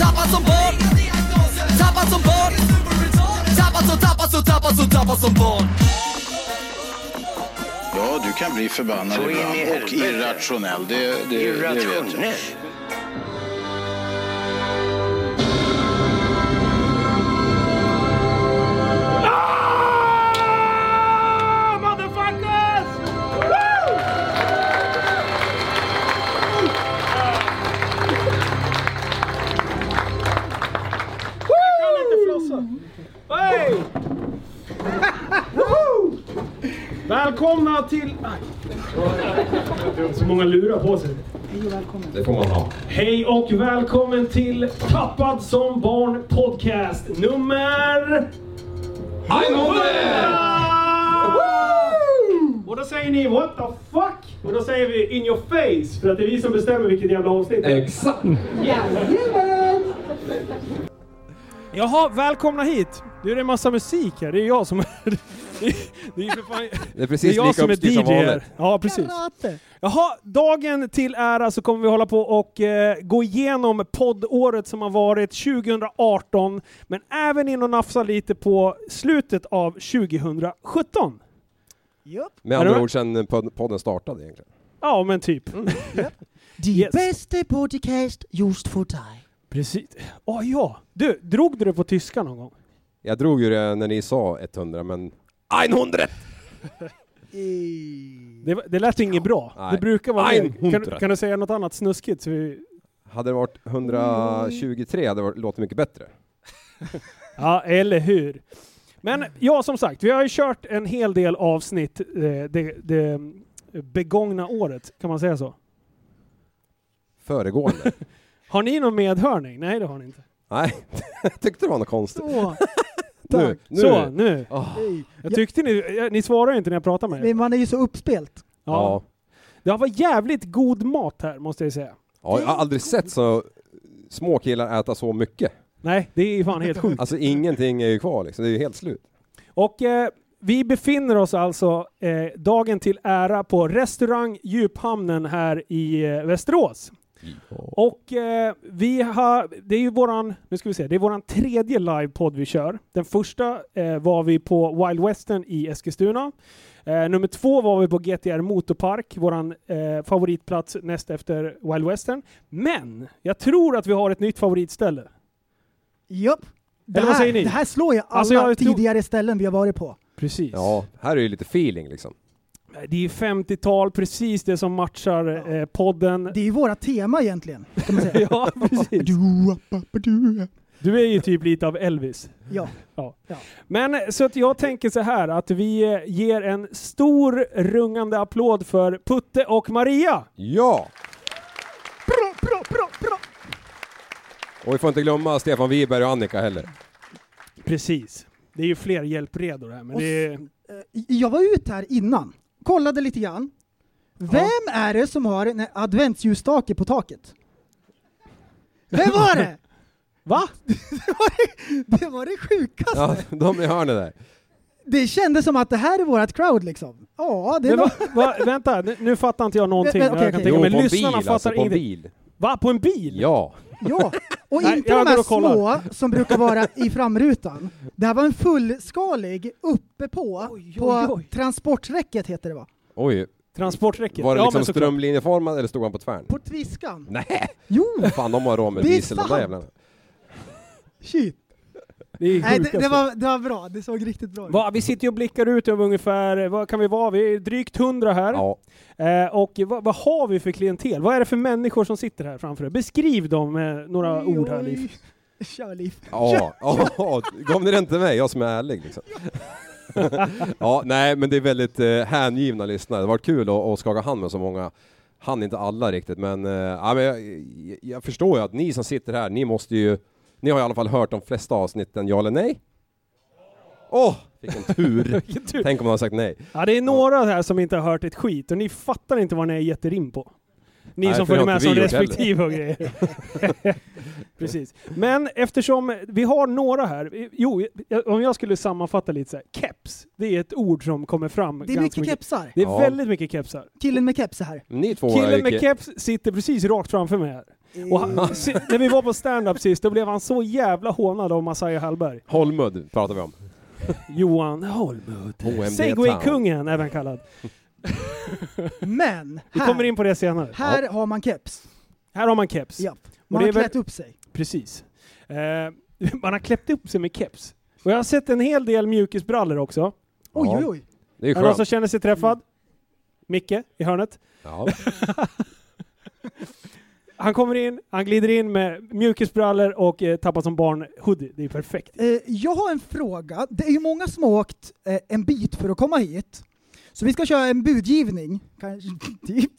Tappad som barn. Tappad som barn. Tappad som, tappad som, tappad som, tappad som barn. Ja, du kan bli förbannad ibland och irrationell. Det, det, det vet jag. Välkomna till... Aj. Så många lurar på sig. Det får man ha. Hej och välkommen till Tappad som barn podcast nummer... 100! Och då säger ni what the fuck? Och då säger vi in your face för att det är vi som bestämmer vilket jävla avsnitt det är. Exakt! Jaha, välkomna hit! Nu är det en massa musik här, det är jag som är... Det är, det är, för fan, Det är precis jag som är uppstyrt som DJ här. Ja, precis. Jaha, dagen till ära så kommer vi hålla på och eh, gå igenom poddåret som har varit 2018, men även in och nafsa lite på slutet av 2017. Med Är andra ord sen pod- podden startade egentligen. Ja, men typ. De Yes. bästa podcast just för dig. Precis. Åh ja! Du, drog du det på tyska någon gång? Jag drog ju det när ni sa 100, men 100! Det, det lät inget bra. Nej. Det brukar vara mer. 100. Kan, kan du säga något annat snuskigt? Så vi... Hade det varit 123 hade det varit- låtit mycket bättre. Ja, eller hur? Men ja, som sagt, vi har ju kört en hel del avsnitt eh, det, det begångna året, kan man säga så? Föregående. Har ni någon medhörning? Nej, det har ni inte. Nej, jag tyckte det var något konstigt. Så, Nu, nu. Så, nu. Hej. Jag tyckte ni, ni svarar ju inte när jag pratar med er. Men man är ju så uppspelt. Ja. Det har varit jävligt god mat här, måste jag säga. Ja, jag har aldrig sett så små killar äta så mycket. Nej, det är fan helt sjukt. Alltså ingenting är ju kvar liksom, det är ju helt slut. Och eh, vi befinner oss alltså eh, dagen till ära på restaurang Djuphamnen här i eh, Västerås. Och eh, vi har, det är ju våran, nu ska vi se, det är våran tredje livepodd vi kör. Den första eh, var vi på Wild Western i Eskilstuna. Eh, nummer två var vi på GTR Motorpark, våran eh, favoritplats näst efter Wild Western. Men jag tror att vi har ett nytt favoritställe. Japp. Det Eller vad här, säger ni? det här slår ju alla Alltså, jag tror- tidigare ställen vi har varit på. Precis. Ja, här är ju lite feeling liksom. Det är 50-tal, precis det som matchar eh, podden. Det är ju våra tema egentligen, kan man säga. Ja, precis. Du, är ju typ lite av Elvis. Ja. Ja. Ja. Men så att jag tänker så här att vi ger en stor rungande applåd för Putte och Maria. Ja! Bra, bra, bra, bra. Och vi får inte glömma Stefan Wiberg och Annika heller. Precis. Det är ju fler hjälpredor här, men Och det är... Eh, Jag var ute här innan, kollade lite grann. Vem är det som har en adventsljusstake på taket? Vem var det? Va? det, var det, det var det sjukaste. Ja, de i hörnet där. Det kändes som att det här är vårt crowd liksom. Ja, det Men var... va, va, vänta, nu, nu fattar inte jag någonting. Men- men, okej. tänka Jo, på en Lyssnarna bil fattar alltså, på en ingenting. bil. Va? På en bil? Ja. Ja, och Nej, inte de här små som brukar vara i framrutan. Det här var en fullskalig uppe på, Oj, på oj, oj. transporträcket heter det va? Oj, Transporträcket? var det ja, liksom såklart. strömlinjeformad eller stod han på tvären? På tviskan. Nej, Jo, fan de har råd med diesel de där jävlarna. shit. Det är Nej, det, det, var, det var bra, det såg riktigt bra ut. Va, vi sitter ju och blickar ut över ungefär, vad kan vi vara? Vi är drygt hundra här. Ja, Eh, och vad, vad har vi för klientel? Vad är det för människor som sitter här framför dig? Beskriv dem med några Oj, ord här. Liv. Kör Liv. ja, ja, gav ni den till mig? Jag som är ärlig liksom. ja, nej men det är väldigt eh, hängivna lyssnare. Det har varit kul att, att skaka hand med så många hann inte alla riktigt men, eh, ja, men jag, jag, jag förstår ju att ni som sitter här, ni måste ju, ni har i alla fall hört de flesta avsnitten, ja eller nej? Åh, vilken tur! Vilken tur. Tänk om man har sagt nej. Ja, det är några här som inte har hört ett skit och ni fattar inte vad ni har gett er in på. Ni Nej, som följer med som respektive och grejer. Precis. Men eftersom vi har några här, jo, om jag skulle sammanfatta lite så här, keps, det är ett ord som kommer fram Det är ganska mycket kepsar. Det är Ja. väldigt mycket kepsar. Killen med keps är här. Ni två är Killen med ke- keps sitter precis rakt framför mig här. Och han, si- när vi var på stand-up sist, då blev han så jävla hånad av Messiah Hallberg. Holmud pratar vi om. Johan Holmud. Segway-kungen även kallad. Men, Vi här, kommer in på det senare. här har man keps. Här har man keps. Ja. Man har klätt upp sig. Precis. Eh, man har kläppt upp sig med keps. Och jag har sett en hel del mjukisbrallor också. Oj, Ja. oj, oj. Det är det någon som skönt. känner sig träffad? Micke i hörnet. Ja. Han kommer in, han glider in med mjukisbrallor och eh, tappar som barn hoodie. Det är perfekt. Eh, jag har en fråga. Det är ju många som har åkt eh, en bit för att komma hit. Så vi ska köra en budgivning. Kanske, typ.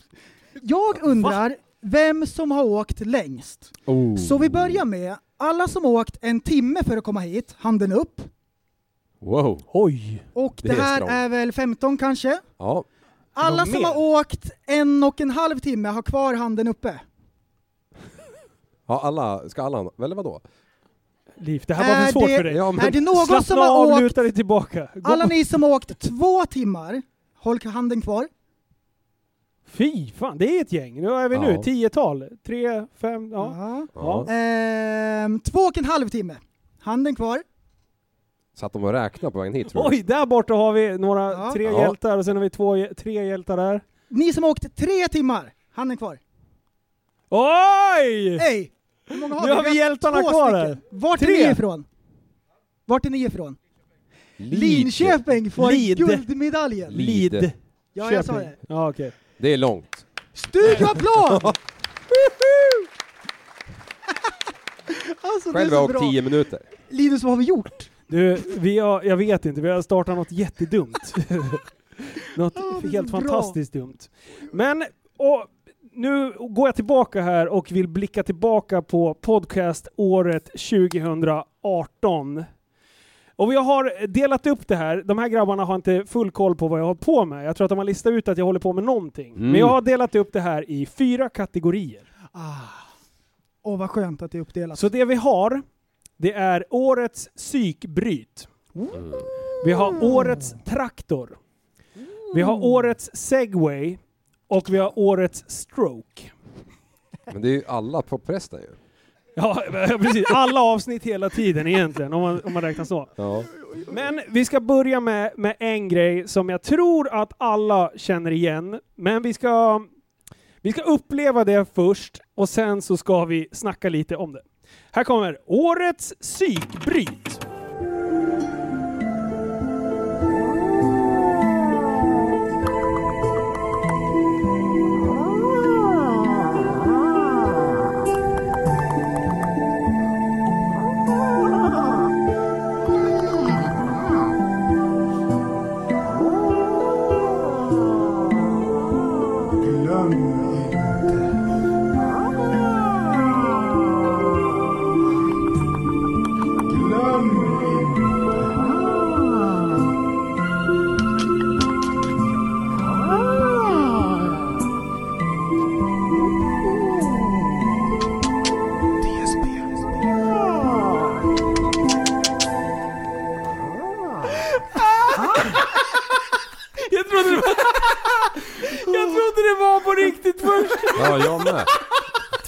Jag undrar vem som har åkt längst. Oh. Så vi börjar med alla som har åkt en timme för att komma hit, handen upp. Wow. Oj! Och Det det, är här strångt. är väl 15 kanske? Ja. Alla Någon som mer? har åkt en och en halv timme har kvar handen uppe. Ja, alla, ska alla, eller vadå? Liv, det här var Är för svårt det- för dig. Ja, men är det någon Slappna som har av, åkt, luta dig tillbaka. Gå alla ni som har åkt två timmar, håll handen kvar. Fy fan, det är ett gäng. Nu är vi nu, Ja. tiotal. Tre, fem, ja. Ja. ja. Ehm, två och en halv timme. Handen kvar. Satt de och räknade på vägen hit tror du? Oj, där borta har vi några, Ja. tre Ja. hjältar och sen har vi två, tre hjältar där. Ni som har åkt tre timmar, handen kvar. Oj! Hej! Hur många Nu har vi hjältarna två kvar stycken. här. Vart är Tre. ni ifrån? Vart är ni ifrån? Linköping får Lid. guldmedaljen. Lid. Lid. Ja, jag sa Köping. det. Ja, okej. Det är långt. Studioplan! alltså, det är Själv har så jag åkt bra. 10 minuter. Linus, vad har vi gjort? Du, vi har, jag vet inte, vi har startat något jättedumt. något Ja, det är helt bra. fantastiskt dumt. Men, och, nu går jag tillbaka här och vill blicka tillbaka på podcaståret 2018. Och vi har delat upp det här, de här grabbarna har inte full koll på vad jag har på med. Jag tror att de har listat ut att jag håller på med någonting. Mm. Men jag har delat upp det här i fyra kategorier. Ah. Åh, vad skönt att det är uppdelat. Så det vi har, det är årets psykbryt. Vi har årets traktor. Vi har årets segway. Och vi har årets stroke. Men det är ju alla på prästen ju. Ja, precis. Alla avsnitt hela tiden egentligen, om man, om man räknar så. Ja. Men vi ska börja med, med en grej som jag tror att alla känner igen. Men vi ska, vi ska uppleva det först och sen så ska vi snacka lite om det. Här kommer årets psykbryt.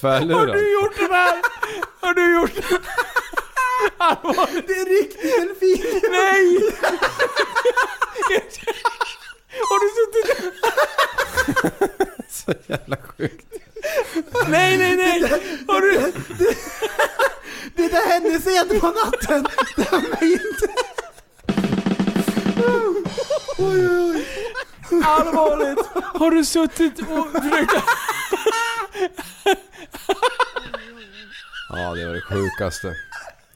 Har Tvärlurad. du gjort det där? Har du gjort det? Det är riktigt delfin! Nej! Har du suttit... Så jävla sjukt. Nej, nej, nej! Har du... Det där hände sent på natten! Det har mig inte... Oj, oj, oj. Allvarligt! Har du suttit och försökt... Ja, det var det sjukaste.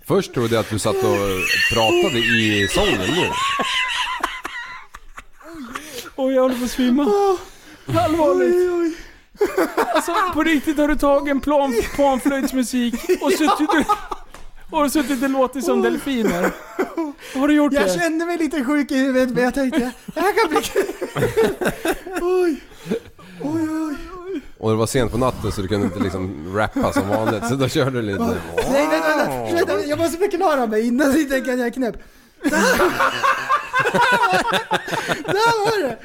Först trodde jag att du satt och pratade i sången nu. Oj, jag håller på att svimma. Allvarligt. Alltså på riktigt har du tagit en plan, panflöjtsmusik och suttit och, och suttit och låtit som delfiner? Har du gjort Jag det? kände mig lite sjuk i huvudet men jag tänkte, det här kan bli kul. Oj. Oj, oj. Och det var sent på natten så du kunde inte liksom rappa som vanligt så då körde du lite... Nej, vänta, vänta, vänta, jag måste förklara mig innan ni tänker att jag är knäpp. Där var det!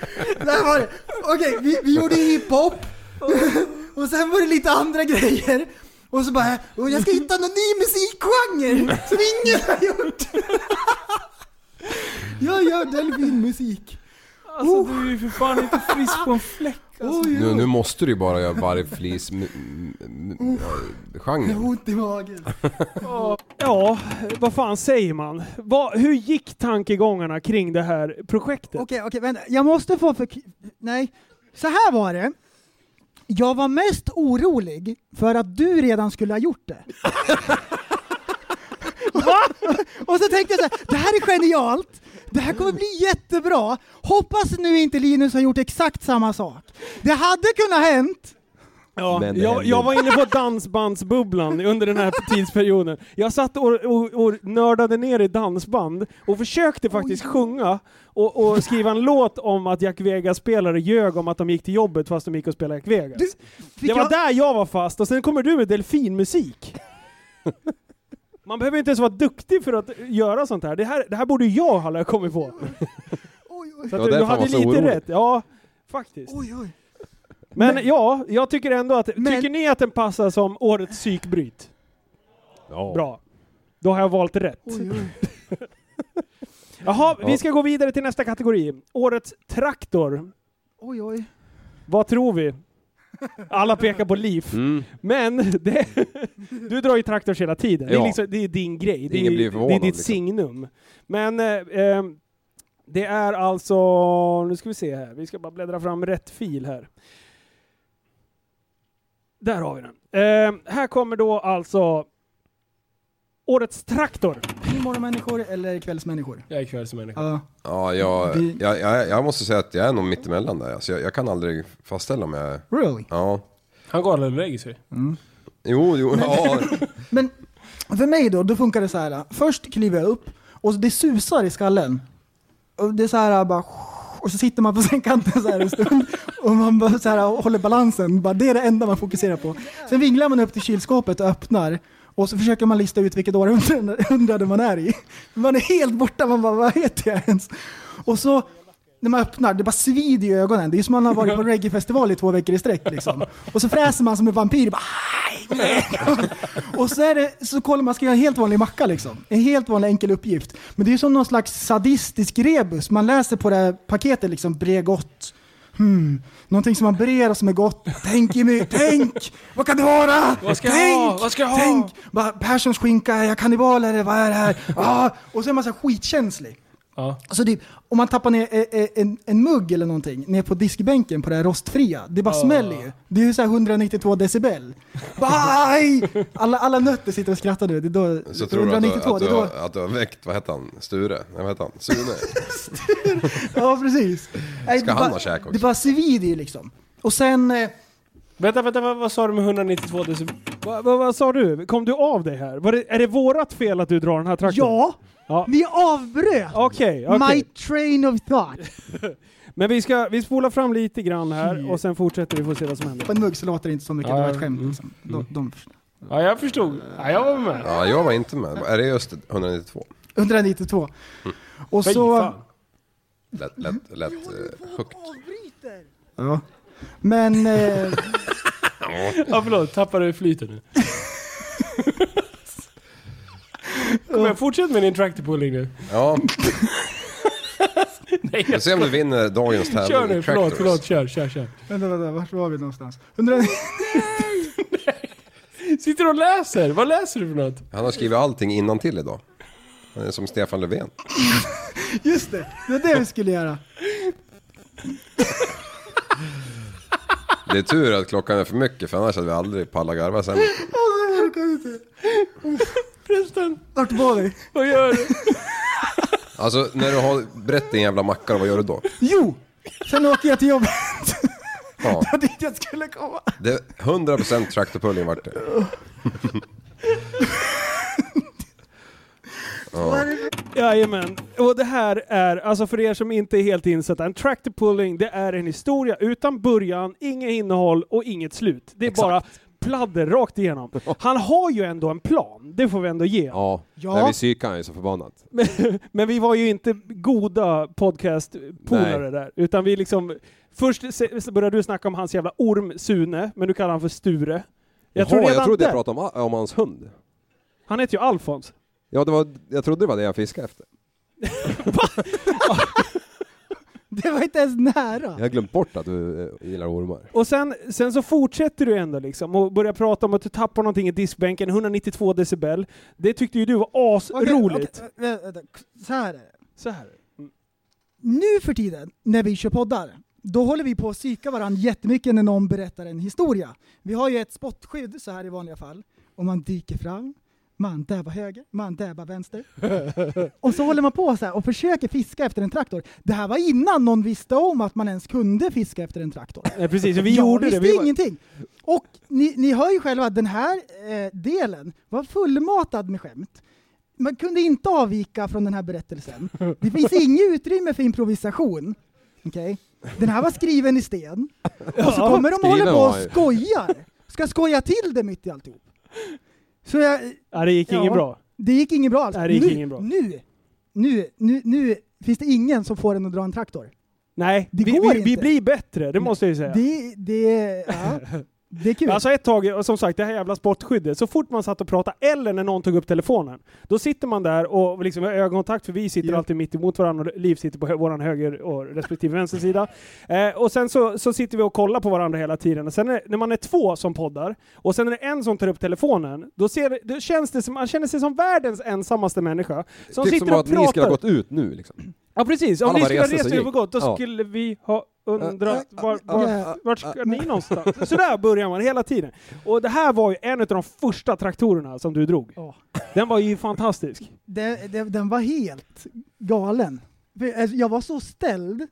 Där var det! Okej, vi, vi gjorde hiphop. Och sen var det lite andra grejer. Och så bara, och jag ska hitta någon ny musikgenre som ingen har gjort. Jag gör delfinmusik. Alltså du är ju för fan inte frisk på en fläck. Alltså. Oj, Nu, nu måste du ju bara göra vargflis m- jag har ont i magen. Ja, vad fan säger man? Vad, hur gick tankegångarna kring det här projektet? Okej, okej, vänta. Jag måste få för... Nej. Så här var det. Jag var mest orolig för att du redan skulle ha gjort det. Och så tänkte jag så här, det här är genialt. Det här kommer bli jättebra. Hoppas nu inte Linus har gjort exakt samma sak. Det hade kunnat hänt. Ja, Men det jag, jag var inne på dansbandsbubblan under den här tidsperioden. Jag satt och, och, och nördade ner i dansband och försökte faktiskt sjunga och, och skriva en låt om att Jack Vegas-spelare ljög om att de gick till jobbet fast de gick och spelade Jack Vegas. Du, fick det var jag- där jag var fast och sen kommer du med delfinmusik. Man behöver inte ens vara duktig för att göra sånt här. Det här, det här borde jag ha kommit på. Oj, oj, Så Ja, du, hade lite orolig. rätt. Ja, faktiskt. oj, oj. Men, Men- ja, jag tycker ändå att... Men- tycker ni att den passar som årets psykbryt? Ja. Bra. Då har jag valt rätt. oj, oj. Jaha, vi Ja. ska gå vidare till nästa kategori. Årets traktor. oj, oj. Vad tror vi? Alla pekar på Leaf. Mm. Men det, du drar ju traktors hela tiden. Det, är Ja. liksom, det är din grej. Det är, det är ditt liksom. signum. Men eh, eh, det är alltså... Nu ska vi se här. Vi ska bara bläddra fram rätt fil här. Där har vi den. Eh, här kommer då alltså Årets traktor. Morgonmänniskor eller kvällsmänniskor? Jag är kvällsmänniska. Ja. Ja, jag, Vi- jag, jag, jag måste säga att jag är nog mittemellan där. Alltså jag, jag kan aldrig fastställa om jag är... Really? Ja. Han går aldrig och lägger sig. Jo, jo, ja. Men för mig då, då funkar det så här. Först kliver jag upp och det susar i skallen. Och det är så här bara... Och så sitter man på sängkanten så här en stund och man bara så här håller balansen. Bara, det är det enda man fokuserar på. Sen vinglar man upp till kylskåpet och öppnar. Och så försöker man lista ut vilket århundrade man är i. Man är helt borta, man bara vad heter jag ens? Och så när man öppnar, det bara svider i ögonen. Det är som man har varit på reggaefestival i två veckor i sträck liksom. Och så fräser man som en vampyr. Bara, och så, är det, så kollar man, ska göra en helt vanlig macka liksom. En helt vanlig enkel uppgift. Men det är som någon slags sadistisk rebus. Man läser på det här paketet liksom, Bregott. Hmm. Någonting som man och som är gott. Tänk Jimmy, tänk! Vad kan det vara? Vad ska jag tänk! ha? Vad ska jag ha? Tänk! Bara, Perssons skinka, är jag kannibal eller vad är det här? Ah, och så är man så här skitkänslig. Ja. Alltså typ, om man tappar ner eh, eh, en, en mugg eller någonting ner på diskbänken på det här rostfria, det bara smäller ju. Det är ju så här 192 decibel. Aj! Alla, alla nötter sitter och skrattar nu. Det är då, Så tror du att du, 192, att, du, då, att du har väckt, vad heter han? Sture? Nej, vad heter han? Sune? Ja precis. Nej, Ska det han bara- ha käk också? Det bara svider ju liksom. Och sen, eh, Vänta, vänta, vad, vad sa du med 192 decibel? Va, va, vad sa du? Kom du av dig här? Var det, är det vårat fel att du drar den här traktorn? ja! Ja. Ni avbröt! Okej, okej. My train of thought. Men vi, ska, vi spolar fram lite grann här och sen fortsätter vi, får se vad som händer. På en mugg så låter det inte så mycket, Ja, det var ett ja, skämt mm, liksom. De, de, Ja, jag förstod. Ja, jag var med. Ja, jag var inte med. Är det just 192? 192. Och Fy så... fan. Lätt, lätt, lätt eh, högt. Ja. Men... Eh, Ja, förlåt. Tappade flytet nu. Kom igen, fortsätt med din tractor pulling nu. Ja, Nej, vi jag får se om du vinner dagens tävling. Kör nu, förlåt, Tractors. förlåt, kör, kör, kör. vänta, vänta, vart var vi någonstans? 100, Sitter du och läser? Vad läser du för något? Han har skrivit allting innan till idag. Han är som Stefan Löfven. just det, det var det vi skulle göra. Det är tur att klockan är för mycket för annars hade vi aldrig pallat garva sen. Jag orkar inte. Förresten, Vart var vi? vad gör du? Alltså när du har brett din jävla macka, vad gör du då? Jo! Sen åker jag till jobbet. Ja, Det var dit jag skulle komma. det 100% tractor pulling vart det. Jajamän. Och det här är, alltså för er som inte är helt insatta, en tractor pulling, det är en historia utan början, inget innehåll och inget slut. Det är Exakt. bara pladder rakt igenom. Han har ju ändå en plan, det får vi ändå ge. Ja, Ja. när vi psykade han ju så förbannat. Men, men vi var ju inte goda podcast-polare Nej. där, utan vi liksom... Först började du snacka om hans jävla orm Sune, men du kallar han för Sture. Jag tror Jaha, jag trodde jag pratade om, om hans hund. Han heter ju Alfons. Ja, det var, jag trodde det var det jag fiskade efter. Det var inte ens nära. Jag har glömt bort att du eh, gillar ormar. Och sen, sen så fortsätter du ändå liksom och börjar prata om att du tappar någonting i diskbänken, 192 decibel. Det tyckte ju du var Okej, asroligt. okej, vä- vänta. Så här är det. Så här. Nu för tiden, när vi kör poddar, då håller vi på att psyka varandra jättemycket när någon berättar en historia. Vi har ju ett spottskydd så här i vanliga fall. Och man dyker fram, man dabbar höger, man dabbar vänster. och så håller man på så här och försöker fiska efter en traktor. Det här var innan någon visste om att man ens kunde fiska efter en traktor. Nej, precis, vi jag gjorde det. visste Vi var, ingenting. Och ni, ni hör ju själva att den här eh, delen var fullmatad med skämt. Man kunde inte avvika från den här berättelsen. Det finns inget utrymme för improvisation. Okej? Den här var skriven i sten. Och så kommer de och håller på och skojar. Ska skoja till det mitt i alltihop. Så jag, ja, det gick Ja. inget bra. det gick inget bra alls. Nej, det gick nu, inget bra. Nu, nu, nu, nu finns det ingen som får en att dra en traktor. Nej, Det vi, går vi, vi inte. blir bättre, det måste jag ju säga. Det, det, ja, det är kul. Alltså ett tag, och som sagt det här jävla sportskyddet, så fort man satt och pratade eller när någon tog upp telefonen, då sitter man där och liksom har ögonkontakt för vi sitter Ja. alltid mitt emot varandra och Liv sitter på hö- våran höger och respektive vänster sida. Eh, och sen så, så sitter vi och kollar på varandra hela tiden. Och sen är, när man är två som poddar, och sen är det en som tar upp telefonen, då, ser, då känns det som, man känner sig som världens ensammaste människa. Som typ sitter som och att ni skulle ha pratar. gått ut nu liksom. Ja precis, om Alla ni skulle ha rest och gått, då Ja. skulle vi ha undrat Äh, var, var, vart ska ni någonstans? Så där börjar man hela tiden. Och det här var ju en av de första traktorerna som du drog. Ja. Den var ju fantastisk. det, det, den var helt galen. Alltså, jag var så ställd,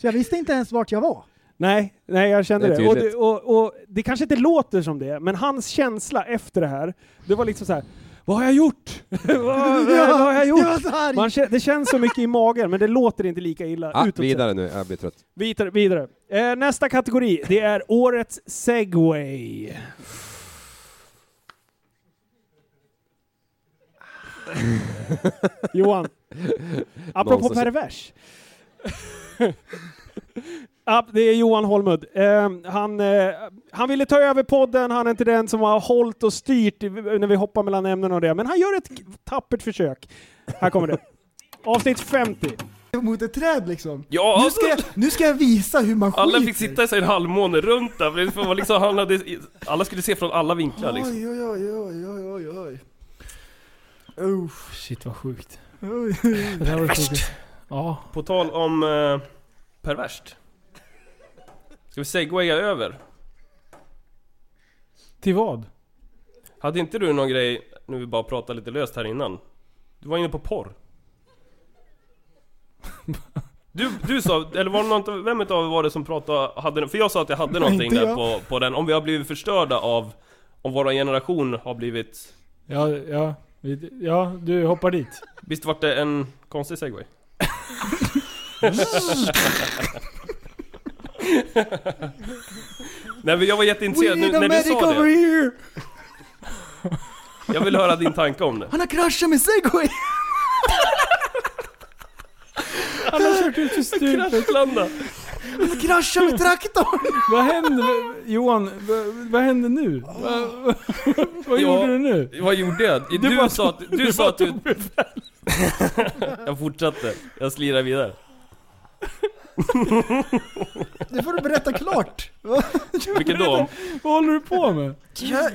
så jag visste inte ens vart jag var. Nej, nej jag kände Det det. Och det, och, och det kanske inte låter som det, men hans känsla efter det här, det var liksom så här. Vad har jag gjort? vad, vad, vad har jag gjort? Man, det känns så mycket i magen, men det låter inte lika illa Ah, vidare nu, jag blir trött. Vidare. vidare. Eh, nästa kategori, det är årets segway. Johan, apropå pervers. Ja, det är Johan Holmud. Eh, han, eh, han ville ta över podden, han är inte den som har hållit och styrt när vi hoppar mellan ämnen och det, men han gör ett tappert försök. Här kommer det. Avsnitt 50. Mot ett träd liksom. Ja, Nu ska, jag, nu ska jag visa hur man alla skiter. fick sitta i en halvmåne runt där, för det var liksom, han hade, alla skulle se från alla vinklar liksom. Oj, oj, oj, oj, oj, oj, oj. Uff. Shit vad sjukt. Oj. Det här var sjukt. Ja. På tal om eh, perverst. Ska vi segwaya över? Till vad? Hade inte du någon grej, nu vi bara pratade lite löst här innan? Du var inne på porr. Du, du sa, eller var det någon, vem utav er var det som pratade, hade, för jag sa att jag hade någonting där på, på den, om vi har blivit förstörda av, om vår generation har blivit, Ja, ja. vi- Ja, du hoppar dit. visst vart det en konstig segway? Nej men jag var jätteintresserad nu när du sa over det. here! Jag vill höra din tanke om det. Han har kraschat med segway! Han har kört ut för stupet. Kraschlanda! Han har kraschat med traktorn! Vad hände? Johan, vad, vad hände nu? Vad, vad, Ja. gjorde du nu? Vad gjorde jag? Du, bara sa att, du, sa att du... jag fortsatte. Jag slirade vidare. Nu får du berätta klart. Vilket då? Vad håller du på med? Kör,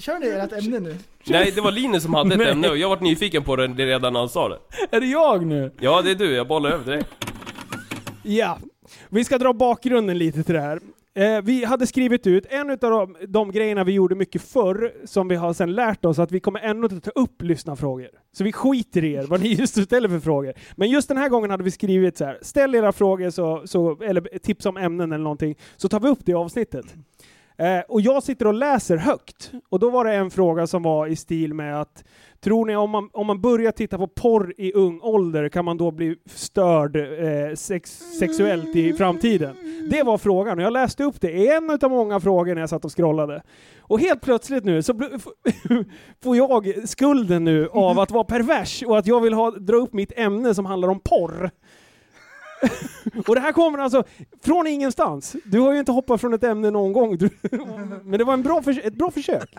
kör ni ert ämne nu? Nej, det var Linus som hade ett Nej. ämne och jag var nyfiken på det redan när han sa det. Är det jag nu? Ja, det är du. Jag bollar över till dig. Ja, vi ska dra bakgrunden lite till det här. Eh, vi hade skrivit ut en av de, de grejerna vi gjorde mycket förr, som vi har sen lärt oss, att vi kommer ändå inte ta upp lyssnarfrågor. Så vi skiter i er, vad ni just ställer för frågor. Men just den här gången hade vi skrivit så här, ställ era frågor, så, så, eller tips om ämnen eller någonting, så tar vi upp det i avsnittet. Eh, och jag sitter och läser högt. Och då var det en fråga som var i stil med att Tror ni om man, om man börjar titta på porr i ung ålder kan man då bli störd eh, sex, sexuellt i framtiden? Det var frågan och jag läste upp det. En av många frågor när jag satt och scrollade. Och helt plötsligt nu så får jag skulden nu av att vara pervers och att jag vill ha, dra upp mitt ämne som handlar om porr. och det här kommer alltså från ingenstans. Du har ju inte hoppat från ett ämne någon gång. Du, men det var en bra ett bra försök.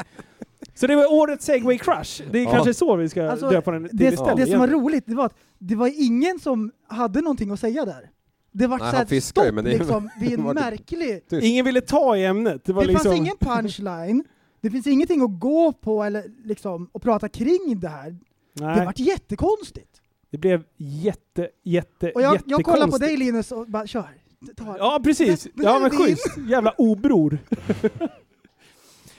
Så det var årets segway crush. Det är Ja. kanske så vi ska Alltså, döpa den till det, istället. det som var roligt, det var att det var ingen som hade någonting att säga där. Det var Nej, så han här fiskar ju, stopp men det- liksom, vid en det- märklig... Tyst. Ingen ville ta i ämnet. Det var Det liksom... fanns ingen punchline, det finns ingenting att gå på eller liksom, och prata kring det här. Det Nej, vart jättekonstigt. Det blev jätte, jätte, Och jag, jag kollar på dig Linus och bara kör. Ta. Ja, precis. Ja, men schysst. Jävla obror.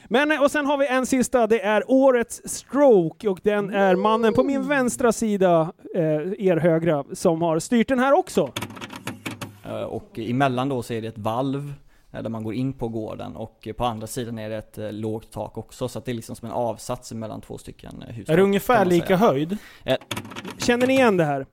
Men, eh, och sen har vi en sista, det är årets stroke och den är mannen på min vänstra sida, eh, er högra, som har styrt den här också. Eh, Och emellan då så är det ett valv där man går in på gården och eh, på andra sidan är det ett eh, lågt tak också så att det är liksom som en avsats mellan två stycken eh, hus. Är det ungefär lika höjd? Känner ni igen det här?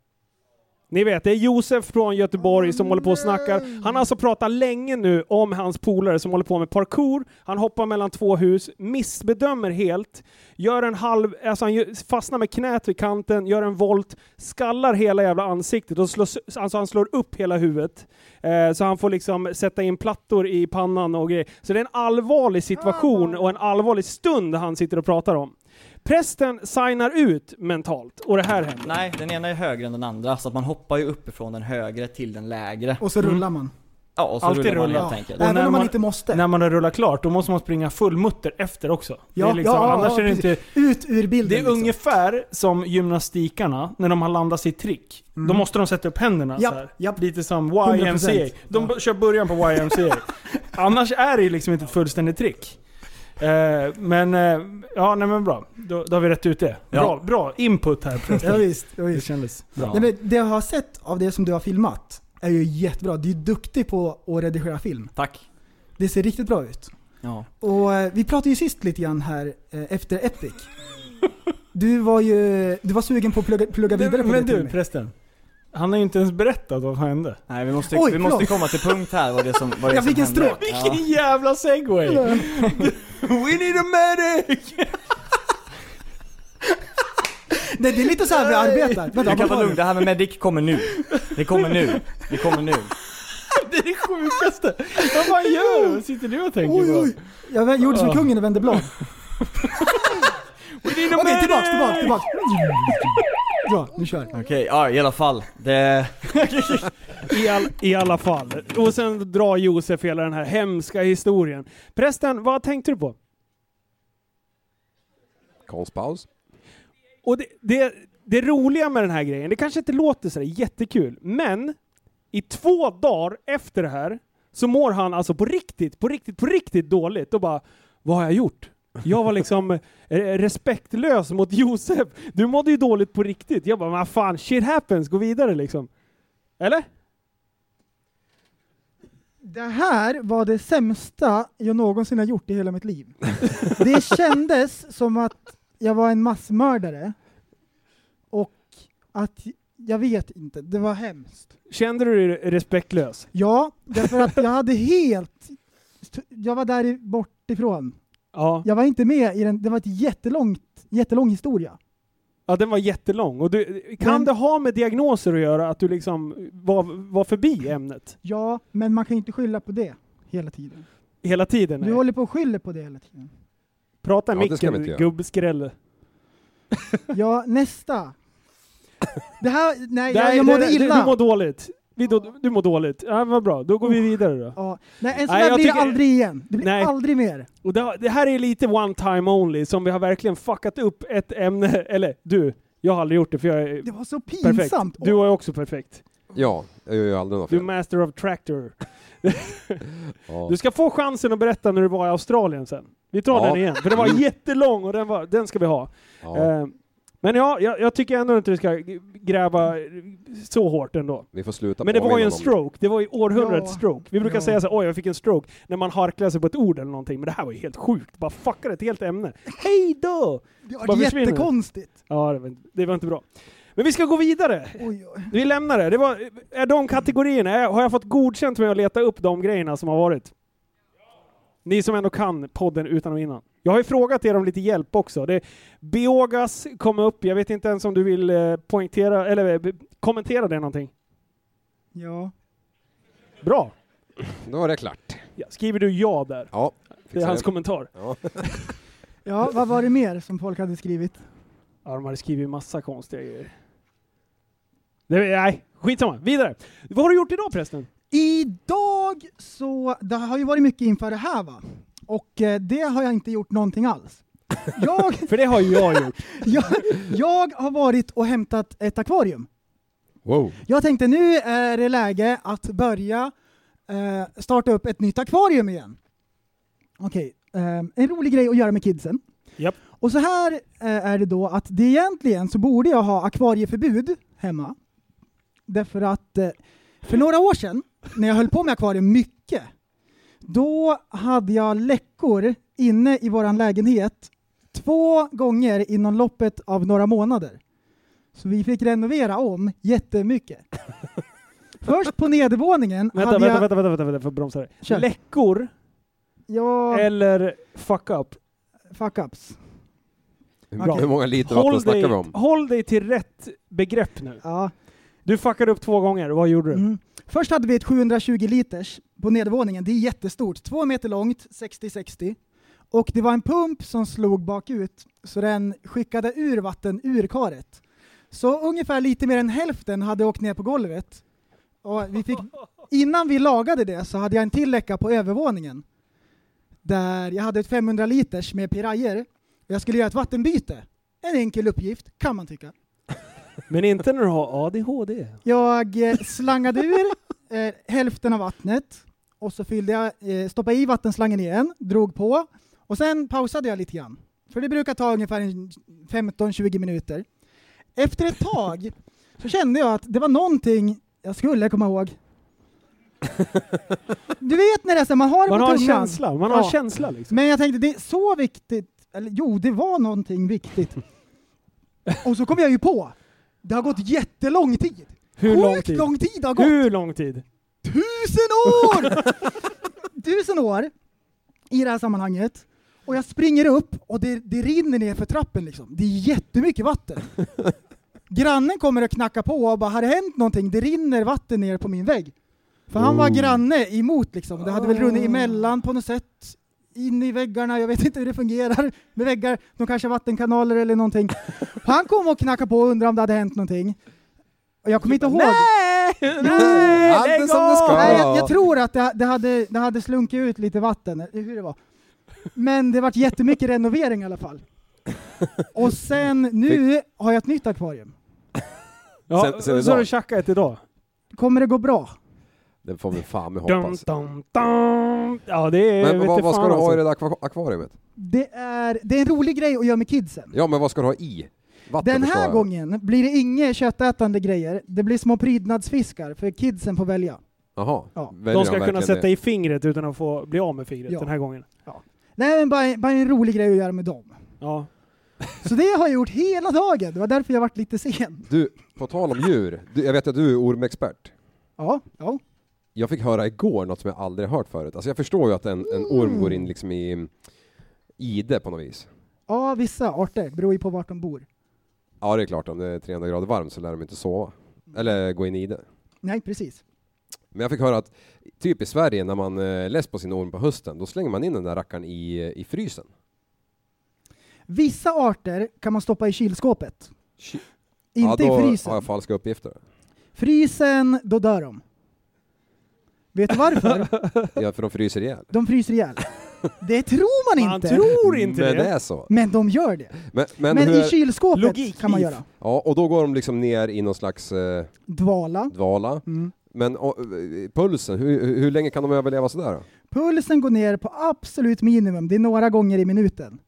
Ni vet, det är Josef från Göteborg som håller på och snackar. Han har alltså pratat länge nu om hans polare som håller på med parkour. Han hoppar mellan två hus, missbedömer helt, gör en halv, alltså han fastnar med knät vid kanten, gör en volt, skallar hela jävla ansiktet och slår, alltså han slår upp hela huvudet. Eh, så han får liksom sätta in plattor i pannan och grejer. Så det är en allvarlig situation och en allvarlig stund han sitter och pratar om. Prästen signar ut mentalt och det här händer. Nej, den ena är högre än den andra så att man hoppar ju uppifrån den högre till den lägre. Och så rullar man. Ja, och så Alltid rullar man rulla. helt enkelt. Och Även när om man man- inte måste. När man har rullat klart, då måste man springa full mutter efter också. Ja, det är liksom, ja, annars ja, är det inte... Ut ur bilden. Det är liksom. ungefär som gymnastikarna, när de har landat sitt trick. Då måste de sätta upp händerna Japp, så här. japp. Lite som 100%. YMCA. De Ja. kör början på YMCA. Annars är det liksom inte ett fullständigt trick. Eh, men, eh, ja nej men bra. Då, då har vi rätt ut det. Bra, Ja. bra input här Ja, förresten. visst, ja, Det visst. kändes bra. Ja. Nej, men det jag har sett av det som du har filmat är ju jättebra. Du är duktig på att redigera film. Tack. Det ser riktigt bra ut. Ja. Och eh, vi pratade ju sist lite grann här eh, efter Epic. Du var ju du var sugen på att plugga, plugga vidare Men, på men det till du mig. prästen. Han har ju inte ens berättat vad som hände. Nej vi måste, Oj, vi måste komma till punkt här vad det som, vad det Jag som fick en hände. stroke. Ja. Vilken jävla segway! We need a medic! Nej, det är lite så här vi arbetar. Vänta, Du kan vara var lugn, det här med medic kommer nu. Det kommer nu. Det kommer nu. Det är det sjukaste! Vad fan gör du? Vad sitter du och tänker Oj, på? oj. Jag vä- gjorde som kungen och vände blad. Okej, tillbaks, tillbaks, tillbaks. Ja, nu kör. Okej, ja i alla fall. Det... I, all, I alla fall. Och sen drar Josef hela den här hemska historien. Prästen, vad tänkte du på? Konstpaus. Och det, det, det roliga med den här grejen, det kanske inte låter så jättekul, men i två dagar efter det här så mår han alltså på riktigt, på riktigt, på riktigt dåligt och bara Vad har jag gjort? Jag var liksom eh, respektlös mot Josef. Du mådde ju dåligt på riktigt. Jag bara, vad fan, shit happens, gå vidare liksom. Eller? Det här var det sämsta jag någonsin har gjort i hela mitt liv. Det kändes som att jag var en massmördare och att, jag vet inte, det var hemskt. Kände du dig respektlös? Ja, därför att jag hade helt, jag var där i- bort ifrån. Ja. Jag var inte med i den, det var ett jättelångt, jättelång historia. Ja, den var jättelång. Och du, kan Men- det ha med diagnoser att göra, att du liksom var, var förbi ämnet? Ja, men man kan ju inte skylla på det hela tiden. Hela tiden? Du nej. håller på och skyller på det hela tiden. Prata i Ja, det micken, gubbskrälle. Ja, nästa. Det här, nej, Nej, jag, jag det- mådde det- illa. Du mår dåligt. Vi, då, du mår dåligt. Ja, vad bra. Då går vi vidare då. Ja. Nej, en sån Nej, där jag blir det tycker- aldrig igen. Det blir Nej. aldrig mer. Och det, det här är lite one time only, som vi har verkligen fuckat upp ett ämne. Eller du, jag har aldrig gjort det för jag är Det var så perfekt. pinsamt. Du är också perfekt. Ja, jag gör ju aldrig något Du är fel. master of tractor. Ja. Du ska få chansen att berätta när du var i Australien sen. Vi tar Ja. den igen, för den var jättelång och den, var, den ska vi ha. Ja. Eh, men ja, jag, jag tycker ändå inte vi ska gräva så hårt ändå. Vi får sluta Men det var ju en stroke, det var ju århundradets Ja. stroke. Vi brukar Ja. säga så oj jag fick en stroke, när man harklar sig på ett ord eller någonting. Men det här var ju helt sjukt, bara fuckade ett helt ämne. Hej då! Det var jättekonstigt. Ja, det var, inte- det var inte bra. Men vi ska gå vidare. Oj, oj. Vi lämnar det. det var, är de kategorierna, har jag fått godkänt med att leta upp de grejerna som har varit? Ni som ändå kan podden utan och innan. Jag har ju frågat er om lite hjälp också. Det, Biogas kom upp, jag vet inte ens om du vill eh, poängtera, eller eh, kommentera det någonting. Ja. Bra! Då var det klart. Ja, skriver du ja där? Ja. Det är hans kommentar. Ja. ja, vad var det mer som folk hade skrivit? Ja, de hade skrivit massa konstiga grejer. Det, nej, skitsamma. Vidare. Vad har du gjort idag förresten? Idag så, det har ju varit mycket inför det här va? Och eh, det har jag inte gjort någonting alls. Jag, För det har ju jag gjort. jag, jag har varit och hämtat ett akvarium. Wow. Jag tänkte nu är det läge att börja eh, starta upp ett nytt akvarium igen. Okej, eh, en rolig grej att göra med kidsen. Japp. Och så här eh, är det då att det egentligen så borde jag ha akvarieförbud hemma. Därför att eh, för några år sedan, när jag höll på med akvarium mycket, då hade jag läckor inne i våran lägenhet två gånger inom loppet av några månader. Så vi fick renovera om jättemycket. Först på nedervåningen Vänta, hade vänta, jag... vänta, vänta, vänta, vänta, för att bromsa dig. Kör. Läckor Ja, eller fuck up? fuck-ups. Hur, hur många liter vatten Håll snackar dig, vi om? håll dig till rätt begrepp nu. Ja. Du fuckade upp två gånger, vad gjorde du? Mm. Först hade vi ett 720 liters på nedervåningen, det är jättestort, två meter långt, 60-60. Och det var en pump som slog bakut, så den skickade ur vatten ur karet. Så ungefär lite mer än hälften hade åkt ner på golvet. Och vi fick, innan vi lagade det så hade jag en till läcka på övervåningen. Där jag hade ett 500 liters med pirajer. Jag skulle göra ett vattenbyte. En enkel uppgift, kan man tycka. Men inte när du har ADHD. Jag eh, slangade ur eh, hälften av vattnet och så fyllde jag, eh, stoppade i vattenslangen igen, drog på och sen pausade jag lite grann. För det brukar ta ungefär en 15-20 minuter. Efter ett tag så kände jag att det var någonting jag skulle komma ihåg. Du vet när det är så, man har det Man på har tungan. känsla, man har Ja. en känsla liksom. Men jag tänkte, det är så viktigt, eller jo, det var någonting viktigt. Och så kom jag ju på, det har gått jättelång tid. Hur lång Sjukt tid? lång tid har gått! Hur lång tid? Tusen år! Tusen år i det här sammanhanget. Och jag springer upp och det, det rinner ner för trappen liksom. Det är jättemycket vatten. Grannen kommer och knackar på och bara, har det hänt någonting? Det rinner vatten ner på min vägg. För han var Oh. granne emot liksom. Det hade väl runnit emellan på något sätt. In i väggarna, jag vet inte hur det fungerar med väggar. De kanske har vattenkanaler eller någonting. Han kom och knackade på och undrade om det hade hänt någonting. Och jag kommer inte ihåg. Nej! Nej! Allt är som det ska. Nej, jag, jag tror att det, det, hade, det hade slunkit ut lite vatten, hur det var. Men det vart jättemycket renovering i alla fall. Och sen, nu har jag ett nytt akvarium. Ja, Sen- sen så har du tjackat ett idag. Kommer det gå bra? Det får vi fan med Dum, hoppas. dum, dum. Ja, det är... Men vad, vad ska du ha alltså. i det där akva- akvariet? Det är, det är en rolig grej att göra med kidsen. Ja, men vad ska du ha i? Vatten Den här jag. gången blir det inga köttätande grejer, det blir små prydnadsfiskar, för kidsen får välja. Jaha. Ja. De ska kunna sätta det? i fingret utan att få bli av med fingret Ja. den här gången. Nej men bara, bara en rolig grej att göra med dem. Ja. Så det har jag gjort hela dagen, det var därför jag varit lite sen. Du, på tal om djur. Du, jag vet att du är ormexpert. Ja, ja. Jag fick höra igår något som jag aldrig hört förut. Alltså jag förstår ju att en, en orm går in liksom i ide på något vis. Ja, vissa arter, beror ju på vart de bor. Ja, det är klart. Om det är 300 grader varmt så lär de inte sova. Eller gå in i det. Nej, precis. Men jag fick höra att typ i Sverige när man eh, less på sin orm på hösten, då slänger man in den där rackaren i, i frysen. Vissa arter kan man stoppa i kylskåpet. Ky- Inte ja, då i frysen. har jag falska uppgifter. Frysen, då dör de. Vet du varför? Ja, för de fryser ihjäl. De fryser ihjäl. Det tror man Man inte. tror inte Men det. det är så. Men de gör det. Men, men, Men, hur, i kylskåpet Logik, kan man göra. Ja, och då går de liksom ner i någon slags eh, Dvala. dvala. Mm. Men och, eh, pulsen, hur, hur länge kan de överleva sådär då? Pulsen går ner på absolut minimum, det är några gånger i minuten.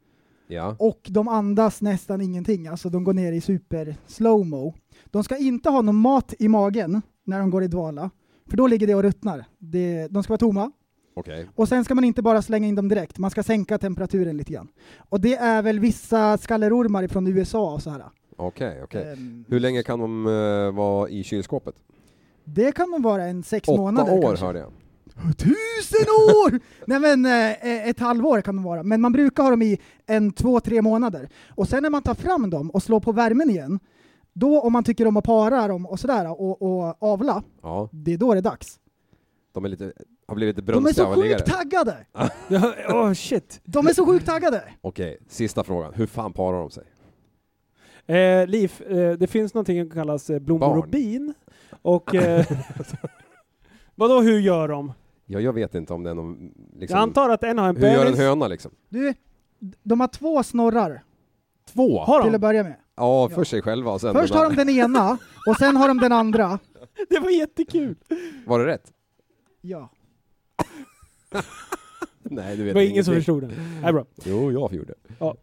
Ja. Och de andas nästan ingenting, alltså de går ner i super slowmo. De ska inte ha någon mat i magen när de går i dvala, för då ligger det och ruttnar. Det, de ska vara tomma. Okej. Och sen ska man inte bara slänga in dem direkt, man ska sänka temperaturen lite grann. Och det är väl vissa skallerormar från USA och så här. Okej, okej. Ehm, Hur länge kan de eh, vara i kylskåpet? Det kan nog vara en sex Åtta månader år kanske. hörde jag. Tusen år! Nej men eh, ett halvår kan de vara, men man brukar ha dem i en, två, tre månader. Och sen när man tar fram dem och slår på värmen igen, då om man tycker om att para dem och sådär och, och avla, Ja, det är då det är dags. de är lite, har blivit lite De är brunstiga så sjukt taggade! Åh oh, shit. De är så sjukt taggade! Okej, sista frågan. Hur fan parar de sig? Eh, Liv, eh, det finns någonting som kallas eh, blommor Barn. och bin. Och... Eh, vadå, hur gör de? Ja, jag vet inte om det är någon... Liksom, Jag antar att en har en hur gör en höna liksom? Du, de har två snorrar Två? Har till de? att börja med. Ja, för sig själva och sen... Först har de den ena, och sen har de den andra. Det var jättekul! Var det rätt? Ja. Nej, du Det vet var ingen som förstod den. Nej, bra. Jo, jag gjorde det.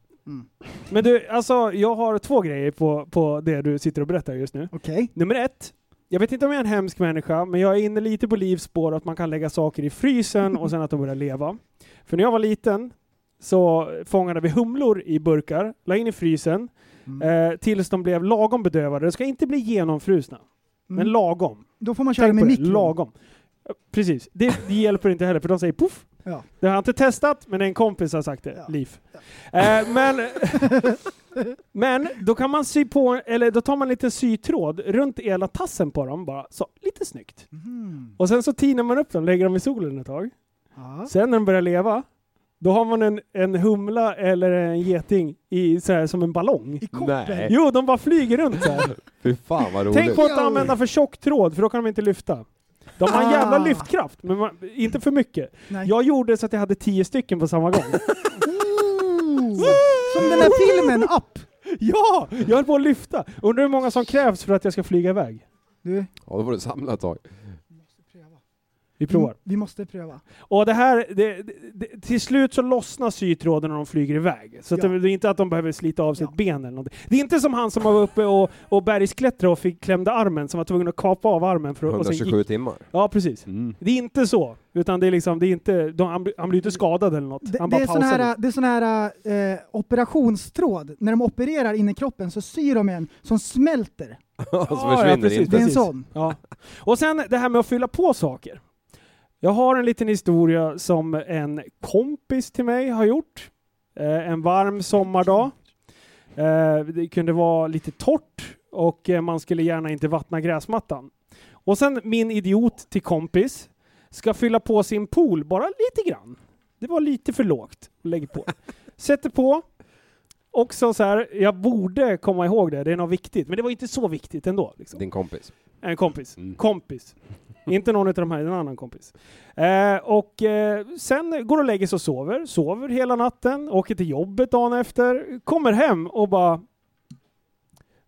Men du, alltså jag har två grejer på, på det du sitter och berättar just nu. Okej. Nummer ett. Jag vet inte om jag är en hemsk människa, men jag är inne lite på Livs spår att man kan lägga saker i frysen och sen att de börjar leva. För när jag var liten så fångade vi humlor i burkar, la in i frysen, Mm. eh, tills de blev lagom bedövade. De ska inte bli genomfrusna, men Mm. lagom. Då får man köra Tänk med mikron. lagom. Ja, Precis, det, det hjälper inte heller för de säger poff. Ja. Det har jag inte testat, men en kompis har sagt det. Ja. Liv. Eh, men, men då kan man sy på, eller då tar man lite sytråd runt hela tassen på dem bara, så lite snyggt. Mhm. Och sen så tinar man upp dem, lägger dem i solen ett tag. Ja. Sen när de börjar leva, då har man en, en humla eller en geting i, så här, som en ballong. I koppen. Nej. Jo, de bara flyger runt så här. Fy fan vad roligt. Tänk på att använda för tjock tråd, för då kan de inte lyfta. De har en jävla Ah. lyftkraft, men man, inte för mycket. Nej. Jag gjorde så att jag hade tio stycken på samma gång. Som den här filmen Up. ja! Jag höll på att lyfta. Undrar hur många som krävs för att jag ska flyga iväg. Du, Ja, då får du samla ett tag. Vi provar. Mm, vi måste pröva. Och det här, det, det, det, till slut så lossnar sytråden när de flyger iväg. Så att Ja. det, det är inte att de behöver slita av Ja. ett ben eller någonting. Det är inte som han som var uppe och, och bergsklättrade och fick klämde armen, som var tvungen att kapa av armen för att... och sen gick- 127 timmar. Ja, precis. Mm. Det är inte så. Utan det är liksom, det är inte, de, han, blir- han blir inte skadad eller något. Det, han det bara är sån här, det är sån här eh, operationstråd. När de opererar in i kroppen så syr de en som smälter. så Ja, försvinner ja, det precis. inte. Det är en sån. Ja. Och sen det här med att fylla på saker. Jag har en liten historia som en kompis till mig har gjort. Eh, en varm sommardag. Eh, det kunde vara lite torrt och eh, man skulle gärna inte vattna gräsmattan. Och sen min idiot till kompis ska fylla på sin pool bara lite grann. Det var lite för lågt. Lägg på. Sätter på. Också så här, jag borde komma ihåg det, det är något viktigt. Men det var inte så viktigt ändå. Liksom. Din kompis. En kompis. Mm. Kompis. Inte någon av de här, en annan kompis. Eh, och eh, sen går och lägger sig och sover. Sover hela natten, åker till jobbet dagen efter, kommer hem och bara...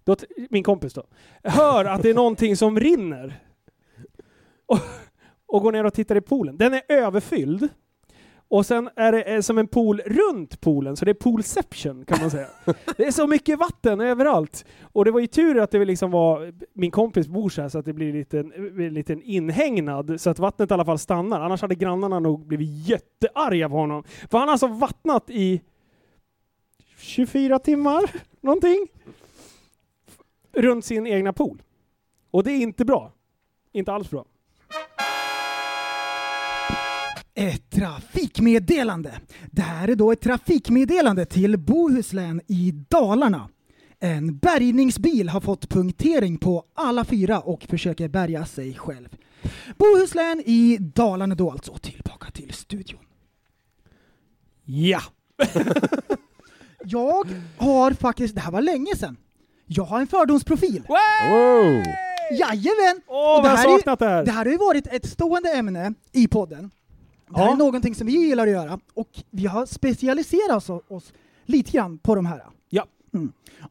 Då, min kompis då. Hör att det är någonting som rinner. Och, och går ner och tittar i poolen. Den är överfylld. Och sen är det eh, som en pool runt poolen, så det är poolception kan man säga. Det är så mycket vatten överallt. Och det var ju tur att det liksom var, min kompis bor så här så att det blir en liten, en liten inhägnad så att vattnet i alla fall stannar. Annars hade grannarna nog blivit jättearga på honom. För han har alltså vattnat i 24 timmar, någonting. Runt sin egna pool. Och det är inte bra. Inte alls bra. Ett trafikmeddelande. Det här är då ett trafikmeddelande till Bohuslän i Dalarna. En bärgningsbil har fått punktering på alla fyra och försöker bärga sig själv. Bohuslän i Dalarna då alltså. Tillbaka till studion. Ja! Jag har faktiskt, det här var länge sedan, jag har en fördomsprofil. Wow! Jajamän! Åh, Och vad jag här är- det! Det här har ju varit ett stående ämne i podden. Det här Ja. är någonting som vi gillar att göra och vi har specialiserat oss, lite grann på de här. Ja.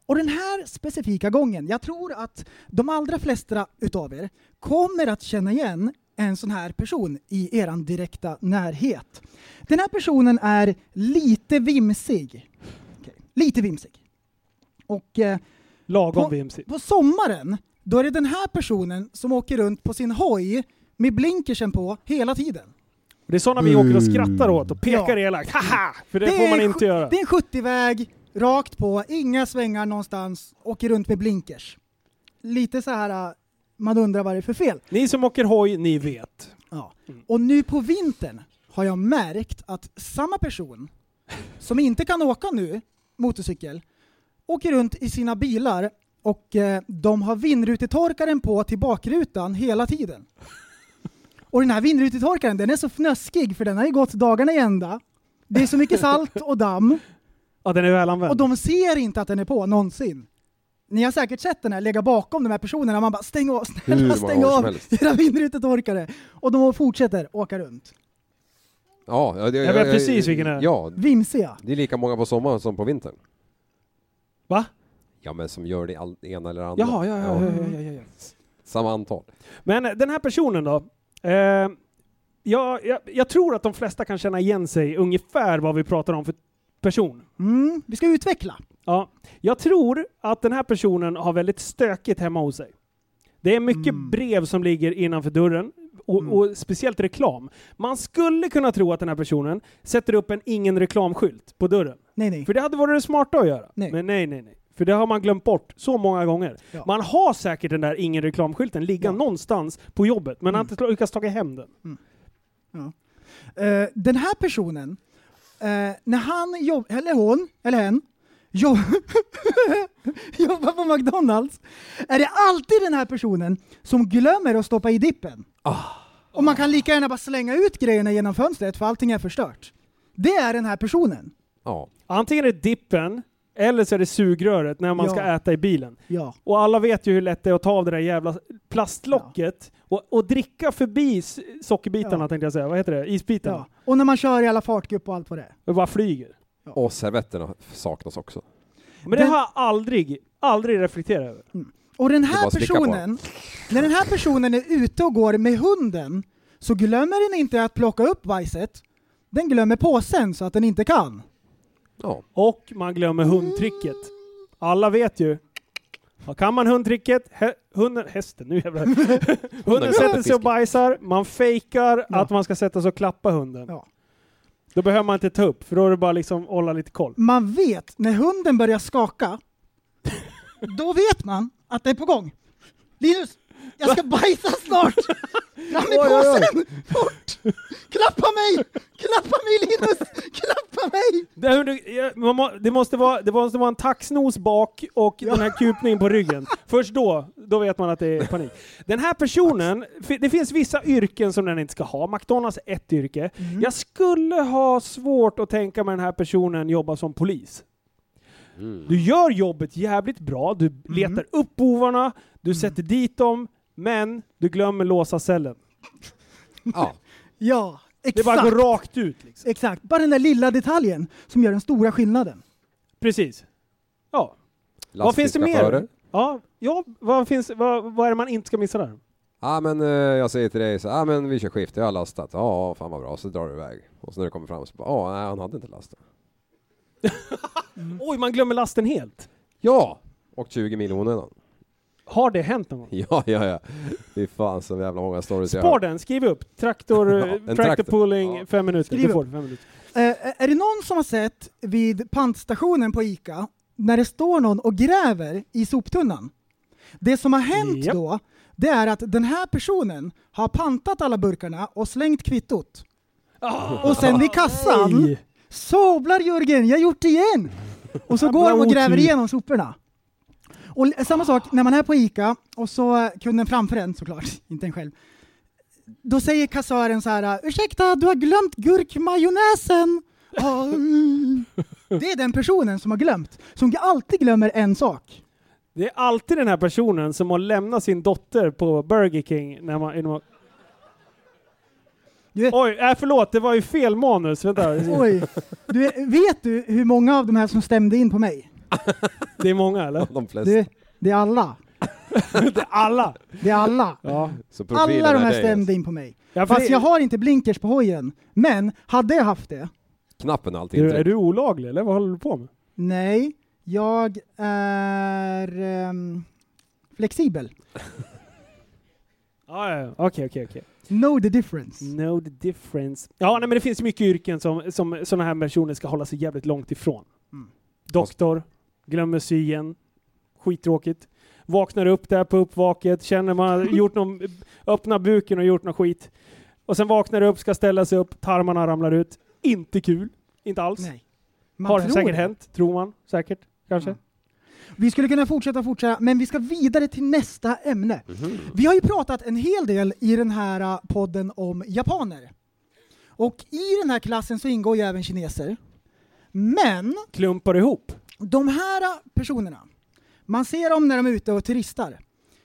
Och den här specifika gången, jag tror att de allra flesta utav er kommer att känna igen en sån här person i eran direkta närhet. Den här personen är lite vimsig. Okej, Lite vimsig. Och eh, Lagom på, vimsigt. på sommaren, då är det den här personen som åker runt på sin hoj med blinkersen på hela tiden. Det är sådana vi åker och skrattar åt och pekar Ja. elakt. Haha! För det, Det får man inte göra. Det är en 70-väg, rakt på, inga svängar någonstans, åker runt med blinkers. Lite så här, äh, man undrar vad det är för fel. Ni som åker hoj, ni vet. Ja. Och nu på vintern har jag märkt att samma person som inte kan åka nu, motorcykel, åker runt i sina bilar och eh, de har vindrutetorkaren på till bakrutan hela tiden. Och den här vindrutetorkaren den är så fnöskig för den har ju gått dagarna i ända. Det är så mycket salt och damm Ja, den är väl använd. och de ser inte att den är på någonsin. Ni har säkert sett den här ligga bakom de här personerna, man bara stäng av, snälla stäng av era vindrutetorkare. Och de fortsätter åka runt. Ja, ja, det, Jag vet precis vilken det är. Ja, Vimsiga. det är lika många på sommaren som på vintern. Va? Ja, men som gör det all, ena eller andra. Jaha, ja, ja, ja, ja, ja, ja. Samma antal. Men den här personen då? Eh, jag, jag, jag tror att de flesta kan känna igen sig ungefär vad vi pratar om för person. Mm, vi ska utveckla. Ja, jag tror att den här personen har väldigt stökigt hemma hos sig. Det är mycket brev som ligger innanför dörren, och, och speciellt reklam. Man skulle kunna tro att den här personen sätter upp en ingen reklamskylt på dörren. Nej, nej. För det hade varit det smarta att göra. Nej. Men nej, nej, nej. För det har man glömt bort så många gånger. Ja. Man har säkert den där ingen reklamskylten ligga någonstans på jobbet, men har inte lyckats ta hem den. Eh, den här personen, eh, när han jobb, eller hon, eller hen, jobb, jobbar på McDonalds, är det alltid den här personen som glömmer att stoppa i dippen. Och man kan lika gärna bara slänga ut grejerna genom fönstret för allting är förstört. Det är den här personen. Ja. Antingen är det dippen, eller så är det sugröret när man Ja. ska äta i bilen. Ja. Och alla vet ju hur lätt det är att ta av det där jävla plastlocket och, och dricka förbi sockerbitarna Ja. tänkte jag säga. Vad heter det? Isbitarna. ja. Och när man kör i alla fartgupp och allt vad det är. Och bara flyger. Och servetterna saknas också. Men det Den- har jag aldrig, aldrig reflekterat över. Och den Det är här personen, när den här personen är ute och går med hunden så glömmer den inte att plocka upp bajset. Den glömmer påsen så att den inte kan. Ja. Och man glömmer hundtricket. Alla vet ju. Ja, kan man hundtricket, hä, hunden, hästen, nu jävlar. hunden sätter sig och bajsar, man fejkar Ja. att man ska sätta sig och klappa hunden. Ja. Då behöver man inte ta upp, för då är det bara liksom hålla lite koll. Man vet när hunden börjar skaka, då vet man att det är på gång. Linus, jag ska bajsa snart! Fram med Oj, oj, oj. påsen! Fort! Klappa mig! Klappa mig Linus! Klappa mig! Det, är hur du- ja, man må, det, måste vara, det måste vara en taxnos bak och den här kupningen på ryggen. Först då, då vet man att det är panik. Den här personen, det finns vissa yrken som den inte ska ha. McDonalds är ett yrke. Jag skulle ha svårt att tänka mig den här personen jobba som polis. Du gör jobbet jävligt bra, du letar upp bovarna, du sätter dit dem, men du glömmer låsa cellen. ja. Ja, Det exakt. bara går rakt ut. Liksom. Exakt, bara den där lilla detaljen som gör den stora skillnaden. Precis. Ja. Vad finns det mer? Ja, ja vad, finns, vad, vad är det man inte ska missa där? Ja men eh, jag säger till dig så ja men vi kör skift, jag har lastat. Ja fan vad bra, så drar du iväg. Och så när du kommer fram så bara, ja nej han hade inte lastat. Oj, man glömmer lasten helt. Ja! Och 20 mil i onödan. Har det hänt någon gång? Ja, ja, ja. Fy fan så jävla många stories jag Spar har. den, skriv upp. Traktor, Ja, eh, en tractor traktor. pulling, Ja. fem minuter. Skriv Du får upp. fem minuter. Eh, är det någon som har sett vid pantstationen på ICA när det står någon och gräver i soptunnan? Det som har hänt Japp. då, det är att den här personen har pantat alla burkarna och slängt kvittot. Och sen vid kassan Nej. Soblar Jörgen, jag har gjort det igen! Och så går de och gräver igenom soporna. Och samma sak när man är på ICA och så eh, kunden framför en såklart, inte en själv. Då säger kassören så här, ursäkta du har glömt gurkmajonnäsen. Mm. Det är den personen som har glömt, som alltid glömmer en sak. Det är alltid den här personen som har lämnat sin dotter på Burger King när man... när man- vet, Oj, äh, förlåt, det var ju fel manus. Vänta. oj, du vet, vet du hur många av de här som stämde in på mig? Det är många eller? De flesta. Det, det är alla. det är alla! Det är alla. Ja. Så profilen Alla de är här dig, stämde alltså. in på mig. Ja, för Fast det- jag har inte blinkers på hojen. Men hade jag haft det, Knappen är alltid Du, är du olaglig eller vad håller du på med? nej, jag är ehm, flexibel. Ja, ja, ja. Okej, okej, okej. Know the difference. Know the difference. Ja, nej, men det finns mycket yrken som, som sådana här personer ska hålla sig jävligt långt ifrån. Mm. Doktor, glömmer sy igen. Skittråkigt. Vaknar upp där på uppvaket, känner man gjort någon, öppnar buken och gjort någon skit. Och sen vaknar upp, ska ställa sig upp, tarmarna ramlar ut. Inte kul. Inte alls. Nej. Man Har tror säkert det. hänt, tror man. Säkert, kanske. Mm. Vi skulle kunna fortsätta fortsätta, men vi ska vidare till nästa ämne. Mhm. Vi har ju pratat en hel del i den här uh, podden om japaner. Och i den här klassen så ingår ju även kineser. Men Klumpar ihop. De här personerna, man ser dem när de är ute och turistar.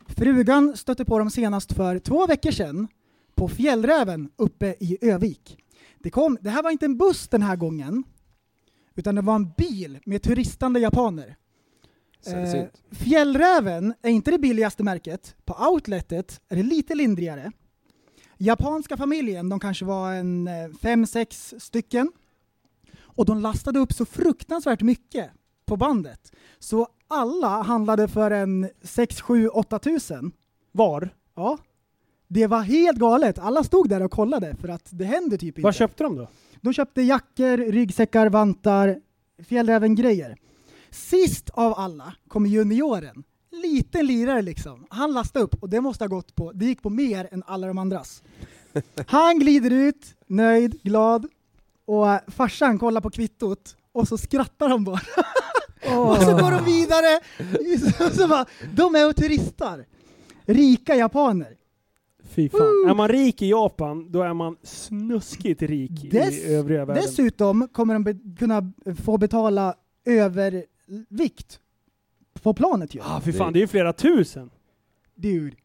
Frugan stötte på dem senast för två veckor sedan på Fjällräven uppe i Övik. Det, kom, det här var inte en buss den här gången, utan det var en bil med turistande japaner. Eh. Fjällräven är inte det billigaste märket. På outletet är det lite lindrigare. Japanska familjen, de kanske var en eh, fem, sex stycken. Och de lastade upp så fruktansvärt mycket på bandet. Så alla handlade för en 6, 7, 8 tusen. Var? Ja. Det var helt galet. Alla stod där och kollade för att det händer typ inte. Vad köpte de då? De köpte jackor, ryggsäckar, vantar, fjällräven-grejer. Sist av alla kom junioren. Liten lirare liksom. Han lastade upp och det måste ha gått på, det gick på mer än alla de andras. Han glider ut, nöjd, glad och farsan kollar på kvittot och så skrattar han bara. och så går de vidare. Så, så bara, de är och turistar. Rika japaner. Fy fan. Är man rik i Japan, då är man snuskigt rik Dess- i övriga världen. Dessutom kommer de be- kunna få betala övervikt på planet ju. Ah, fy fan, det är ju flera tusen. Dude.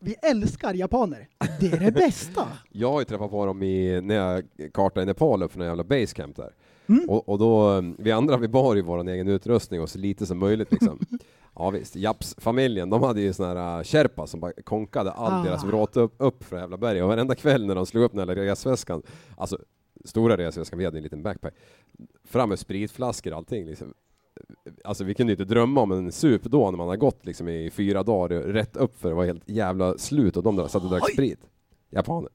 Vi älskar japaner. Det är det bästa. Jag har ju träffat på dem i, när jag kartade i Nepal upp för någon jävla basecamp där. Mm. Och, och då, vi andra vi bar ju vår egen utrustning och så lite som möjligt liksom. Ja visst, Japs-familjen, de hade ju såna här uh, Sherpa som bara konkade allt Ah. deras vråt upp, upp för jävla berg och varenda kväll när de slog upp den här resväskan, alltså stora resväskan, vi hade en liten backpack, fram med spritflaskor och allting liksom. Alltså vi kunde ju inte drömma om en sup då när man har gått liksom i fyra dagar rätt upp för det var helt jävla slut och de där satt och drack sprit. Japaner.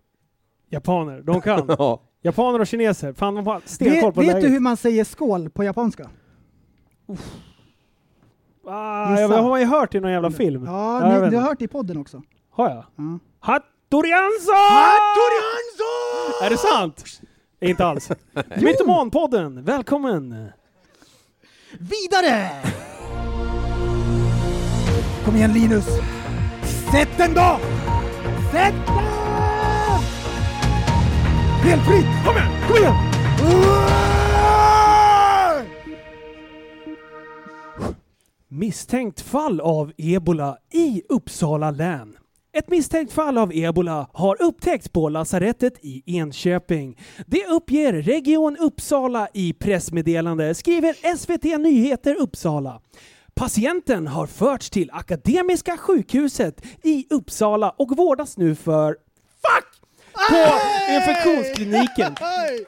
Japaner, de kan. Ja. Japaner och kineser, fan de har stenkoll Vet, på vet läget. du hur man säger skål på japanska? Ah, jag har ju hört i någon jävla film. Ja, jag ni, vet du har hört i podden också. Har jag? Ja. Hattorianzo! Är det sant? Inte alls. Mytomanpodden, välkommen! Vidare! Kom igen Linus! Sätt den då! Sätt den! Helt fritt! Kom igen! Kom igen! Misstänkt fall av ebola i Uppsala län. Ett misstänkt fall av ebola har upptäckts på lasarettet i Enköping. Det uppger Region Uppsala i pressmeddelande, skriver SVT Nyheter Uppsala. Patienten har förts till Akademiska sjukhuset i Uppsala och vårdas nu för Fuck! På infektionskliniken.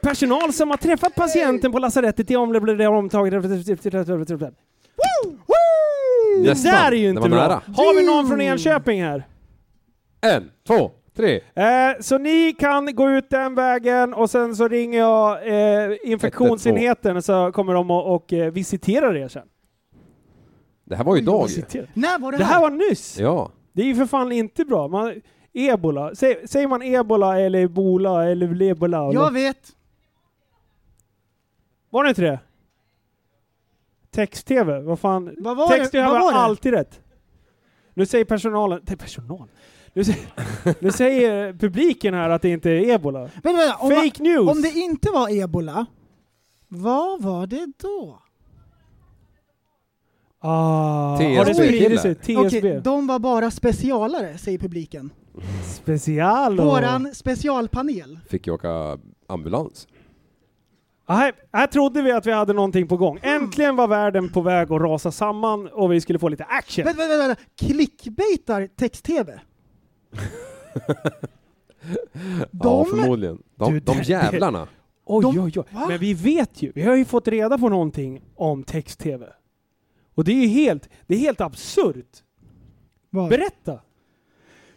Personal som har träffat patienten på lasarettet i området omtaget... Det Nästan. där är ju Det inte bra. nära. Har vi någon från Enköping här? En, två, tre. Eh, så ni kan gå ut den vägen och sen så ringer jag eh, infektionsenheten så kommer de och, och eh, visiterar er sen. Det här var ju idag ju. Visiterar. När var det, Det här var nyss! Ja. Det är ju för fan inte bra. Man, ebola. Säg, säger man ebola eller ebola eller ebola? Jag vet. Var det inte det? Text-tv? Vad fan? Vad var det? Text-tv Vad har var det? alltid rätt. Nu säger personalen... Nej, personal. Nu säger, nu säger publiken här att det inte är ebola. Vänta, vänta. Om, Fake news! om det inte var ebola, vad var det då? Ah, TSB har det spridit sig? killar. TSB? Okej, de var bara specialare, säger publiken. Special. Våran specialpanel. Fick ju åka ambulans. Här, här trodde vi att vi hade någonting på gång. Äntligen var världen på väg att rasa samman och vi skulle få lite action. Vänta, vänta, vänta. Clickbaitar text-tv? Ja, förmodligen. De, Du, de det- jävlarna. Oj, De- oj, oj. Va? Men vi vet ju, vi har ju fått reda på någonting om text-tv. Och det är ju helt, det är helt absurt. Vad? Berätta!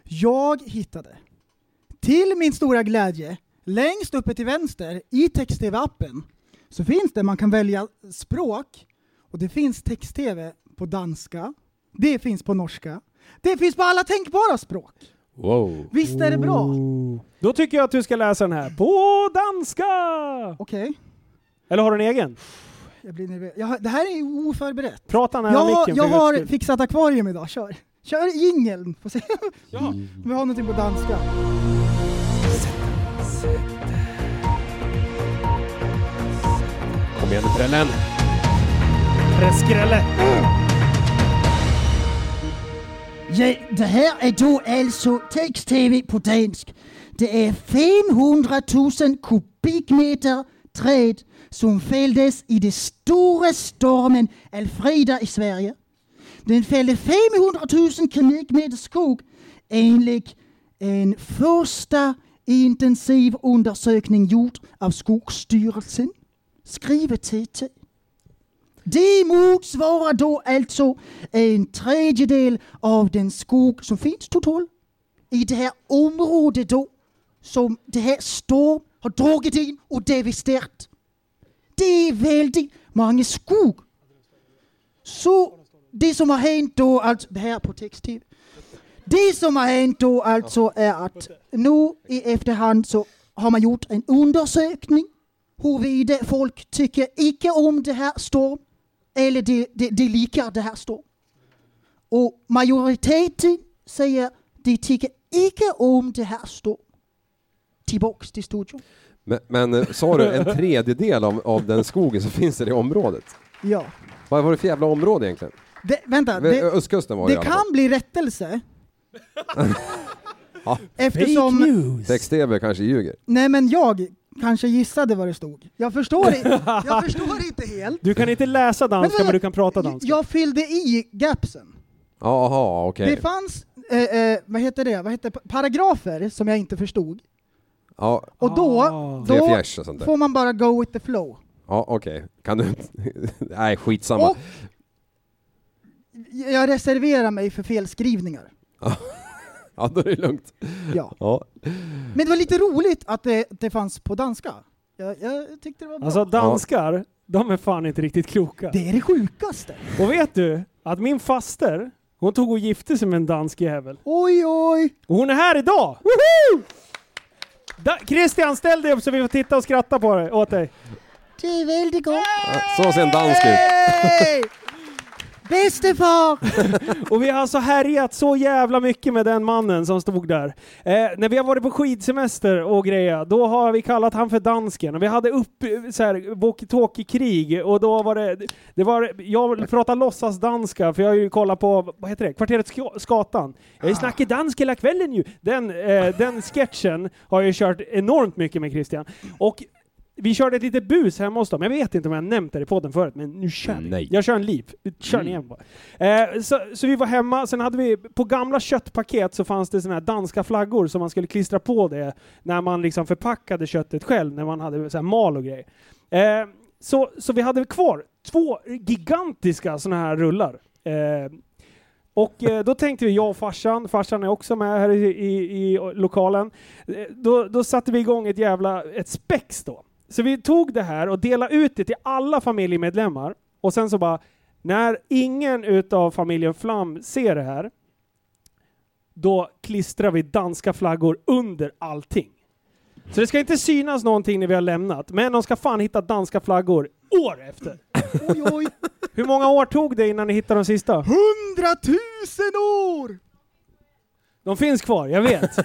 Jag hittade, till min stora glädje, längst uppe till vänster i text-tv-appen så finns det, man kan välja språk och det finns text-tv på danska, det finns på norska, det finns på alla tänkbara språk. Wow. Visst är det bra? Då tycker jag att du ska läsa den här på danska! Okej, Eller har du en egen? jag blir nervös. Jag, har- det här är oförberett. Prata nära Jag, har- micken jag har skull. fixat akvarium idag, kör! Kör jingeln, får se om vi har någonting på danska. Kom igen nu prällen. Preskrälle. Ja, det här är då alltså text-tv på dansk. Det är 500 000 kubikmeter träd som fälldes i den stora stormen Alfrida i Sverige. Den fällde 500 000 kubikmeter skog enligt en första intensiv undersökning gjord av Skogsstyrelsen, skriver TT. Det motsvarar då alltså en tredjedel av den skog som finns totalt i det här området då som det här storm har dragit in och devasterat. Det är väldigt många skog. Så det som har hänt då, alltså det här på text-tv. Det som har hänt då alltså är att nu i efterhand så har man gjort en undersökning huruvida folk tycker icke om det här storm eller de, de, de likar det här storm. Och majoriteten säger de tycker icke om det här storm. Tillbaks till studion. Men, men eh, sa du en tredjedel av, av den skogen som finns i det området? Ja. Vad var det för jävla område egentligen? Det, vänta, Det, det, Östkusten var det, det fall. kan bli rättelse. Ja. Eftersom... Fake news. Text-tv kanske ljuger. Nej men jag kanske gissade vad det stod. Jag förstår, jag förstår helt. Du kan inte läsa danska men, Men- du kan prata danska. Jag fyllde i gapsen. Jaha, okej. Det fanns, eh, eh, vad heter det, vad heter paragrafer som jag inte förstod. Ja, Och då, Ah. då fjärs och sånt där. får man bara go with the flow. Ja, okej. Kan du... Nej, skitsamma. Och jag reserverar mig för felskrivningar. Ja, då är det lugnt. Ja. Ja. Men det var lite roligt att det, det fanns på danska. Jag, jag tyckte det var bra. Alltså danskar, de är fan inte riktigt kloka. det är det sjukaste. Och vet du att min faster, hon tog och gifte sig med en dansk jävel. Oj, oj! Och hon är här idag! Woho! Da Christian, ställ dig upp så vi får titta och skratta på dig, åt dig. Det är väldigt gott. Så ser en dansk ut. Bäste far! Och vi har alltså härjat så jävla mycket med den mannen som stod där. Eh, när vi har varit på skidsemester och grejer, då har vi kallat han för dansken. Och vi hade upp eh, så här walkie-talkie-krig och då var det, det var, jag pratar låtsas danska för jag har ju kollat på, vad heter det, Kvarteret Sk- Skatan. Jag snackar danska hela kvällen ju. Den, eh, den sketchen har jag ju kört enormt mycket med Christian. Och vi körde ett litet bus hemma hos dem. Jag vet inte om jag nämnt det i podden förut, men nu kör vi. Nej. Jag kör en liv. Kör Mm. igen bara. Eh, så, så vi var hemma, sen hade vi, på gamla köttpaket så fanns det såna här danska flaggor som man skulle klistra på det när man liksom förpackade köttet själv, när man hade så här mal och grejer. Eh, så, så vi hade kvar två gigantiska såna här rullar. Eh, och eh, då tänkte vi, jag och farsan, farsan är också med här i, i, i lokalen, eh, då, då satte vi igång ett jävla, ett spex då. Så vi tog det här och delade ut det till alla familjemedlemmar, och sen så bara, när ingen utav familjen Flam ser det här, då klistrar vi danska flaggor under allting. Så det ska inte synas någonting när vi har lämnat, men de ska fan hitta danska flaggor år efter. Oj, oj! Hur många år tog det innan ni hittade de sista? Hundratusen år! De finns kvar, jag vet.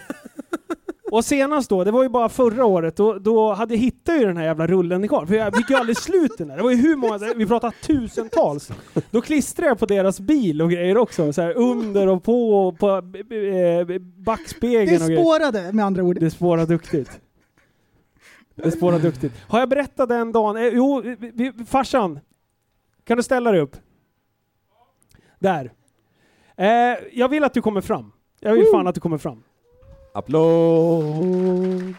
Och senast då, det var ju bara förra året, då, då hade jag hittat ju den här jävla rullen kvar. För jag fick ju aldrig slut den där. Det var ju hur många, vi pratar tusentals. Då klistrade jag på deras bil och grejer också. Så här under och på och på eh, Det backspegeln och grejer. spårade med andra ord. Det spårar duktigt. Det spårar duktigt. Har jag berättat den dagen? Eh, jo, vi, vi, farsan. Kan du ställa dig upp? Där. Eh, jag vill att du kommer fram. Jag vill fan att du kommer fram. Applåd!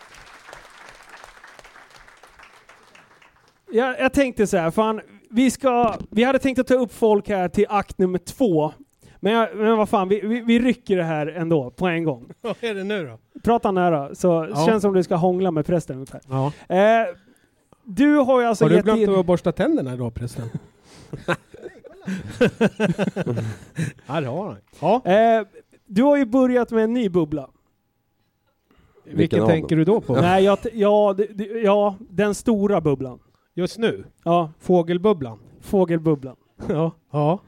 Jag, jag tänkte så här, fan, vi, ska, vi hade tänkt att ta upp folk här till akt nummer två. Men, jag, men vad fan, vi, vi, vi rycker det här ändå på en gång. Vad är det nu då? Prata nära, så Ja. känns som du ska hångla med prästen ungefär. Ja. Eh, du har ju alltså Har du glömt in... att borsta tänderna idag förresten? ja det har han. Ja. Eh, du har ju börjat med en ny bubbla. Vilken, av tänker du då på? Nej, jag, ja, det- det- ja, den stora bubblan. Just nu? Ja, Fågelbubblan? fågelbubblan. Ja. ja.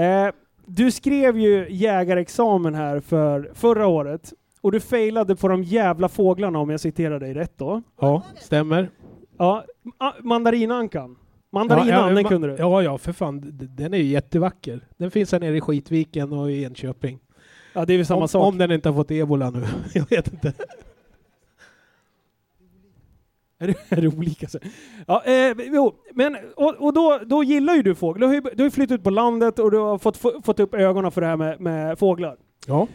Eh, du skrev ju jägarexamen här för förra året och du failade på de jävla fåglarna om jag citerar dig rätt då. Ja, stämmer. Ja, ma- mandarinankan. Mandarinan, ja, ja, kunde du. Ja, ja, för fan. Den är ju jättevacker. Den finns här nere i Skitviken och i Enköping. Ja, det är väl samma om, sak. om den inte har fått ebola nu. Jag vet inte. Är det, är det olika? så? Ja, eh, jo, men, och, och då, då gillar ju du fåglar. Du har ju, du har flyttat ut på landet och du har fått, få- fått upp ögonen för det här med, med fåglar. Ja.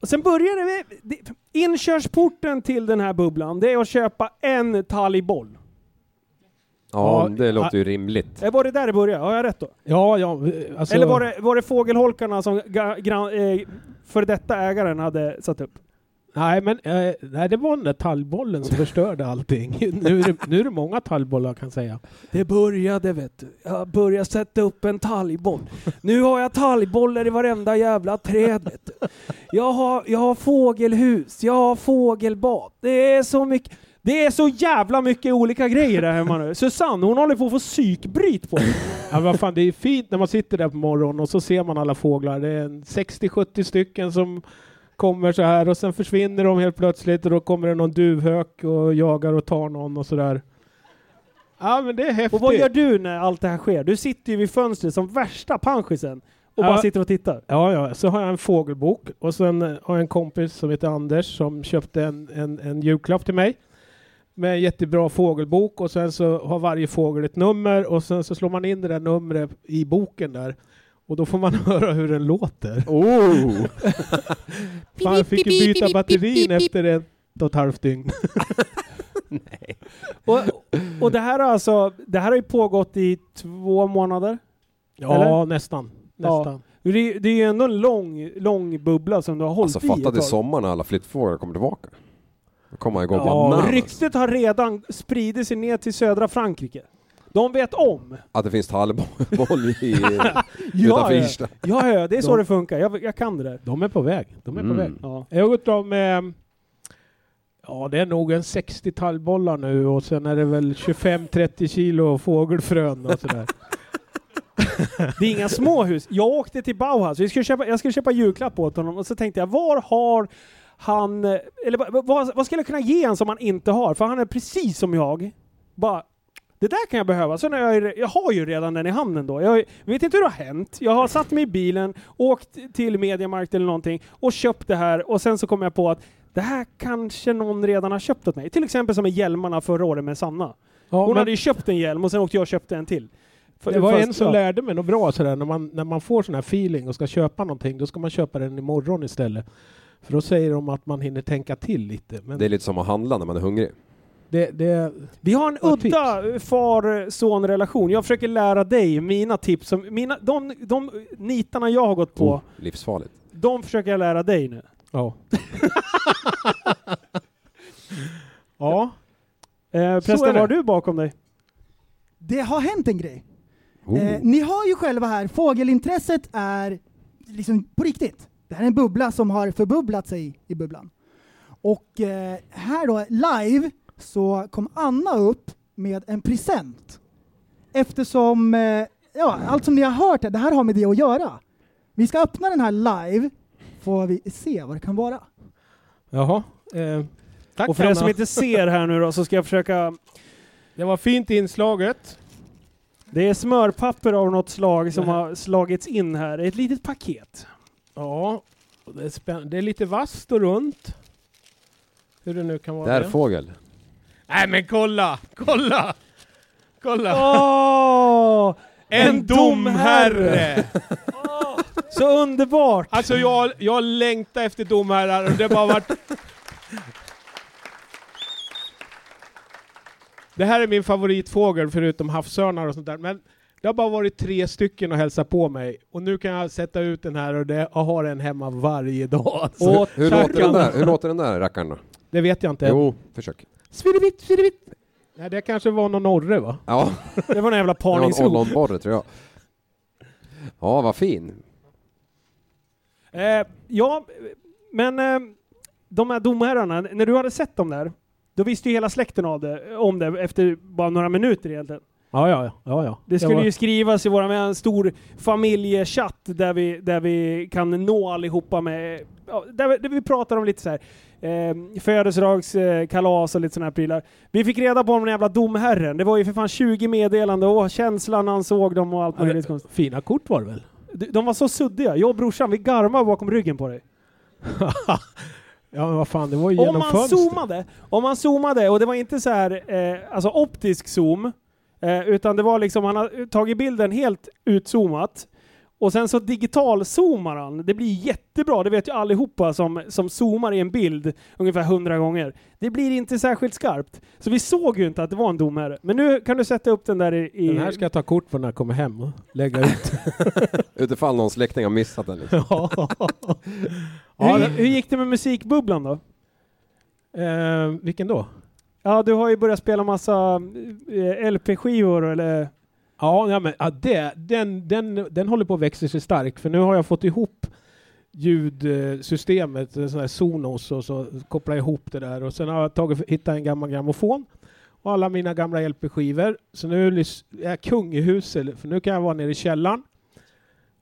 Och sen börjar det med... det- Inkörsporten till den här bubblan, det är att köpa en talgboll. Ja, Ja, det låter ju rimligt. Eh, Var det där det började? Har jag rätt då? Ja, ja. Alltså, Eller var det, var det fågelholkarna som ga, gran, eh, för detta ägaren hade satt upp? Nej, men eh, nej, det var den där tallbollen som förstörde allting. nu, är det, nu är det många tallbollar kan jag säga. Det började vet du. Jag började sätta upp en talgboll. Nu har jag talgbollar i varenda jävla träd vet du. Jag har, jag har fågelhus, jag har fågelbad. Det är så mycket. Det är så jävla mycket olika grejer där hemma nu. Susanne hon håller på att få psykbryt på det. Ja, vad fan, det är fint när man sitter där på morgonen och så ser man alla fåglar. Det är en 60-70 stycken som kommer så här och sen försvinner de helt plötsligt och då kommer det någon duvhök och jagar och tar någon och sådär. Ja men det är häftigt. Och vad gör du när allt det här sker? Du sitter ju vid fönstret som värsta panschisen och Ja. bara sitter och tittar. Ja, ja, så har jag en fågelbok och sen eh, har jag en kompis som heter Anders som köpte en, en, en julklapp till mig med en jättebra fågelbok och sen så har varje fågel ett nummer och sen så slår man in det där numret i boken där och då får man höra hur den låter. Oh! Fan, jag fick ju byta batterin efter ett och ett halvt dygn. Och, och det här har alltså, det här har ju pågått i två månader. Ja, Eller? nästan. Ja. nästan. Det, det är ju ändå en lång, lång bubbla som du har hållit Alltså i fatta tag. sommaren när alla flyttfåglar kommer tillbaka. Då kommer man igång Ja, bananas. Ryktet har redan spridit sig ner till södra Frankrike. De vet om. Att det finns tallboll i, utanför ja. Irsta. Ja, ja, det är så De- det funkar. Jag, jag kan det där. De är på väg. De är på Mm. väg. Ja. Jag har gått av med Ja, det är nog en 60 tallbollar nu och sen är det väl 25-30 kilo fågelfrön och sådär. Det är inga småhus. Jag åkte till Bauhaus. Vi skulle köpa, jag skulle köpa julklapp åt honom och så tänkte jag, var har han... eh, Eller vad, vad, vad skulle jag kunna ge honom som han inte har? För han är precis som jag. Bara, det där kan jag behöva. Så när jag, jag har ju redan den i handen då. Jag vet inte hur det har hänt. Jag har satt mig i bilen, åkt till Mediamarkt eller någonting och köpt det här och sen så kom jag på att det här kanske någon redan har köpt åt mig. Till exempel som med hjälmarna förra året med Sanna. Ja, Hon men hade ju köpt en hjälm och sen åkte jag och köpte en till. För- det var fast- en som ja. lärde mig något bra sådär, när man, när man får sån här feeling och ska köpa någonting, då ska man köpa den imorgon istället. För då säger de att man hinner tänka till lite. Men Det är lite som att handla när man är hungrig. Det, det, Vi har en udda far-son-relation. Jag försöker lära dig mina tips. Som, mina, de, de nitarna jag har gått på, Oh, livsfarligt. de försöker jag lära dig nu. ja. ja. Eh, Prästen, har du bakom dig? Det har hänt en grej. Oh. Eh, ni har ju själva här, fågelintresset är liksom på riktigt. Det här är en bubbla som har förbubblat sig i bubblan. Och eh, här då, live, så kom Anna upp med en present. Eftersom, eh, ja, allt som ni har hört här, det här har med det att göra. Vi ska öppna den här live, får vi se vad det kan vara. Jaha. Eh, tack och för er som Anna. inte ser här nu då, så ska jag försöka... Det var fint inslaget. Det är smörpapper av något slag som har slagits in här. Ett litet paket. Ja. Det är, spänn- det är lite vasst och runt. Hur det nu kan vara. Där det. fågel. Nej men kolla, kolla! Kolla! Åh! en domherre! Så underbart! Alltså jag, jag längtar efter domherrar och det har bara varit... Det här är min favoritfågel förutom havsörnar och sånt där. Men det har bara varit tre stycken och hälsa på mig. Och nu kan jag sätta ut den här och det, jag har en hemma varje dag. Alltså. hur, hur, låter den där, hur låter den där rackaren då? Det vet jag inte. Jo, försök. Svidevitt, svidevitt. Nej, det kanske var någon orre va? Ja. Det var en jävla Det var en parningsrop. ollonborre tror jag. Ja, vad fin. Eh, ja, men eh, de här domherrarna, när du hade sett dem där, då visste ju hela släkten av det, om det efter bara några minuter egentligen. Ja, ja, ja. ja. Det skulle var- ju skrivas i en stor familjechatt där vi, där vi kan nå allihopa med, ja, där, vi- där vi pratar om lite så här. Eh, födelsedagskalas kalas och lite sådana här prylar. Vi fick reda på om den jävla domherren. Det var ju för fan 20 meddelanden och känslan han såg dem och allt Ja, möjligt konstigt. Fina kort var det väl? De de var så suddiga. Jag och brorsan, vi garmade bakom ryggen på dig. Ja, men vad fan, det var ju Om genom man fönstret. zoomade, om man zoomade, och det var inte så här, eh, alltså optisk zoom, eh, utan det var liksom, han har tagit bilden helt utzoomat, och sen så digital-zoomar han. Det blir jättebra, det vet ju allihopa som, som zoomar i en bild ungefär hundra gånger. Det blir inte särskilt skarpt. Så vi såg ju inte att det var en domare. Men nu kan du sätta upp den där i... i Den här ska jag ta kort på när jag kommer hem och lägga ut. Utifall någon släkting har missat den liksom. ja. hur, hur gick det med musikbubblan då? Eh, vilken då? Ja, du har ju börjat spela massa eh, LP-skivor eller... Ja, ja, men, ja det, den, den, den håller på att växa sig stark för nu har jag fått ihop ljudsystemet, en sån här Sonos och så kopplar jag ihop det där och sen har jag tagit, hittat en gammal grammofon och alla mina gamla LP-skivor. Så nu är jag kung i huset för nu kan jag vara nere i källaren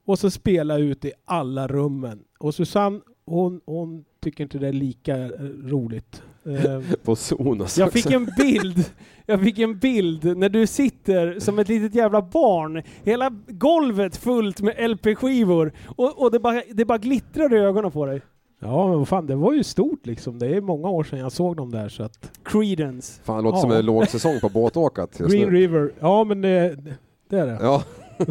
och så spela ut i alla rummen. Och Susanne, hon, hon tycker inte det är lika roligt. Eh, På Sonos Jag också. fick en bild, jag fick en bild när du sitter som ett litet jävla barn. Hela golvet fullt med LP-skivor och, och det, bara, det bara glittrar i ögonen på dig. Ja, men vad fan, det var ju stort liksom. Det är många år sedan jag såg dem där så att... Creedence. Fan, det låter Ja. som en lågsäsong på båtåkat just Green nu. River, ja men det, det är det. Ja,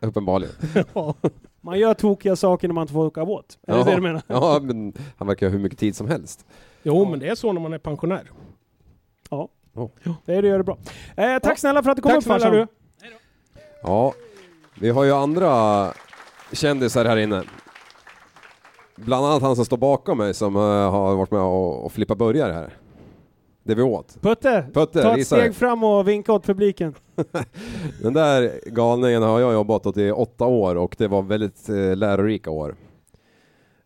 uppenbarligen. Ja. Man gör tokiga saker när man inte får åka båt. Är det Ja. det du menar? Ja, men han verkar ha hur mycket tid som helst. Jo, men det är så när man är pensionär. Ja. Ja. Det är det gör det bra. Eh, tack snälla för att du kom Tack upp farsan. du. Ja, vi har ju andra kändisar här inne. Bland annat han som står bakom mig som eh, har varit med och, och flippat burgare här. Det vi åt. Putte, Putte, ta ett steg fram och vinka åt publiken. Den där galningen har jag jobbat åt i åtta år och det var väldigt eh, lärorika år.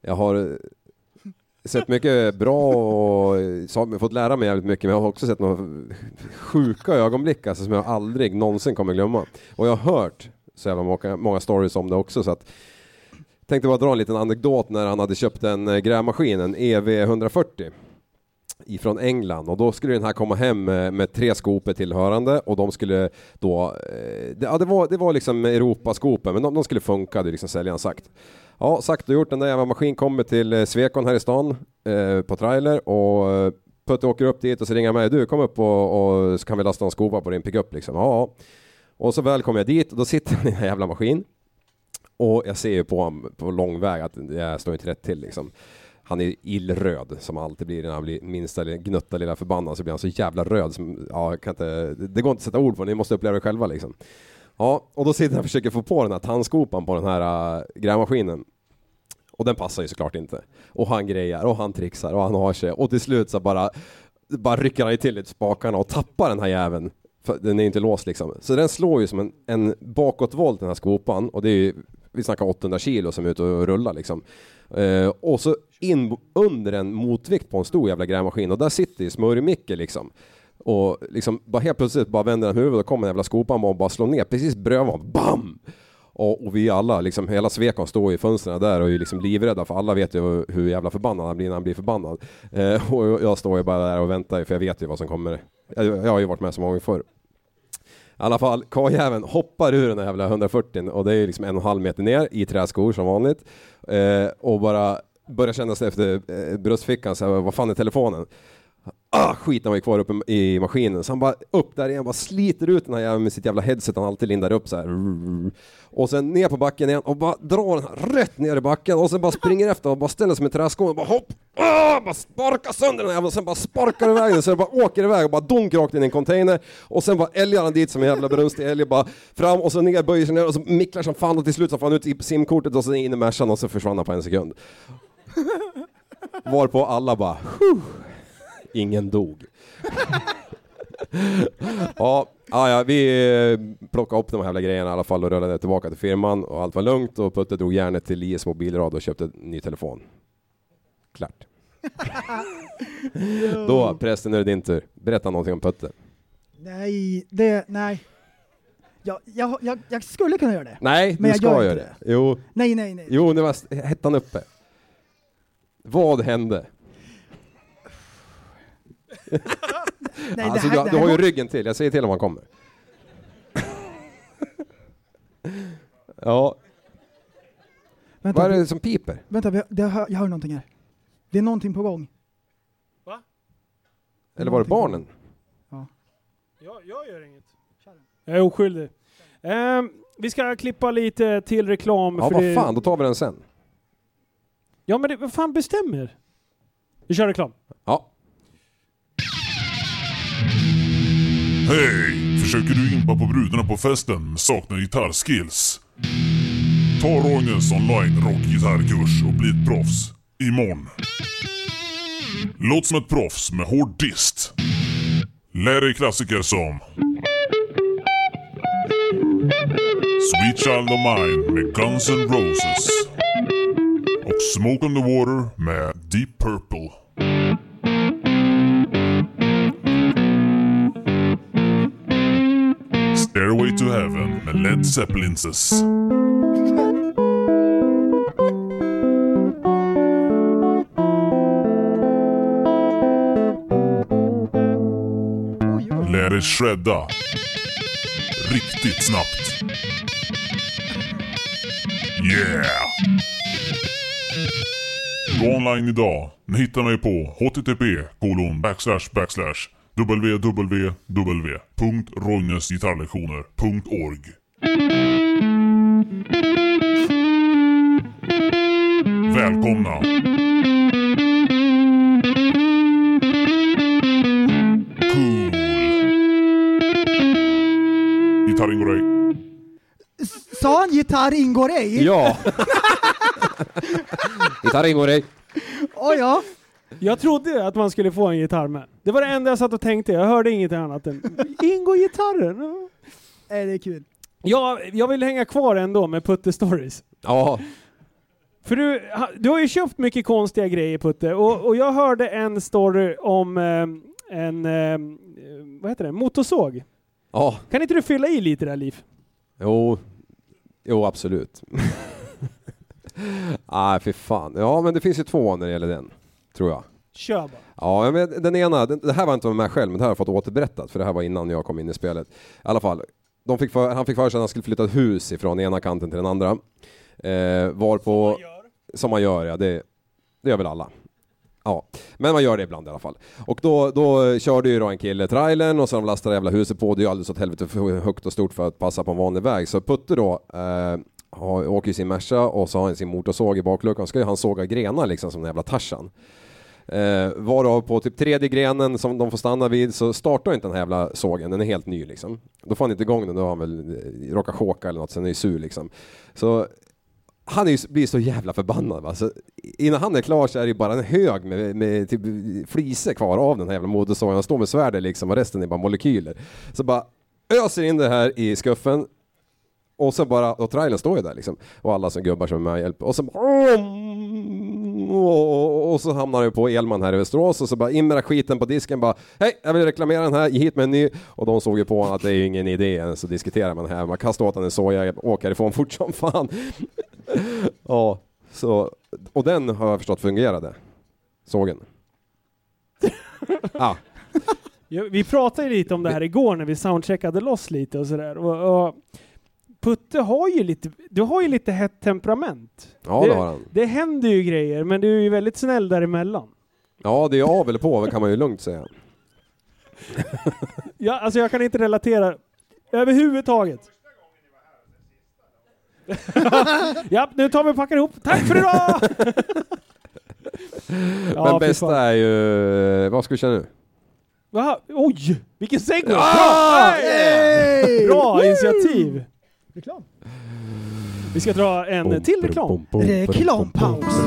Jag har sett mycket bra och eh, så- fått lära mig jävligt mycket men jag har också sett några sjuka ögonblick alltså, som jag aldrig någonsin kommer glömma. Och jag har hört så jävla många, många stories om det också så att tänkte bara dra en liten anekdot när han hade köpt en eh, grävmaskin, en EV140 ifrån England och då skulle den här komma hem eh, med, tre skopor tillhörande och de skulle då, ja, det, var, det var liksom Europaskopor men de, de skulle funka, det liksom säljaren sagt. Ja, sagt och gjort, den där jävla maskin kommer till eh, Svekon här i stan eh, på trailer och eh, Putte åker upp dit och så ringer han mig, du kom upp och, och så kan vi lasta en skopa på din pickup liksom. Ja, ja. Och så väl kommer jag dit och då sitter han i den här jävla maskin och jag ser ju på honom på lång väg att jag står inte rätt till liksom. Han är illröd som alltid blir när han blir minsta gnutta lilla förbannad så blir han så jävla röd som, ja, kan inte, det går inte att sätta ord på, ni måste uppleva det själva liksom. Ja, och då sitter han och försöker få på den här tandskopan på den här äh, grävmaskinen. Och den passar ju såklart inte. Och han grejar och han trixar och han har sig och till slut så bara, bara rycker han ju till lite spakarna och tappar den här jäveln. För den är ju inte låst liksom. Så den slår ju som en, en bakåtvolt den här skopan och det är ju, vi snackar 800 kilo som är ute och rullar liksom. Uh, och så in under en motvikt på en stor jävla grävmaskin och där sitter ju smörjmicke liksom. Och liksom bara helt plötsligt bara vänder han huvudet och kommer en jävla skopan och bara slår ner precis bredvid honom. BAM! Och, och vi alla, liksom hela Svekon står i fönstren där och är liksom livrädda för alla vet ju hur jävla förbannad han blir när han blir förbannad. Eh, och jag står ju bara där och väntar för jag vet ju vad som kommer. Jag, jag har ju varit med så många gånger förr. I alla fall, karljäveln hoppar ur den här jävla 140 och det är liksom en och en halv meter ner i träskor som vanligt. Eh, och bara börjar känna sig efter eh, bröstfickan, så här, vad fan är telefonen? Ah, skiten var ju kvar uppe i maskinen, så han bara upp där igen, bara sliter ut den här jäveln med sitt jävla headset han alltid lindar upp så här. Och sen ner på backen igen och bara drar den här rätt ner i backen och sen bara springer efter och bara ställer sig med träskon och bara hopp! Ah, bara sparkar sönder den här jäveln och sen bara sparkar iväg den så den bara åker iväg och bara dunk rakt in i en container och sen bara älgar han dit som en jävla brunstig älg och bara fram och så ner, böjer sig ner och så micklar som fan och till slut så får han ut i simkortet och så in i Mercan och så försvann han på en sekund. Varpå alla bara "Huh." Ingen dog. ja, ja, vi eh, plockade upp de här jävla grejerna i alla fall och rullade tillbaka till firman och allt var lugnt och Putte drog järnet till IS mobilrad och köpte en ny telefon. Klart. Då, prästen, är det din tur. Berätta någonting om Putte. Nej, det, nej. Jag, jag, jag, jag skulle kunna göra det. Nej, Men du jag ska gör göra inte det. Jo, Nej, nej, nej. jo, nu var hettan uppe. Vad hände? Nej, alltså, det här, du, du har ju var- ryggen till, jag säger till om han kommer. ja, Vänta, vad är det som piper? vänta det hör, jag hör någonting här. Det är någonting på gång. Eller var det barnen? Jag, jag gör inget. Jag är oskyldig. Ehm, vi ska klippa lite till reklam. Ja, för vad det- fan, då tar vi den sen. Ja, men det, vad fan bestämmer? Vi kör reklam. Ja. Hej! Försöker du impa på brudarna på festen men saknar gitarrskills? Ta Roines online rockgitarrkurs och bli ett proffs. Imorgon. Låt som ett proffs med hård dist. Lär dig klassiker som Sweet Child of Mine med Guns N' Roses och Smoke on the Water med Deep Purple. Stairway to Heaven med Led Zeppelinses. Lär dig shredda. Riktigt snabbt. Yeah! Gå online idag. Ni hittar mig på http kolon backslash backslash www.roinesgitarrlektioner.org Välkomna! Cool! Gitarr ingår ej. Sa han gitarr ingår ej? Ja! Gitarr ingår ej. Åh ja. Jag trodde att man skulle få en gitarr med. Det var det enda jag satt och tänkte. Jag hörde inget annat än ingår gitarren? Nej, det är kul. Ja, jag vill hänga kvar ändå med Putte Stories. Ja, För du, du har ju köpt mycket konstiga grejer Putte, och, och jag hörde en story om eh, en, eh, vad heter det, motorsåg. ja, Kan inte du fylla i lite där Liv? jo, jo absolut. Nej, för fan. Ja, men det finns ju två när det gäller den, tror jag. Kör bara. Ja, men den ena, den, det här var inte med mig själv, men det här har jag fått återberättat, för det här var innan jag kom in i spelet. I alla fall, de fick för, han fick för sig att han skulle flytta ett hus ifrån ena kanten till den andra. Eh, varpå, som man gör, ja, det, det gör väl alla. Ja, men man gör det ibland i alla fall. Och då, då körde ju då en kille trailern och så de lastade jävla huset på. Det är ju alldeles åt helvete för högt och stort för att passa på en vanlig väg. Så Putte då eh, har, åker ju sin Merca och så har han sin motorsåg i bakluckan. Ska ju han såga grenar liksom som en jävla Tarzan. Eh, varav på typ tredje grenen som de får stanna vid så startar inte den här jävla sågen, den är helt ny liksom. Då får han inte igång den, då har han väl eh, råkat choka eller något, sen är ju sur liksom. Så han är ju, blir så jävla förbannad va. Så innan han är klar så är det ju bara en hög med, med typ fliser kvar av den här jävla motorsågen. Han står med svärdet liksom och resten är bara molekyler. Så bara öser in det här i skuffen och så bara, och trailern står ju där liksom. Och alla som gubbar som är med hjälper. Och så och, och så hamnar det på Elman här i Västerås och så bara in med skiten på disken bara Hej, jag vill reklamera den här, ge hit med en ny. Och de såg ju på att det är ju ingen idé ens att diskutera med den här. Man kastar åt den en soja, åker ifrån fort som fan. ja, så, och den har jag förstått fungerade. Sågen. ja. Ja, Vi pratade lite om det här igår när vi soundcheckade loss lite och sådär. Och, och Putte har ju lite, du har ju lite hett temperament. Ja, det har han. Det händer ju grejer, men du är ju väldigt snäll däremellan. Ja, det är av eller på kan man ju lugnt säga. Ja, alltså jag kan inte relatera överhuvudtaget. ja, nu tar vi och packar ihop. Tack för idag! Ja, Men bästa är ju... Vad ska vi köra nu? Va? Oj, vilken segway! Ja! Bra! Hey! Bra initiativ! Reklam. Vi ska dra en till reklam. Reklampaus.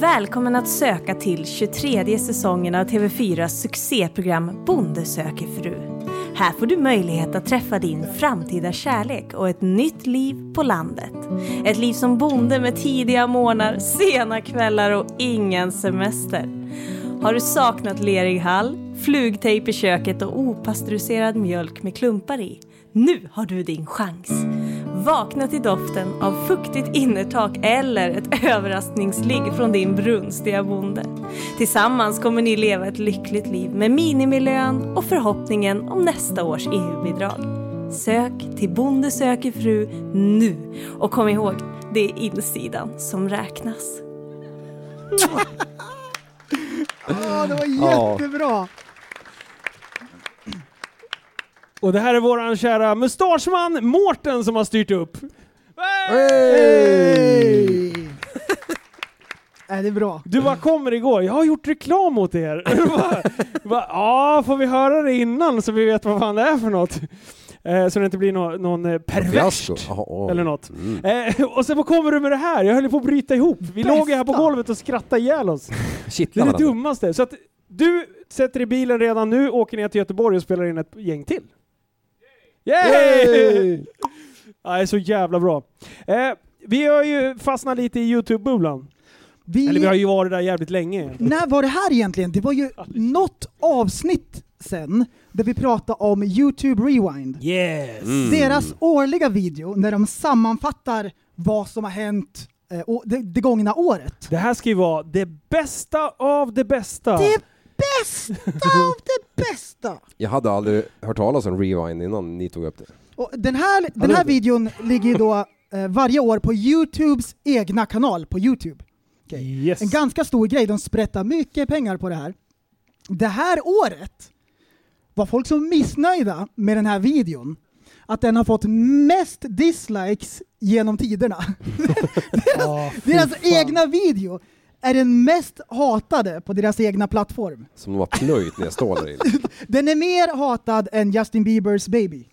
Välkommen att söka till 23 säsongen av TV4s succéprogram Bonde söker fru. Här får du möjlighet att träffa din framtida kärlek och ett nytt liv på landet. Ett liv som bonde med tidiga morgnar, sena kvällar och ingen semester. Har du saknat lerig hall, flugtejp i köket och opastöriserad mjölk med klumpar i? Nu har du din chans! Vakna till doften av fuktigt innertak eller ett överraskningsligg från din brunstiga bonde. Tillsammans kommer ni leva ett lyckligt liv med minimilön och förhoppningen om nästa års EU-bidrag. Sök till Bonde söker fru nu och kom ihåg, det är insidan som räknas. oh, det var jättebra. Och det här är våran kära mustaschman Mårten som har styrt upp. Hey! Är det är bra? Du bara kommer igår, jag har gjort reklam åt er. Ja, får vi höra det innan så vi vet vad fan det är för något? Eh, så det inte blir nå- någon eh, perverst eller något. Mm. Eh, och sen vad kommer du med det här? Jag höll på att bryta ihop. Vi låg ju här på Bästa. golvet och skrattade ihjäl oss. Det Kittlar är det dummaste. Så att du sätter i bilen redan nu, åker ner till Göteborg och spelar in ett gäng till. Yay! Ja, det är så jävla bra. Eh, vi har ju fastnat lite i Youtube-bubblan. Vi, Eller vi har ju varit där jävligt länge. När var det här egentligen? Det var ju något avsnitt sen där vi pratade om Youtube Rewind. Yes! Mm. Deras årliga video när de sammanfattar vad som har hänt eh, det, det gångna året. Det här ska ju vara det bästa av det bästa. Det bästa av det bästa! Jag hade aldrig hört talas om Rewind innan ni tog upp det. Och den här, den här videon ligger ju då eh, varje år på Youtubes egna kanal på Youtube. Yes. En ganska stor grej, de sprättar mycket pengar på det här. Det här året var folk så missnöjda med den här videon att den har fått mest dislikes genom tiderna. Ja, fy deras egna video är den mest hatade på deras egna plattform. Som de har plöjt ner stålar i. Den är mer hatad än Justin Biebers Baby.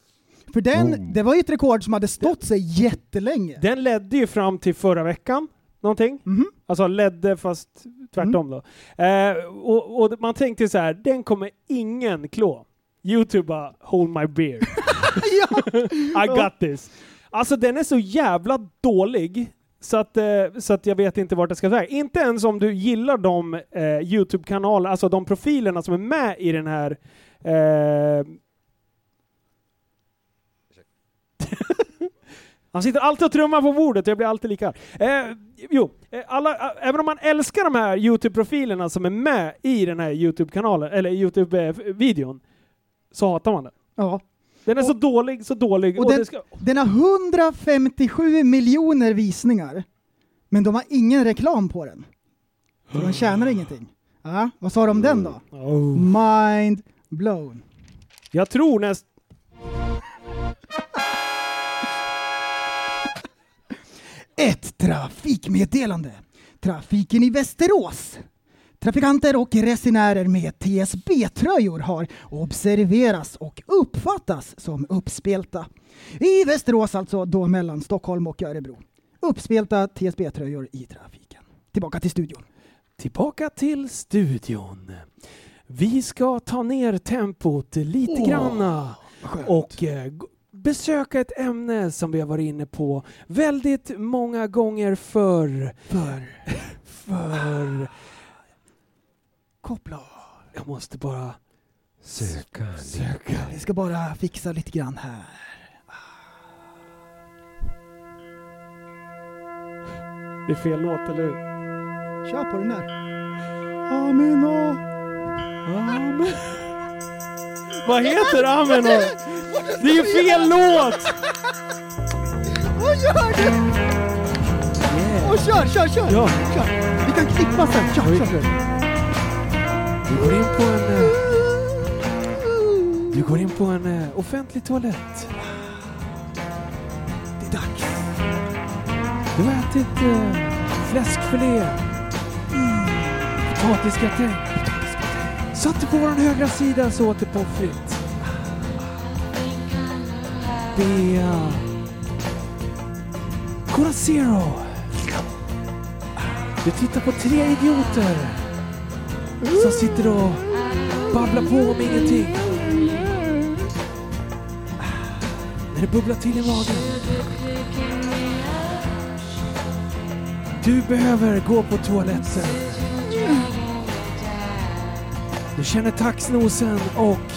För den, Oh. det var ju ett rekord som hade stått sig jättelänge. Den ledde ju fram till förra veckan, någonting. Mhm. Alltså ledde fast tvärtom då. Eh, och, och man tänkte så här, den kommer ingen klå. Youtube bara, hold my beer. I got this. Alltså den är så jävla dålig så att, eh, så att jag vet inte vart det ska säga. Inte ens om du gillar de eh, Youtube-kanaler, alltså de profilerna som är med i den här eh, Han sitter alltid och trummar på bordet, jag blir alltid lika arg. eh, Jo, eh, alla, eh, även om man älskar de här Youtube-profilerna som är med i den här Youtube-kanalen, eller Youtube-videon, så hatar man den. Ja. Den är så dålig, så dålig. Och och den, det ska, den har 157 miljoner visningar, men de har ingen reklam på den. Så de tjänar ingenting. Ja, vad sa de om den då? Oh. Mind blown. Jag tror näst... Ett trafikmeddelande. Trafiken i Västerås. Trafikanter och resenärer med TSB-tröjor har observeras och uppfattas som uppspelta. I Västerås alltså, då mellan Stockholm och Örebro. Uppspelta TSB-tröjor i trafiken. Tillbaka till studion. Tillbaka till studion. Vi ska ta ner tempot lite Åh, granna och eh, besöka ett ämne som vi har varit inne på väldigt många gånger förr. För För... koppla Jag måste bara Söka. söka. Vi ska bara fixa lite grann här. Det är fel låt, eller hur? Kör på den där. Amina. Amen. Vad heter Amen? då? Det är ju fel låt! Vad gör du? Och kör, kör, kör! Ja. kör. Vi kan klippa sen. Kör, kör, kör. Du går in på en... Eh, du går in på en eh, offentlig toalett. Det är dags. Du har ätit eh, fläskfilé. Mm. Potatisgratäng. Satt du på vår högra sida så åt du pommes frites. Det är... Eh, Cola Zero. Du tittar på tre idioter som sitter och babblar på om ingenting. När det bubblar till i magen. Du behöver gå på toaletten. Du känner taxnosen och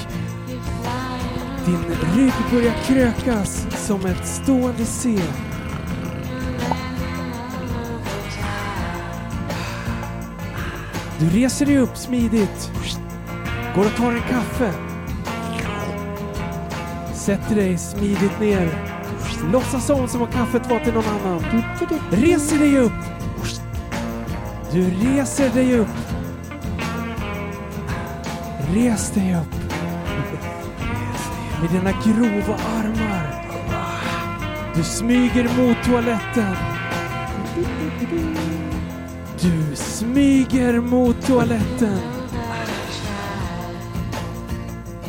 din rygg börjar krökas som ett stående C. Du reser dig upp smidigt. Går och tar en kaffe. Sätter dig smidigt ner. Låtsas som som om kaffet var till någon annan. Reser dig upp. Du reser dig upp. Res dig upp. Med dina grova armar. Du smyger mot toaletten. Smyger mot toaletten.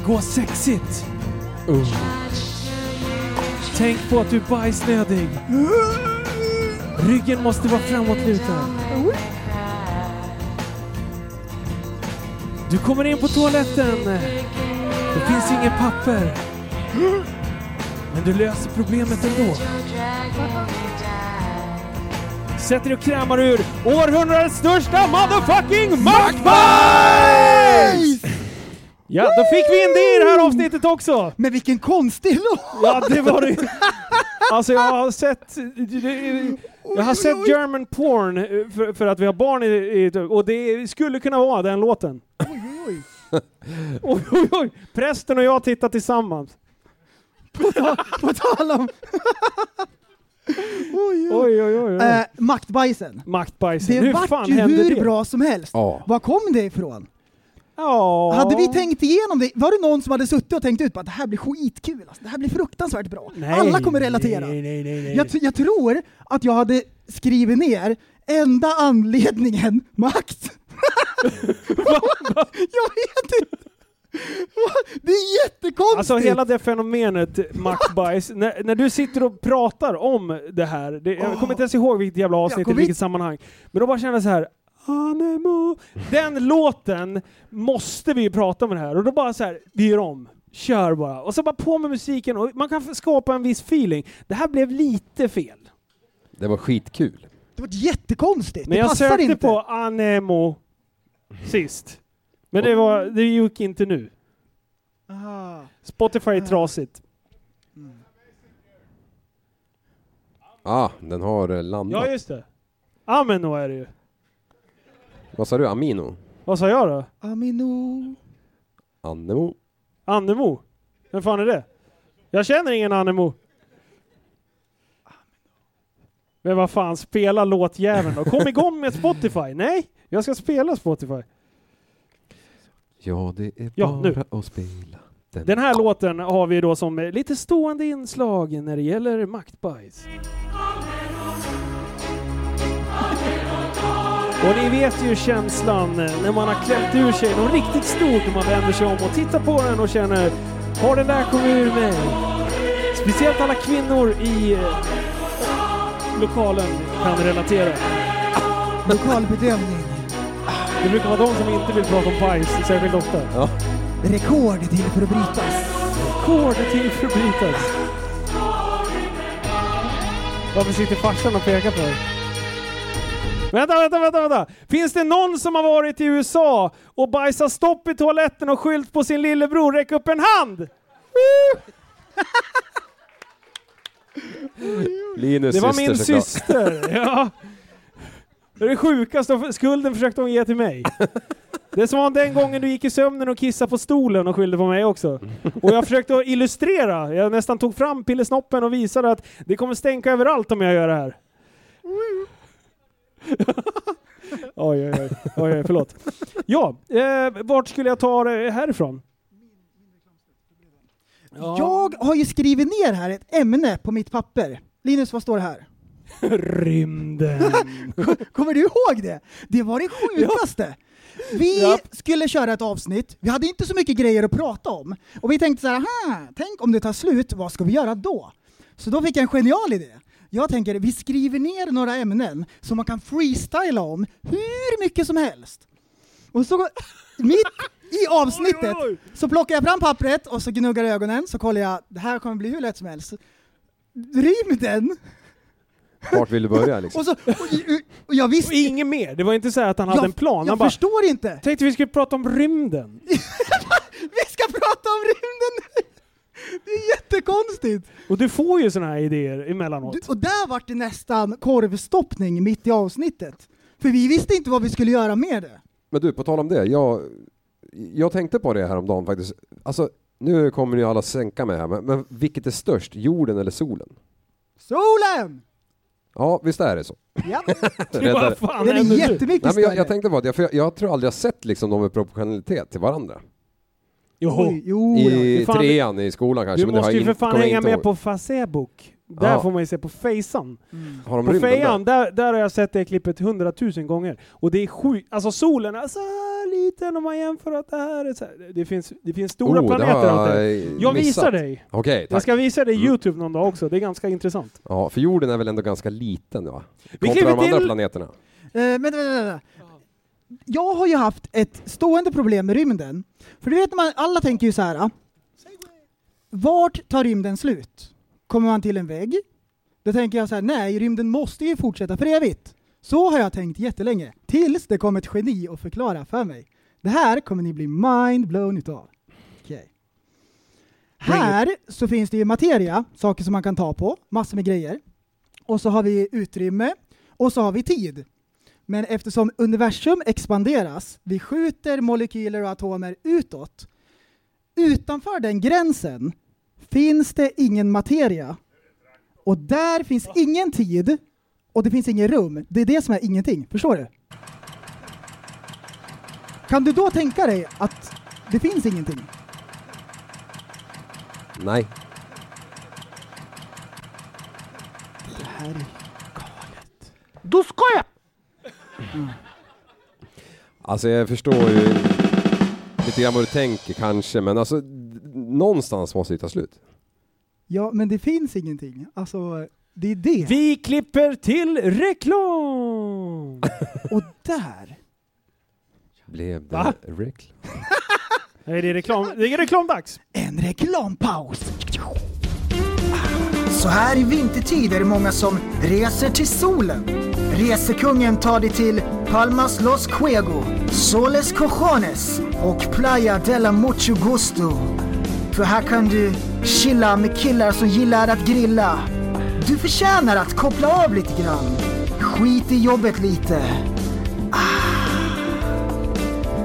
Gå sexigt. Tänk på att du är bajsnödig. Ryggen måste vara framåtlutad. Du kommer in på toaletten. Det finns inget papper. Men du löser problemet ändå. Sätter och krämar ur århundradets största motherfucking maktbajs! Ja, då fick vi in det i det här avsnittet också! Men vilken konstig låt! Ja, det var det Alltså jag har sett... Jag har sett German porn eh, för, för att vi har barn i, i... Och det skulle kunna vara den låten. Oj, oj, Oj, oj, oj! Prästen och jag tittar tillsammans. På, ta, på tal om... oj, Oj, oj, oj. Eh, maktbajsen. Maktbajsen. Det hur vart fan ju hände hur det? bra som helst. Ja. Var kom det ifrån? Ja. Hade vi tänkt igenom det? Var det någon som hade suttit och tänkt ut att det här blir skitkul, alltså, det här blir fruktansvärt bra. Nej, Alla kommer relatera. Nej, nej, nej, nej. Jag, jag tror att jag hade skrivit ner enda anledningen makt. jag vet inte. Det är jättekonstigt! Alltså hela det fenomenet maktbajs, när, när du sitter och pratar om det här, det, jag kommer inte ens ihåg vilket jävla avsnitt, i vilket sammanhang, men då bara kände jag så här. Anemo. Den låten måste vi prata om det här, och då bara så här, vi gör om. Kör bara. Och så bara på med musiken, och man kan skapa en viss feeling. Det här blev lite fel. Det var skitkul. Det var jättekonstigt. Men det jag sökte inte. på Anemo sist. Men det, var, det gick inte nu. Aha. Spotify är trasigt. Ah, den har eh, landat. Ja, just det. Ameno är det ju. Vad sa du? Amino? Vad sa jag då? Amino. Annemo? Annemo? Vem fan är det? Jag känner ingen Annemo. Men vad fan, spela låtjäveln då. Kom igång med Spotify. Nej, jag ska spela Spotify. Ja, det är Ja, bara nu. att spela. Den. Den här låten har vi då som lite stående inslag när det gäller maktbajs. Och ni vet ju känslan när man har klämt ur sig något riktigt stort och man vänder sig om och tittar på den och känner Har den där kommit ur mig? Speciellt alla kvinnor i eh, lokalen kan relatera. Lokalbedömning. Det brukar vara de som inte vill prata om bajs särskilt ofta. Ja. Rekord till för att brytas. Rekord till förbrytas. Varför sitter farsan och pekar på dig? Vänta, vänta, vänta, vänta! Finns det någon som har varit i USA och bajsat stopp i toaletten och skyllt på sin lillebror? Räck upp en hand! Linus Det var syster min såklart. syster, ja. Det är det sjukaste, skulden försökte hon ge till mig. Det är som om den gången du gick i sömnen och kissade på stolen och skyllde på mig också. Och jag försökte att illustrera, jag nästan tog fram pillesnoppen och visade att det kommer stänka överallt om jag gör det här. Oj, oj, oj, oj, oj förlåt. Ja, eh, vart skulle jag ta det härifrån? Ja. Jag har ju skrivit ner här ett ämne på mitt papper. Linus, vad står det här? Rymden. Kommer du ihåg det? Det var det sjukaste. Vi Japp. skulle köra ett avsnitt, vi hade inte så mycket grejer att prata om. Och vi tänkte så här, "Aha, tänk om det tar slut, vad ska vi göra då? Så då fick jag en genial idé. Jag tänker, vi skriver ner några ämnen som man kan freestyla om hur mycket som helst. Och så mitt i avsnittet så plockar jag fram pappret och så gnuggar jag ögonen, så kollar jag, det här kommer bli hur lätt som helst. Rymden! Vart vill du börja liksom? Och, så, och, och jag visste... Och inget mer. Det var inte så här att han hade Jag- en plan. jag bara, förstår inte. Tänkte vi skulle prata om rymden. Vi ska prata om rymden! Det är jättekonstigt! Och du får ju såna här idéer emellanåt. Du- Och där vart det nästan korvstoppning mitt i avsnittet. För vi visste inte vad vi skulle göra med det. Men du, på tal om det. Jag, jag tänkte på det häromdagen faktiskt. Alltså, nu kommer ni alla sänka mig här, men, men vilket är störst? Jorden eller solen? Solen! Ja, visst är det så? Ja. Fan Den är händer nu? jättemycket Nej, men jag, större. jag tänkte på det, för jag, jag tror aldrig jag sett liksom dem i proportionalitet till varandra. Joho. jo, I Fan, trean i skolan kanske, Du men det har måste jag ju för fan kommer jag hänga inte med ihåg. på Facebook. Där Ja. får man ju se på Fejsan. Har de På Fejan, där, där har jag sett det klippet hundratusen gånger. Och det är sjukt. Alltså solen är så här liten om man jämför att det här är så här. Det finns, det finns stora Oh, planeter jag. Jag visar dig. Jag tack. ska visa dig Mm. Youtube någon dag också. Det är ganska intressant. Ja, för jorden är väl ändå ganska liten va? Vi Kontra de andra till- planeterna. Eh, men vänta, vänta, vänta. Jag har ju haft ett stående problem med rymden. För du vet, man, alla tänker ju så här. ah, Vart tar rymden slut? Kommer man till en vägg? Då tänker jag så här, nej, rymden måste ju fortsätta för evigt. Så har jag tänkt jättelänge. Tills det kom ett geni och förklara för mig. Det här kommer ni bli mind-blown utav. Okej. Här så finns det ju materia, saker som man kan ta på, massor med grejer. Och så har vi utrymme och så har vi tid. Men eftersom universum expanderas, vi skjuter molekyler och atomer utåt, utanför den gränsen finns det ingen materia. Och där finns ingen tid och det finns ingen rum. Det är det som är ingenting. Förstår du? Kan du då tänka dig att det finns ingenting? Nej. Det här är... Då ska jag! Alltså jag förstår ju lite grann vad du tänker kanske, men alltså någonstans måste det ta slut. Ja, men det finns ingenting. Alltså, det är det. Vi klipper till reklam! Och där Blev det Va? reklam? Nej, det är reklam. Det är reklamdags. En reklampaus. Så här i vintertid är det många som reser till solen. Resekungen tar dig till Palmas Los Cuego, Soles Cojones och Playa de la Mucho Gusto. För här kan du chilla med killar som gillar att grilla. Du förtjänar att koppla av lite grann. Skit i jobbet lite.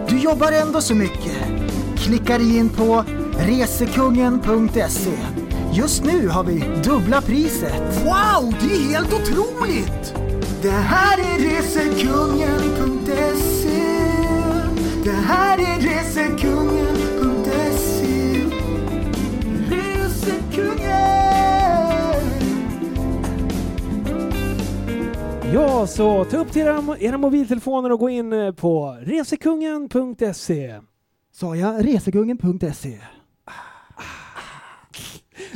Du jobbar ändå så mycket. Klicka dig in på resekungen.se. Just nu har vi dubbla priset. Wow, det är helt otroligt! Det här är resekungen.se. Det här är resekungen.se. Ja, så ta upp till era, era mobiltelefoner och gå in eh, på resekungen.se. Sa jag resekungen.se?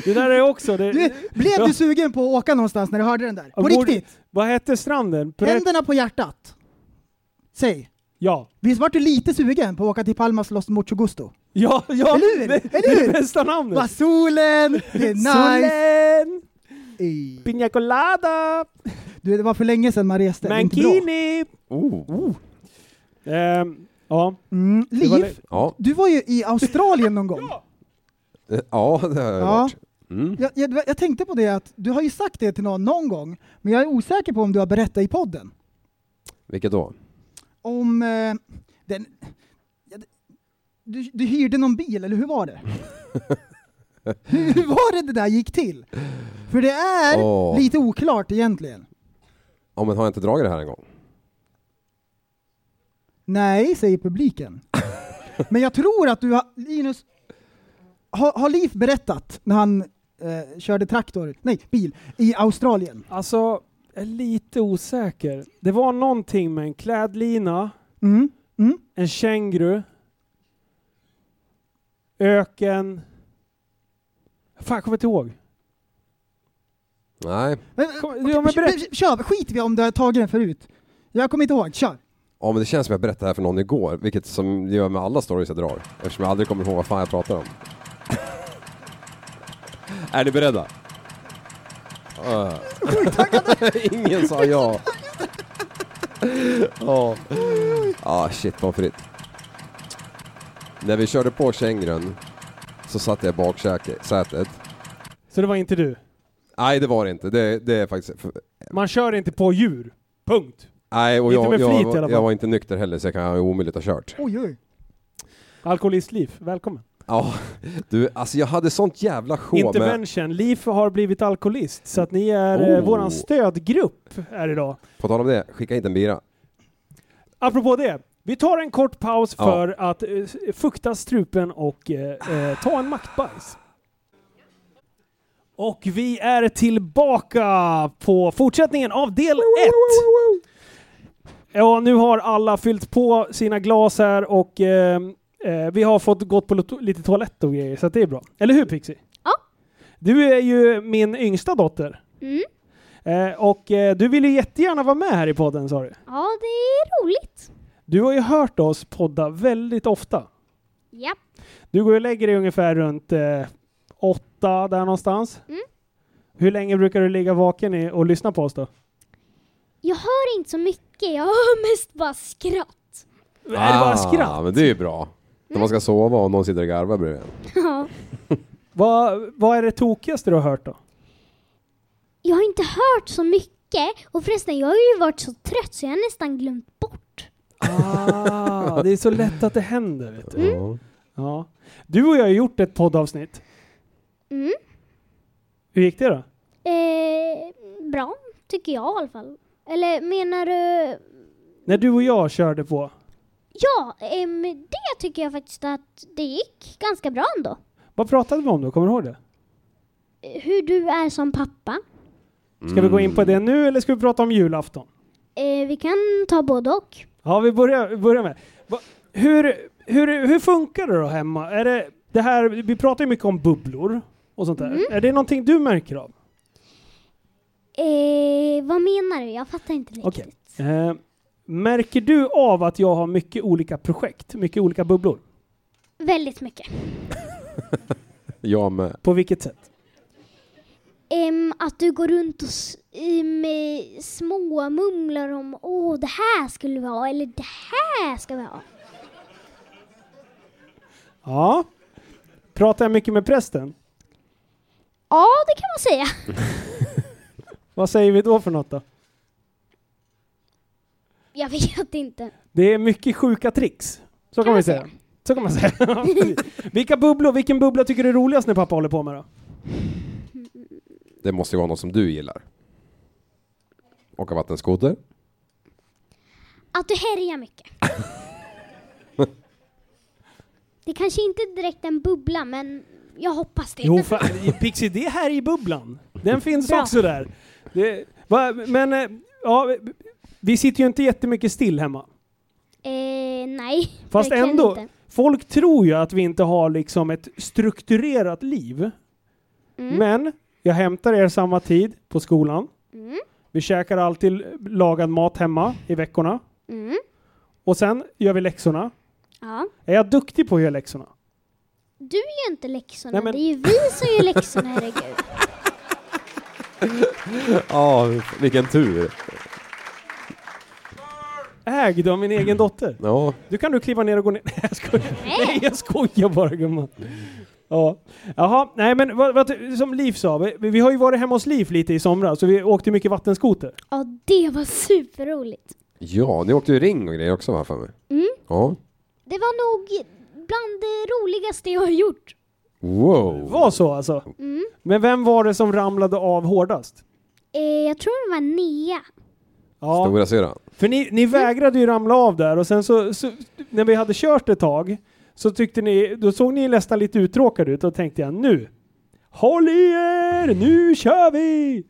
Det där är också... Det, Du, blev Ja. du sugen på att åka någonstans när du hörde den där? På borde- riktigt? Vad hette stranden? Berätt- Händerna på hjärtat. Säg. Ja. Visst vart du lite sugen på att åka till Palmas Los Mucho Gusto? Ja, ja! Eller hur? Det, Eller det är hur? bästa namnet! Va, solen, det är nice. Solen! Ey. Pina colada! Du, det var för länge sedan man reste. Mankini! Oh. Ehm, ja. Mm, var Liv, le- Ja, du var ju i Australien någon gång. Eh, ja det har jag Ja. varit. Mm. Jag, jag, jag tänkte på det att du har ju sagt det till någon någon gång, men jag är osäker på om du har berättat i podden. Vilket då? Om eh, den... ja, Du, du hyrde någon bil, eller hur var det? hur var det det där gick till? För det är Åh. lite oklart egentligen. Ja men har jag inte dragit det här en gång? Nej, säger publiken. Men jag tror att du har, Linus, har, har Liv berättat när han eh, körde traktor, nej bil, i Australien? Alltså, jag är lite osäker. Det var någonting med en klädlina, Mm. Mm. en känguru, öken. Fan, jag kommer inte ihåg. Nej. Men, Kom- ja, men kör, skit vi om du har tagit den förut. Jag kommer inte ihåg, kör. Ja men det känns som jag berättade det här för någon igår, vilket som det gör med alla stories jag drar. Eftersom jag aldrig kommer ihåg vad fan jag pratar om. är ni beredda? Uh. Ingen sa ja. Ja. Ah shit pommes frites. När vi körde på kängurun så satt jag i baksätet. Så det var inte du? Nej det var det inte, det, det är faktiskt... Man kör inte på djur. Punkt. Nej och Inte jag, med jag, flit i var- alla fall. jag var inte nykter heller så jag kan omöjligt ha kört. Oj, oj. Alkoholistliv, välkommen. Ja, du alltså jag hade sånt jävla sjå med... Intervention. Liv har blivit alkoholist, så att ni är eh, Oh. våran stödgrupp här idag. På tal om det, skicka inte en bira. Apropå det, vi tar en kort paus Ja. för att eh, fukta strupen och eh, eh, ta en maktbajs. Och vi är tillbaka på fortsättningen av del 1. Ja, nu har alla fyllt på sina glas här och eh, eh, vi har fått gått på lite toalett och grejer, så att det är bra. Eller hur Pixie? Ja. Du är ju min yngsta dotter. Mm. Eh, och eh, du vill ju jättegärna vara med här i podden sa du. Ja, det är roligt. Du har ju hört oss podda väldigt ofta. Ja. Du går och lägger dig ungefär runt eh, åtta där någonstans. Mm. Hur länge brukar du ligga vaken i och lyssna på oss då? Jag hör inte så mycket, jag hör mest bara skratt. Är det bara skratt? Ah, men det är ju bra. När man ska sova och någon sitter och garvar bredvid en. Ja. Vad, vad är det tokigaste du har hört då? Jag har inte hört så mycket och förresten, jag har ju varit så trött så jag har nästan glömt bort. Ah, det är så lätt att det händer. Vet du. Ja. Ja. du och jag har gjort ett poddavsnitt. Mm. Hur gick det då? Eh, bra, tycker jag i alla fall. Eller menar du... När du och jag körde på. Ja, ehm, det tycker jag faktiskt att det gick ganska bra ändå. Vad pratade vi om då? Kommer du ihåg det? Hur du är som pappa. Ska vi gå in på det nu eller ska vi prata om julafton? Eh, vi kan ta både och. Ja, vi börjar, vi börjar med. Va, hur, hur, hur funkar det då hemma? Är det, det här, vi pratar ju mycket om bubblor och sånt där. Mm. Är det någonting du märker av? Eh, vad menar du? Jag fattar inte riktigt. Okej. Eh, märker du av att jag har mycket olika projekt? Mycket olika bubblor? Väldigt mycket. Jag med. På vilket sätt? Ehm, att du går runt och eh, småmumlar om åh det här skulle vi ha eller det här ska vi ha. Ja. Pratar jag mycket med prästen? Ja, det kan man säga. Vad säger vi då för något då? Jag vet inte. Det är mycket sjuka tricks. Så kan, man vi säga. Så kan man säga. Vilka bubblor, vilken bubbla tycker du är roligast när pappa håller på med då? Det måste ju vara något som du gillar. Åka vattenskoter. Att du härjar mycket. Det kanske inte är direkt en bubbla, men jag hoppas det. Jo, fan, Pixie, det här i bubblan. Den finns Bra. också där. Det, va, men, eh, ja, vi- sitter ju inte jättemycket still hemma. Eh, nej, Fast ändå, inte. folk tror ju att vi inte har liksom ett strukturerat liv. Mm. Men jag hämtar er samma tid på skolan. Mm. Vi käkar alltid lagad mat hemma i veckorna. Mm. Och sen gör vi läxorna. Ja. Är jag duktig på att göra läxorna? Du gör inte läxorna, Nej, men- det är ju vi som gör läxorna, herregud. Ja, vilken tur. Ägd av min egen dotter. Ja. Du kan du kliva ner och gå ner. Nej, jag skojar, nej, jag skojar bara gumman. Ja. Jaha, nej men vad, vad, som Liv sa, vi, vi har ju varit hemma hos Liv lite i somras så vi åkte mycket vattenskoter. Ja, det var superroligt. Ja, ni åkte ju ring och grejer också va för mig? Mm. Ja. Det var nog bland det roligaste jag har gjort. Wow. Var så alltså? Mm. Men vem var det som ramlade av hårdast? Eh, jag tror det var Nea. Ja. Stora syrran. För ni, ni vägrade ju ramla av där och sen så, så, när vi hade kört ett tag, så tyckte ni, då såg ni nästan lite uttråkade ut och tänkte jag nu, håll i er, nu kör vi!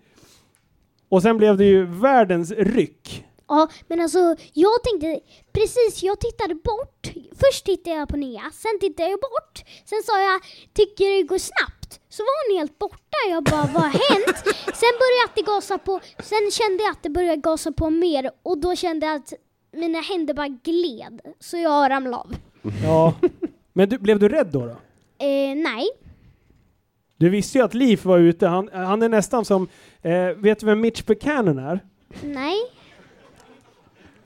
Och sen blev det ju världens ryck. Ja, men alltså jag tänkte precis, jag tittade bort. Först tittade jag på Nea, sen tittade jag bort. Sen sa jag, tycker det går snabbt? Så var hon helt borta. Jag bara, vad har hänt? Sen började jag att det gasa på, sen kände jag att det började gasa på mer och då kände jag att mina händer bara gled. Så jag ramlade av. Ja. Men du, blev du rädd då? då? Eh, nej. Du visste ju att Leaf var ute, han, han är nästan som, eh, vet du vem Mitch Buchanan är? Nej.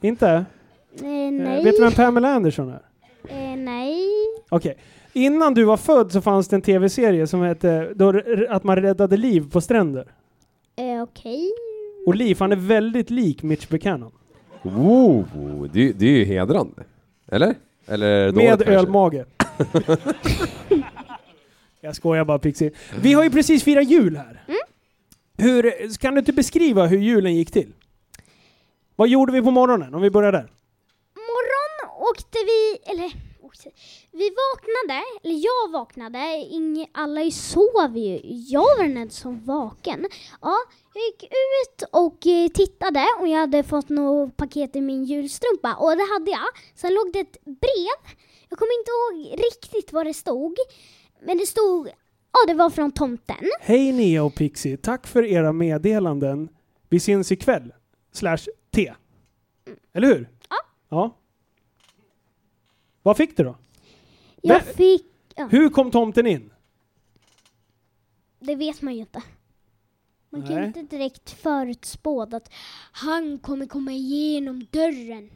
Inte? Eh, Eh, nej. vet du vem Pamela Anderson är? Eh, nej. Okej. Innan du var född så fanns det en tv-serie som hette då, att man räddade liv på stränder. Eh, okej. Och Liv, han är väldigt lik Mitch Buchanan. Oh, det, det är ju hedrande. Eller? Eller Med kanske? ölmage. Jag skojar bara Pixie. Vi har ju precis firat jul här. Hur, kan du inte beskriva hur julen gick till? Vad gjorde vi på morgonen, om vi börjar där? morgon åkte vi, eller vi vaknade, eller jag vaknade, ing, alla sov ju. Jag var den enda som vaken. Ja, jag gick ut och eh, tittade och jag hade fått något paket i min julstrumpa och det hade jag. Sen låg det ett brev. Jag kommer inte ihåg riktigt vad det stod, men det stod, ja det var från tomten. Hej Nea och Pixie, tack för era meddelanden. Vi syns ikväll. Slash T. Eller hur? Ja. Ja. Vad fick du då? Jag fick, ja, Hur kom tomten in? det vet man ju inte. Man kan Nej. inte direkt förutspå att han kommer komma igenom dörren.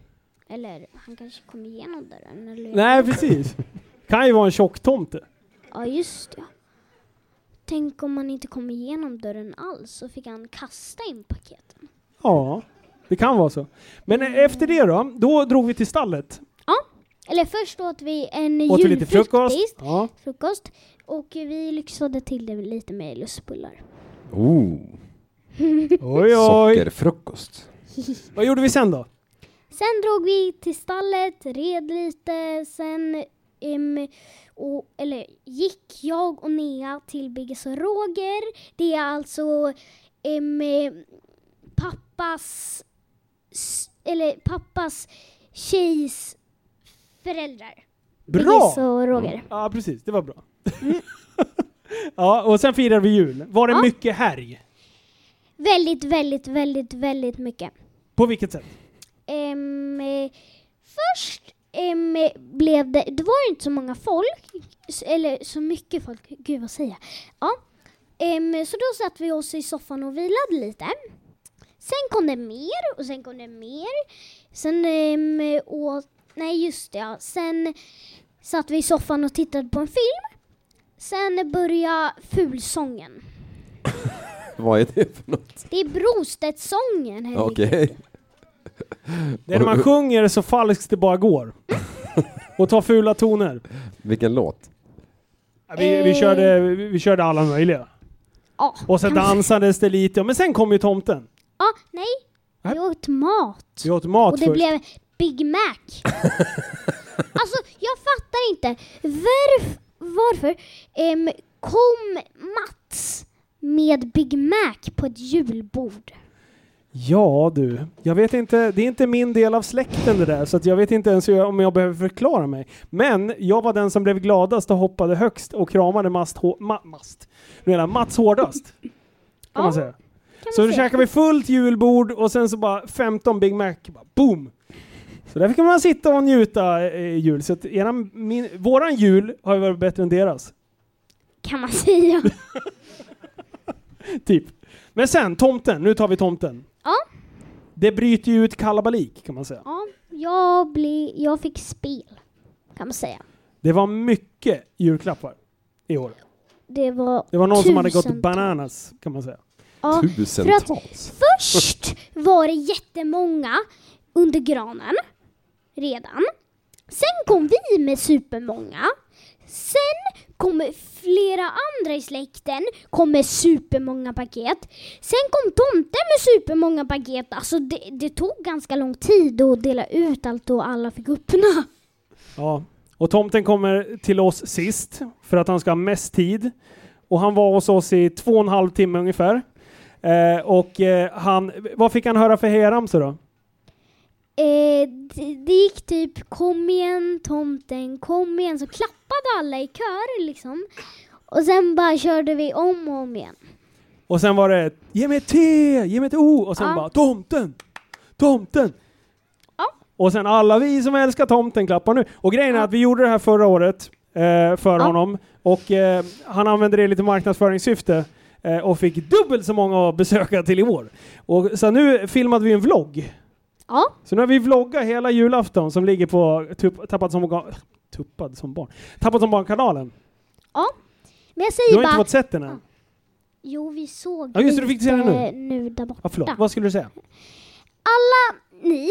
Eller han kanske kommer igenom dörren. Eller Nej, precis. Kan ju vara en tjocktomte. Ja, just det. Tänk om man inte kom igenom dörren alls så fick han kasta in paketen. Ja, det kan vara så. Men eh, efter det då, då drog vi till stallet. Ja, eller först åt vi en Åt lite frukost? Ja. frukost och vi lyxade till det lite med lustbullar. Oh, Oj, oj. sockerfrukost. Vad gjorde vi sen då? Sen drog vi till stallet, red lite, sen em, och, eller gick jag och Nea till Biggis och Roger. Det är alltså em, pappas, eller pappas tjejs föräldrar. Bra! Och Roger. Ja, precis. Det var bra. ja, och sen firade vi jul. Var det Ja. mycket härj? Väldigt, väldigt, väldigt, väldigt mycket. På vilket sätt? Eh, först em, blev det, det var inte så många folk, eller så mycket folk, gud vad säger jag? Ja. Em, så då satt vi oss i soffan och vilade lite. Sen kom det mer och sen kom det mer. Sen um, åt, nej just det ja, sen satt vi i soffan och tittade på en film. Sen började fulsången. Vad är det för något? Det är Brostedtsången. Okej. Det är när man sjunger så falskt det bara går. och tar fula toner. Vilken låt? Vi, vi, Eh. körde, vi körde alla möjliga. Ja, Och sen dansades det lite, men sen kom ju tomten. Ja, nej. Vi åt mat. Vi åt mat och det först. blev Big Mac. alltså, jag fattar inte. Varf varför em, kom Mats med Big Mac på ett julbord? Ja du, jag vet inte, det är inte min del av släkten det där, så att jag vet inte ens jag, om jag behöver förklara mig. Men jag var den som blev gladast och hoppade högst och kramade mast, hå, ma, mast. Du menar Mats hårdast. Kan man säga. Så då käkade vi fullt julbord och sen så bara 15 Big Mac, bara boom! Så där fick man sitta och njuta eh, jul. Så att eran, min, våran jul har ju varit bättre än deras. Kan man säga. Typ. Men sen, tomten. Nu tar vi tomten. ja, Det bryter ju ut kalabalik kan man säga. ja jag, ble, jag fick spel. Kan man säga. Det var mycket julklappar i år. Det var Det var någon som hade gått bananas kan man säga. Ja, för att först var det jättemånga under granen redan. Sen kom vi med supermånga. Sen kommer flera andra i släkten, kom med supermånga paket. Sen kom tomten med supermånga paket. Alltså det, det tog ganska lång tid att dela ut allt och alla fick öppna. Ja. Och tomten kommer till oss sist för att han ska ha mest tid. Och han var hos oss i två och en halv timme ungefär. Eh, och eh, han, vad fick han höra för hejaramsor då? Eh, det, det gick typ kom igen tomten, kom igen. Så klappade alla i kör liksom. Och sen bara körde vi om och om igen. Och sen var det ge mig ett T, ge mig ett O och sen Ja. bara tomten, tomten. Och sen alla vi som älskar tomten klappar nu. Och grejen är att vi gjorde det här förra året eh, för honom och eh, han använde det i lite marknadsföringssyfte eh, och fick dubbelt så många besökare till i år. Och så nu filmade vi en vlogg. Ja. Så nu har vi vloggat hela julafton som ligger på tupp, Tappad som Tuppad som barn, Tappad som barn-kanalen. Ja. Men jag Du säger har inte bara... fått sett den än? Jo, vi såg Ja, just det, du fick se den nu. nu där borta. Ja, förlåt, vad skulle du säga? Alla ni,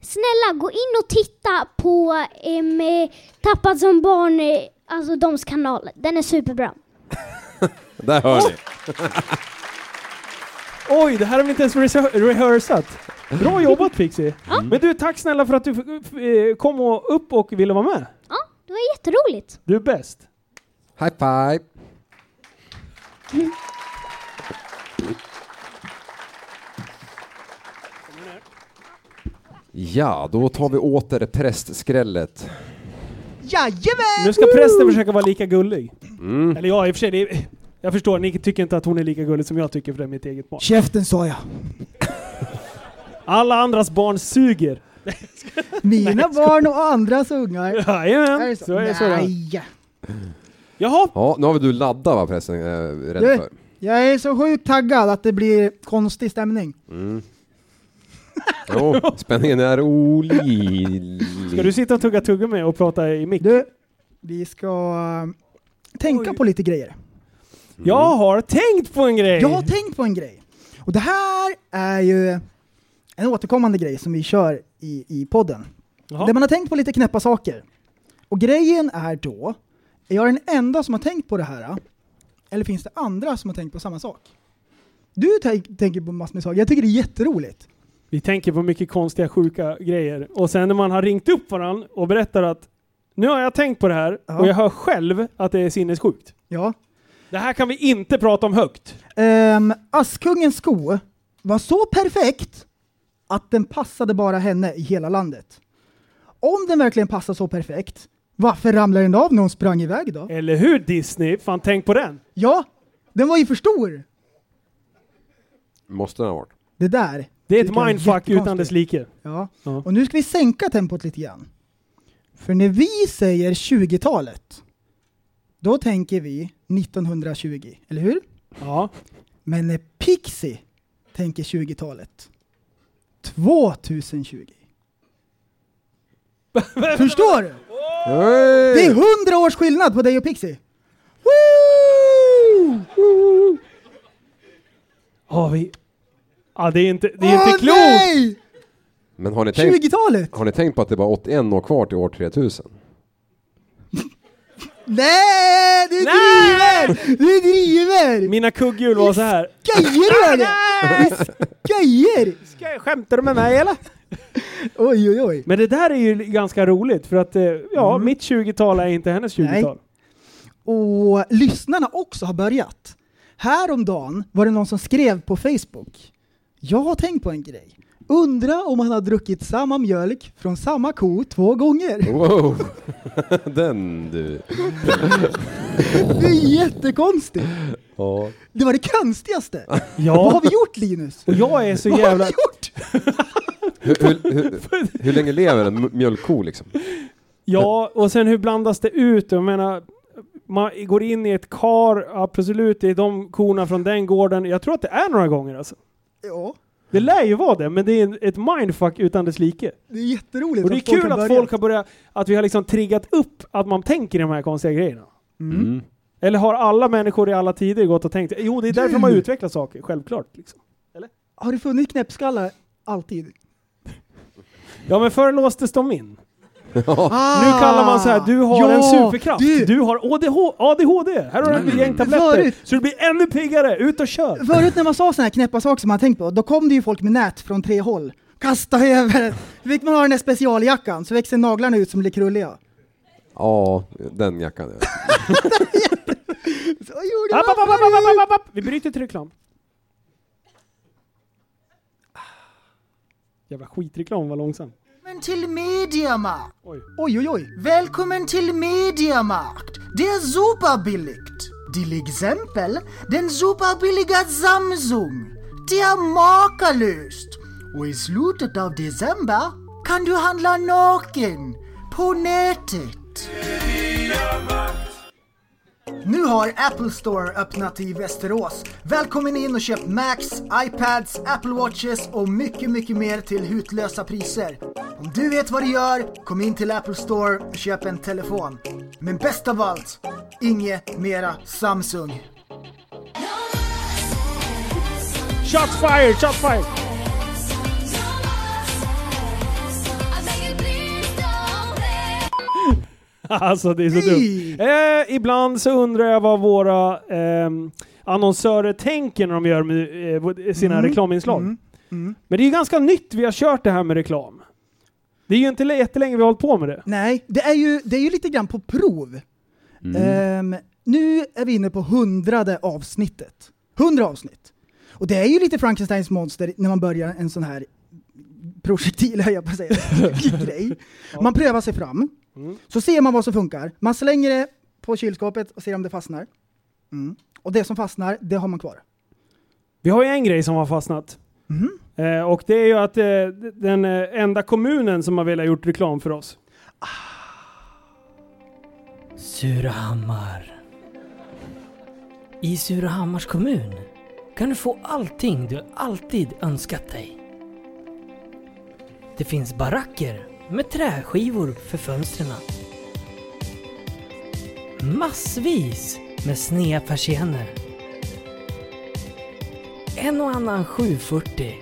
snälla gå in och titta på eh, Tappad som barn, eh, alltså dems kanal. Den är superbra. Där hör ni. Oj, det här har vi inte ens rehe- rehearsat. Bra jobbat Pixie. Men du, tack snälla för att du eh, kom och upp och ville vara med. Ja, det var jätteroligt. Du är bäst. High five! Ja, då tar vi åter prästskrället. Jajamän! Nu ska prästen försöka vara lika gullig. Mm. Eller ja, i och för sig, det är, jag förstår, ni tycker inte att hon är lika gullig som jag tycker för det är mitt eget barn. Käften sa jag. Alla andras barn suger. Mina barn och andras ungar. Jajamän, Är det så? så är det så. Nej. Jaha. Ja, nu har vi du laddat va prästen, äh, rädd Du, för. jag är så sjukt taggad att det blir konstig stämning. Mm. Jo, spänningen är olidlig. Ska du sitta och tugga tuggummi och prata i mick? Du, vi ska äh, tänka på lite grejer. Jag har tänkt på en grej! Jag har tänkt på en grej. Och det här är ju en återkommande grej som vi kör i, i podden. Jaha. Där man har tänkt på lite knäppa saker. Och grejen är då, är jag den enda som har tänkt på det här? Eller finns det andra som har tänkt på samma sak? Du tänk, tänker på massor med saker, jag tycker det är jätteroligt. Vi tänker på mycket konstiga, sjuka grejer. Och sen när man har ringt upp varandra och berättar att nu har jag tänkt på det här Ja. och jag hör själv att det är sinnessjukt. Ja. Det här kan vi inte prata om högt. Um, Askungens sko var så perfekt att den passade bara henne i hela landet. Om den verkligen passar så perfekt, varför ramlade den av när hon sprang iväg då? Eller hur Disney? Fan tänk på den. Ja, den var ju för stor. Måste den ha varit. Det där. Det är ett mindfuck utan dess like. Ja. Ja. Och nu ska vi sänka tempot lite grann. För när vi säger 20-talet, då tänker vi 1920, eller hur? Ja. Men när Pixie tänker 20-talet, 2020. Förstår du? Det är hundra års skillnad på dig och Pixie. Woo! Ja, vi... Ja, det är inte, det är inte klokt! nej! Men har ni, tänkt, 20-talet! har ni tänkt på att det är bara 81 år kvar till år 3000? Nej, du driver! Du driver! Mina kugghjul var så här. Skojar du eller? Skojar! Skämtar du med mig eller? Oj, oj, oj. Men det där är ju ganska roligt för att eh, ja, mitt 20-tal är inte hennes 20-tal. Och lyssnarna också har börjat. Häromdagen var det någon som skrev på Facebook. Jag har tänkt på en grej. Undra om han har druckit samma mjölk från samma ko två gånger. Wow! Den du. Det är jättekonstigt. Ja. Det var det konstigaste. Ja. Vad har vi gjort Linus? Och jag är så Vad har vi gjort? Hur, hur, hur, hur länge lever en m- mjölkko liksom? Ja, och sen hur blandas det ut? Jag menar, man går in i ett kar, absolut, det är de korna från den gården. Jag tror att det är några gånger alltså. Ja, Det lär ju vara det, men det är en- ett mindfuck utan dess like. det är jätteroligt Och det är kul att börjat. folk har börjat, att vi har liksom triggat upp att man tänker de här konstiga grejerna. Mm. Eller har alla människor i alla tider gått och tänkt, jo det är därför Du! man utvecklar saker, självklart. Liksom. Har det funnits knäppskallar alltid? Ja men förr låstes de in. Ah, nu kallar man så här, du har ja, en superkraft. du- Du, har ADH, ADHD. Här har du ett gäng tabletter. Förut- Så du blir ännu piggare. Ut och kör. Förut när man sa såna här knäppa saker som man tänkt på, då kom det ju folk med nät från tre håll. Kasta över. Så fick man ha den där specialjackan, så växer naglarna ut som blir krulliga. Ja, den jackan ja. Så gjorde App, man app, app, app, app, app, app. Vi bryter till reklam. Jävla skitreklam var långsam. Välkommen till Mediamarkt! Oj. Oj, oj, oj. Välkommen till Mediamarkt! Det är superbilligt! Till exempel den superbilliga Samsung. Det är makalöst! Och i slutet av december kan du handla naken på nätet. Nu har Apple Store öppnat i Västerås. Välkommen in och köp Macs, iPads, Apple Watches och mycket, mycket mer till hutlösa priser. Om du vet vad du gör, kom in till Apple Store och köp en telefon. Men bäst av allt, inget mera Samsung. Shots fired, shots fired! Alltså det är så dumt. Eh, ibland så undrar jag vad våra ehm, annonsörer tänker när de gör med, eh, sina Mm. reklaminslag. Mm. Mm. Men det är ju ganska nytt vi har kört det här med reklam. Det är ju inte jättelänge vi har hållit på med det. Nej, det är ju, det är ju lite grann på prov. Ehm, nu är vi inne på hundrade avsnittet. Hundra avsnitt. Och det är ju lite Frankensteins monster när man börjar en sån här projektil, höll jag på att säga, grej. Man prövar sig fram, Mm. så ser man vad som funkar. Man slänger det på kylskåpet och ser om det fastnar. Mm. Och det som fastnar, det har man kvar. Vi har ju en grej som har fastnat. Mhm. Eh, och det är ju att eh, den eh, enda kommunen som har velat gjort reklam för oss. Surahammar. I Surahammars kommun kan du få allting du alltid önskat dig. Det finns baracker med träskivor för fönstren. Massvis med sneda persienner. En och annan 740.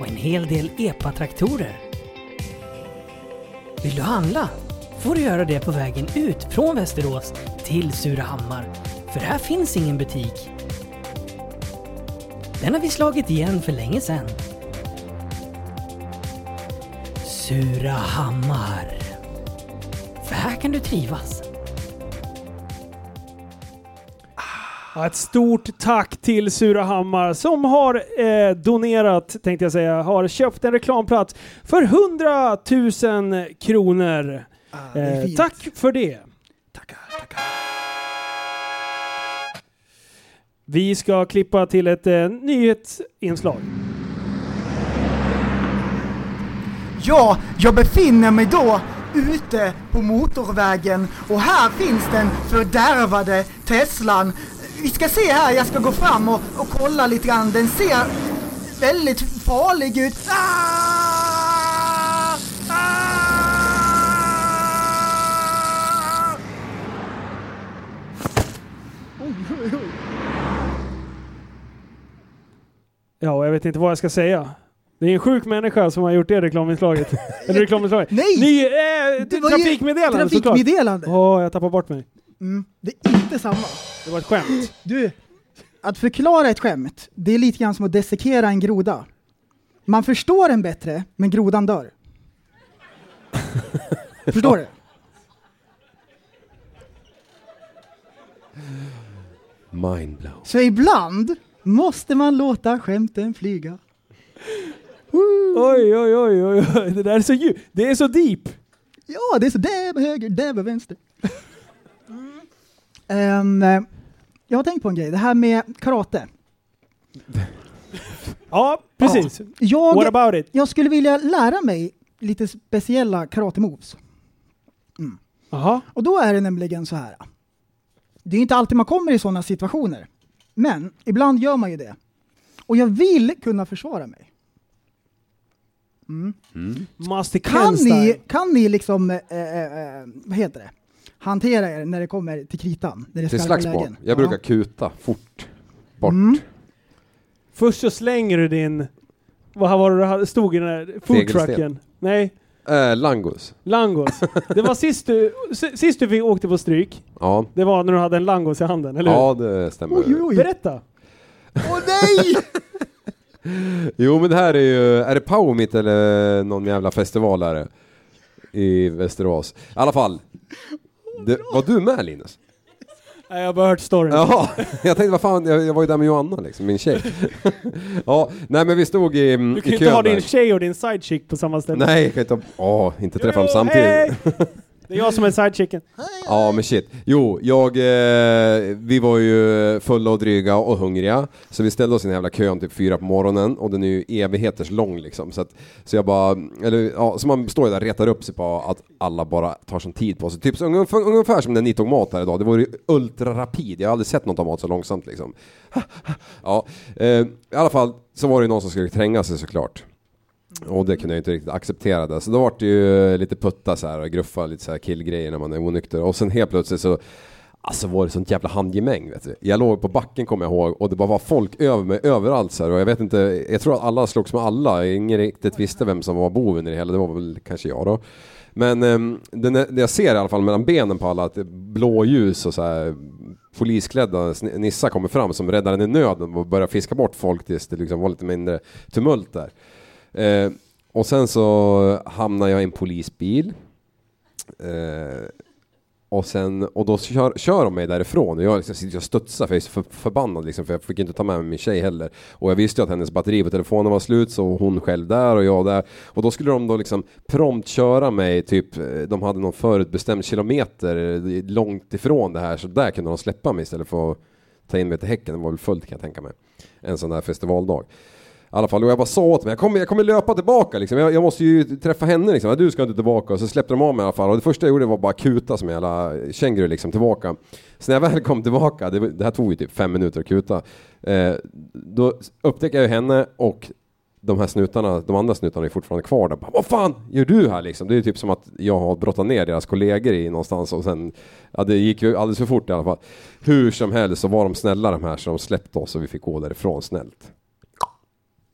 Och en hel del EPA-traktorer. Vill du handla får du göra det på vägen ut från Västerås till Surahammar. För här finns ingen butik. Den har vi slagit igen för länge sedan. Surahammar. För här kan du trivas. Ett stort tack till Surahammar som har eh, donerat, tänkte jag säga, har köpt en reklamplats för 100 000 kronor. är eh, tack för det. Vi ska klippa till ett eh, nyhetsinslag. Ja, jag befinner mig då ute på motorvägen och här finns den fördärvade Teslan. Vi ska se här, jag ska gå fram och, och kolla lite grann. Den ser väldigt farlig ut. Ah! Oj, oj, oj. Ja, och jag vet inte vad jag ska säga. Det är en sjuk människa som har gjort det reklaminslaget. Eller reklaminslaget. Nej! Ny, eh, Det var ju trafikmeddelande trafikmeddelande. såklart. Åh, jag tappar bort mig. Mm, det är inte samma. Det var ett skämt. Du, att förklara ett skämt, det är lite grann som att dissekera en groda. Man förstår den bättre, men grodan dör. Förstår du? Mindblow. Så ibland måste man låta skämten flyga. Oj, oj, oj, oj, oj. Det där är så djupt. Det är så deep. Ja, det är så där höger, där vänster. Ehm, eh, jag har tänkt på en grej, det här med karate. Ja, precis. Jag, What about it? jag skulle vilja lära mig lite speciella karate-moves. Mm. Aha. Och då är det nämligen så här. Det är inte alltid man kommer i sådana situationer. Men ibland gör man ju det. Och jag vill kunna försvara mig. Mm. Master Kan ni, kan ni liksom, eh, eh, vad heter det, hantera er när det kommer till kritan? När det Till slagsmål. lägen? Jag brukar kuta fort. Bort. Mm. Först så slänger du din... Vad var det du stod i den där foodtrucken? Nej. Eh, Langos. Langos. Det var sist du, sist du vi åkte på stryk. Ja. Det var när du hade en langos i handen, eller hur? Ja, det stämmer. Berätta! Åh nej! Jo men det här är ju, är det Power Meet eller någon jävla festival är det? I Västerås. I alla fall. Det, var du med Linus? Nej, jag har bara hört storyn. Jaha, jag tänkte vad fan, jag, jag var ju där med Johanna liksom, min tjej. ja, nej men vi stod i, mm, Du i kan ju kön inte ha din där. tjej och din sidechick på samma ställe. Nej, jag kan inte, åh, inte träffa dem samtidigt. Det är jag som är side chicken. Ja men shit. Jo, jag, eh, vi var ju fulla och dryga och hungriga. Så vi ställde oss i den jävla kön typ fyra på morgonen och den är ju evigheters lång liksom. Så, att, så jag bara, eller ja, så man står ju där och retar upp sig på att alla bara tar sån tid på sig. Typ så ungefär, ungefär som när ni tog mat här idag. Det var ju ultrarapid. Jag har aldrig sett någon ta mat så långsamt liksom. ja, eh, i alla fall så var det ju någon som skulle tränga sig såklart. Och det kunde jag inte riktigt acceptera det. Så då var det ju lite putta så här och gruffa lite så här killgrejer när man är onykter. Och sen helt plötsligt så Alltså var det sånt jävla handgemäng vet du. Jag låg på backen kommer jag ihåg och det bara var folk över mig överallt så här. Och jag vet inte, jag tror att alla slogs med alla. Ingen riktigt visste vem som var boven i det hela. Det var väl kanske jag då. Men um, det, det jag ser i alla fall mellan benen på alla att blåljus och så här polisklädda nissar kommer fram som räddaren i nöden och börjar fiska bort folk tills det liksom var lite mindre tumult där. Eh, och sen så hamnar jag i en polisbil. Eh, och sen, och då kör, kör de mig därifrån och jag liksom sitter och studsar för jag är så för, förbannad liksom, för jag fick inte ta med mig min tjej heller. Och jag visste ju att hennes batteri på telefonen var slut så hon själv där och jag där. Och då skulle de då liksom prompt köra mig typ, eh, de hade någon förutbestämd kilometer eh, långt ifrån det här så där kunde de släppa mig istället för att ta in mig till häcken. Det var väl fullt kan jag tänka mig. En sån där festivaldag. I alla fall, och jag bara sa åt mig, jag kommer, jag kommer löpa tillbaka liksom. jag, jag måste ju träffa henne liksom, du ska inte tillbaka. Och så släppte de av mig i alla fall. Och det första jag gjorde var bara kuta som en jävla känguru liksom tillbaka. Så när jag väl kom tillbaka, det, det här tog ju typ fem minuter att kuta. Eh, då upptäckte jag ju henne och de här snutarna, de andra snutarna är fortfarande kvar där. Bara, Vad fan gör du här liksom? Det är typ som att jag har brottat ner deras kollegor i någonstans och sen, ja det gick ju alldeles för fort i alla fall. Hur som helst så var de snälla de här så de släppte oss och vi fick gå därifrån snällt.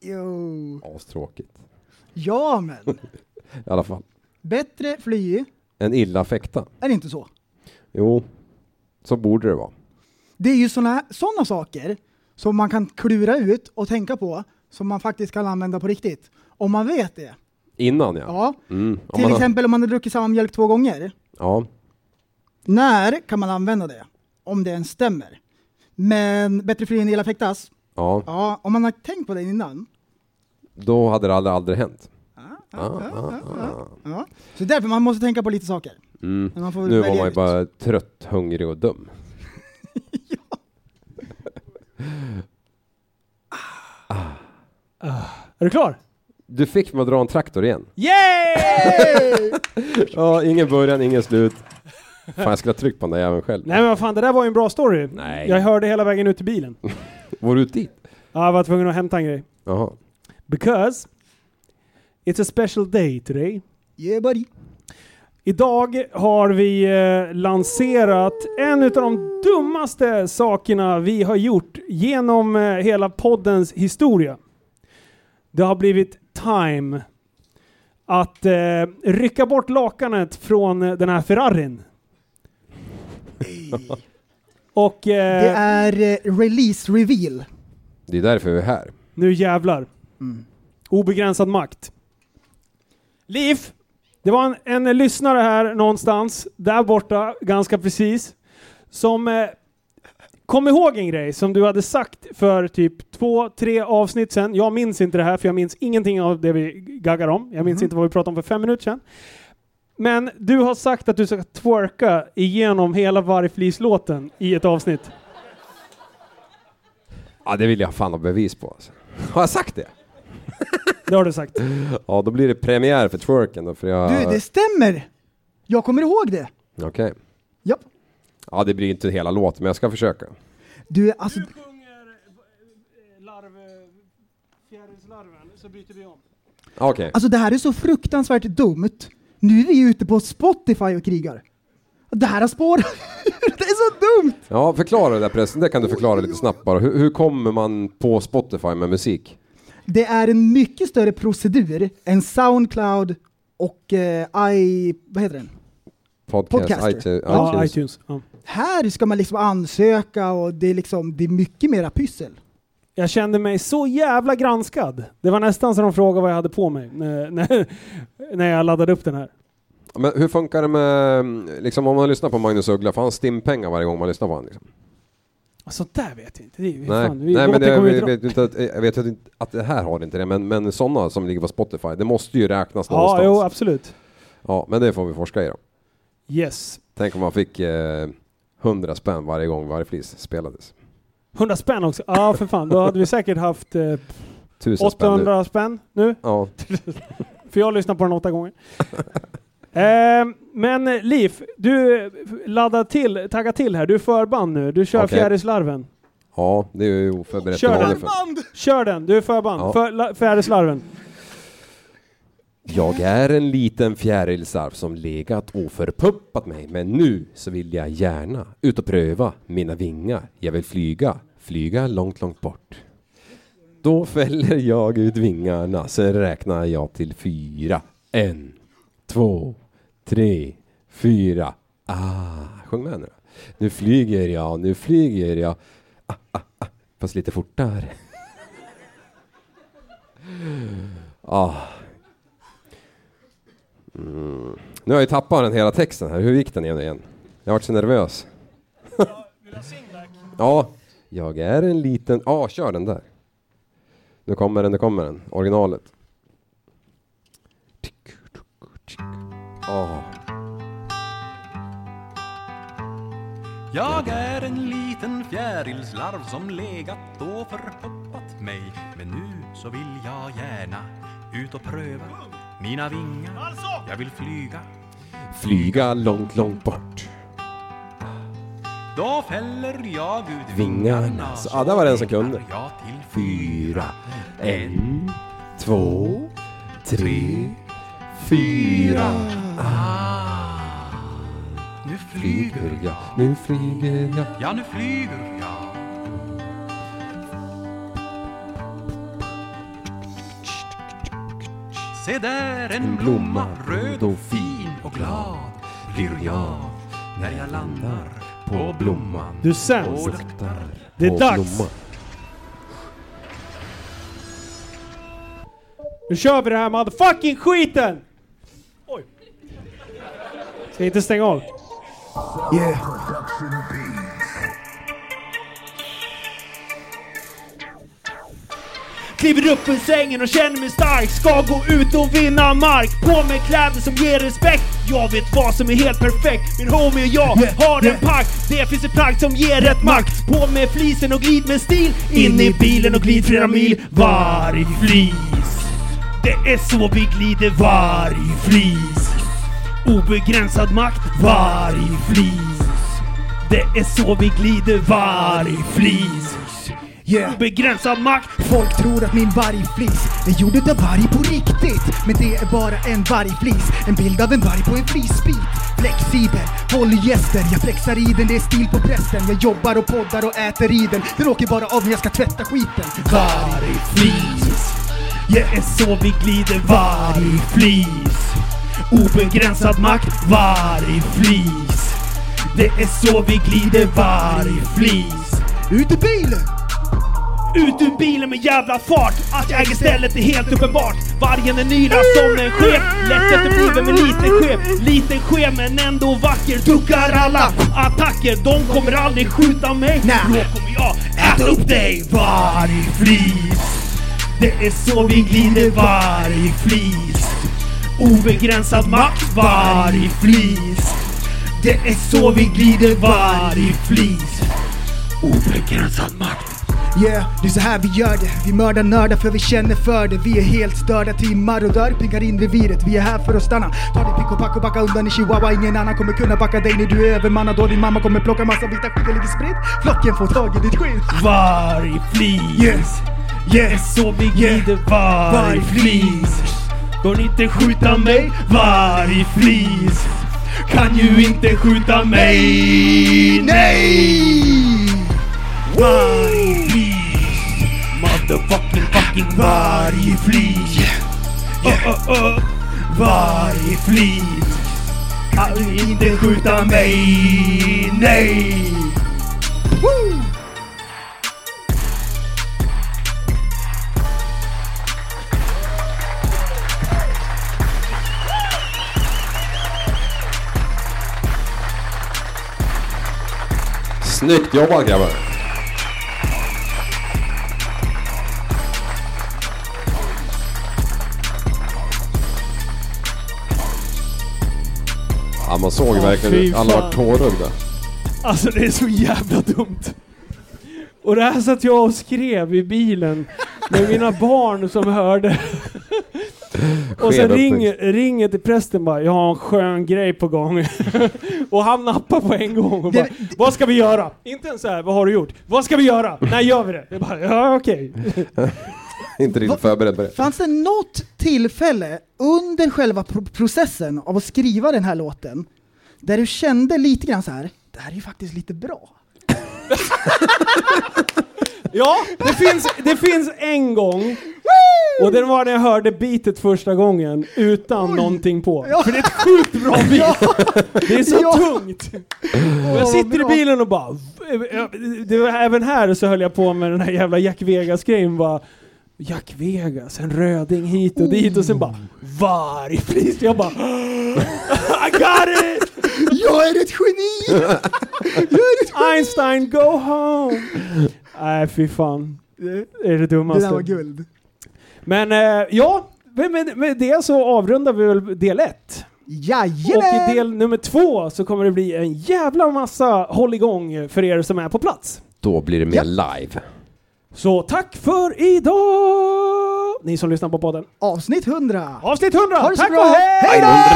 Jo. Astråkigt. Ja men, I alla fall. bättre fly En illa fäkta. är det inte så? Jo, så borde det vara. Det är ju såna, såna saker som man kan klura ut och tänka på som man faktiskt kan använda på riktigt. Om man vet det. Innan ja. Ja. Mm, Till man exempel om man har druckit samma mjölk två gånger. Ja. När kan man använda det? Om det ens stämmer. Men bättre fly än illa fäktas? Ja, Ja, om man har tänkt på det innan. Då hade det aldrig, aldrig hänt. Ja, ja, ja, ja. Så därför man måste tänka på lite saker. Mm. Nu var man ju ut. bara trött, hungrig och dum. Är du klar? Du fick mig att dra en traktor igen. Yay! Ja, ingen början, ingen slut. Fan, jag skulle ha tryckt på den där jäveln själv. Nej men vad fan, det där var ju en bra story. Nej. Jag hörde hela vägen ut till bilen. Var du ut dit? Ja, jag var tvungen att hämta en grej. Jaha. Because it's a special day today. Yeah buddy. Idag har vi eh, lanserat en av de dummaste sakerna vi har gjort genom eh, hela poddens historia. Det har blivit time att eh, rycka bort lakanet från eh, den här Ferrarin. Och eh, Det är eh, release reveal. Det är därför vi är här. nu jävlar. Mm. Obegränsad makt. Liv, det var en, en lyssnare här någonstans, där borta, ganska precis, som eh, kom ihåg en grej som du hade sagt för typ två, tre avsnitt sedan. Jag minns inte det här, för jag minns ingenting av det vi gaggar om. Jag minns inte vad vi pratade om för fem minuter sedan. Men du har sagt att du ska twerka igenom hela Vargflis-låten i ett avsnitt. Ja, det vill jag fan ha bevis på alltså. Har jag sagt det? Det har du sagt. Ja, då blir det premiär för twerken då, för jag... Du, det stämmer! Jag kommer ihåg det. Okej. Japp. Ja, det blir inte hela låten, men jag ska försöka. Du, alltså... så byter vi om. Okej. Alltså det här är så fruktansvärt dumt. Nu är vi ute på Spotify och krigar. Det här har spår. det är så dumt! Ja, förklara det där pressen. Det kan du förklara lite snabbt bara. Hur, hur kommer man på Spotify med musik? Det är en mycket större procedur än Soundcloud och eh, i, vad heter den? Podcast, Podcaster. iTunes. Ja, iTunes. Ja. Här ska man liksom ansöka och det är liksom, det är mycket mera pyssel. Jag kände mig så jävla granskad. Det var nästan så de frågade vad jag hade på mig när, när, när jag laddade upp den här. Men hur funkar det med, liksom om man lyssnar på Magnus Uggla, får han stimpengar varje gång man lyssnar på honom? Liksom? Sånt där vet jag inte. Det är, Nej, fan, vi, Nej men det, jag, dra- vet inte att, jag vet inte att det här har inte det, men, men sådana som ligger på Spotify, det måste ju räknas Ja, någonstans. jo absolut. Ja, men det får vi forska i då. Yes. Tänk om man fick eh, 100 spänn varje gång varje flis spelades. 100 spänn också. Ja, för fan. Då hade vi säkert haft eh, Tusen spänn nu. 800 spänn nu. Ja. För jag har lyssnat på den åtta gånger. eh, men Liv, du laddar till, taggar till här. Du är förband nu. Du kör Okej. Fjärilslarven. Ja, det är ju oförberett Kör den. Kör den, du är förband. Ja. För, la- Fjärilslarven. Jag är en liten fjärilsarv som legat och förpuppat mig, men nu så vill jag gärna ut och pröva mina vingar. Jag vill flyga, flyga långt, långt bort. Då fäller jag ut vingarna, sen räknar jag till fyra. En, två, tre, fyra. Ah, sjung med nu då. Nu flyger jag, nu flyger jag. Ah, ah, ah. Fast lite fortare. ah. Mm. Nu har jag ju tappat den hela texten här. Hur gick den igen? igen? Jag har varit så nervös. ja, jag är en liten... Ja, kör den där. Nu kommer den, nu kommer den. Originalet. Ja. Jag är en liten fjärilslarv som legat och förpuppat mig Men nu så vill jag gärna ut och pröva mina vingar Jag vill flyga Flyga långt, långt bort. Då fäller jag ut Vingarna. Så, ja, där var det en som kunde. jag till Fyra. En, två, tre, fyra. Ah, nu flyger jag, nu flyger jag. Ja, nu flyger jag Se där en blomma, röd och fin och glad blir jag när jag landar på blomman Du sämst. Det är dags. blomman. Nu kör vi den här motherfucking skiten! Ska inte stänga av? Yeah. Kliver upp ur sängen och känner mig stark. Ska gå ut och vinna mark. På mig kläder som ger respekt. Jag vet vad som är helt perfekt. Min homie och jag har en pakt. Det finns ett plagg som ger rätt makt. På med flisen och glid med stil. In i bilen och glid flera mil Varg flis. Det är så vi glider varg flis Obegränsad makt Varg flis. Det är så vi glider varg flis. Yeah. Obegränsad makt. Folk tror att min vargflis är gjord utav varg på riktigt Men det är bara en vargflis En bild av en varg på en flisbit. Flexibel, håller gäster. Jag flexar i den, det är stil på prästen. Jag jobbar och poddar och äter i den. Den åker bara av när jag ska tvätta skiten. Vargflis Det är så vi glider vargflis Obegränsad makt vargflis Det är så vi glider vargflis Ut ur bilen! Ut ur bilen med jävla fart. Att jag äger stället är helt uppenbart. Vargen är nyra som en chef Lätt efterbliven men lite skev Liten skev men ändå vacker. Duckar alla attacker. De kommer aldrig skjuta mig. Då kommer jag äta upp dig Vargflis Det är så vi glider vargflis Obegränsad makt vargflis Det är så vi glider vargflis Obegränsad makt Yeah, det är så här vi gör det. Vi mördar nördar för vi känner för det. Vi är helt störda timmar och dör, piggar in reviret. Vi är här för att stanna. Ta ditt pick och pack och backa undan i chihuahua. Ingen annan kommer kunna backa dig när du är övermannad. Och din mamma kommer plocka massa vita skit ligger spritt. Flocken får tag i ditt skit. Vargflis Yes, yes. Så vi glider vargflis Går inte skjuta mig Vargflis Kan ju inte skjuta mig Nej! Vargflis Motherfucking fucking vargflis Oh, oh, oh. Varje flit Kan inte skjuta mig, nej! Woo! Snyggt jobbat grabbar! Ja man såg Åh, verkligen ut. Alla var tårögda. Alltså det är så jävla dumt. Och det här satt jag och skrev i bilen med mina barn som hörde. Och sen ringer, ringer till prästen bara, jag har en skön grej på gång. och han nappar på en gång och bara, vad ska vi göra? Inte ens så här, vad har du gjort? Vad ska vi göra? När gör vi det? Jag bara, ja okej. Inte riktigt förberedd på det. Fanns det något tillfälle under själva pro- processen av att skriva den här låten där du kände lite grann så här, det här är ju faktiskt lite bra? Ja, det finns, det finns en gång. Och den var när jag hörde beatet första gången utan någonting på. För det är ett sjukt bra beat. Det är så Ja. tungt. Och jag sitter i bilen och bara... Det var, även här så höll jag på med den här jävla Jack Vegas-grejen. Bara, Jack Vegas, en röding hit och dit och sen bara vargflis. Jag bara I got it! Jag är ett geni! Einstein, go home! Nej fy fan. Det är det dummaste. Det där var guld. Men eh, ja, med, med, det så avrundar vi väl del ett. Jajamän! Och i del nummer två så kommer det bli en jävla massa hålligång för er som är på plats. Då blir det mer live. Så tack för idag! Ni som lyssnar på podden. Avsnitt 100! Avsnitt 100! Ha det så tack bra! och hej! Hej då!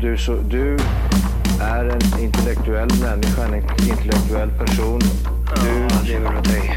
Du, så, du är en intellektuell människa, en intellektuell person. Du lever åt dig.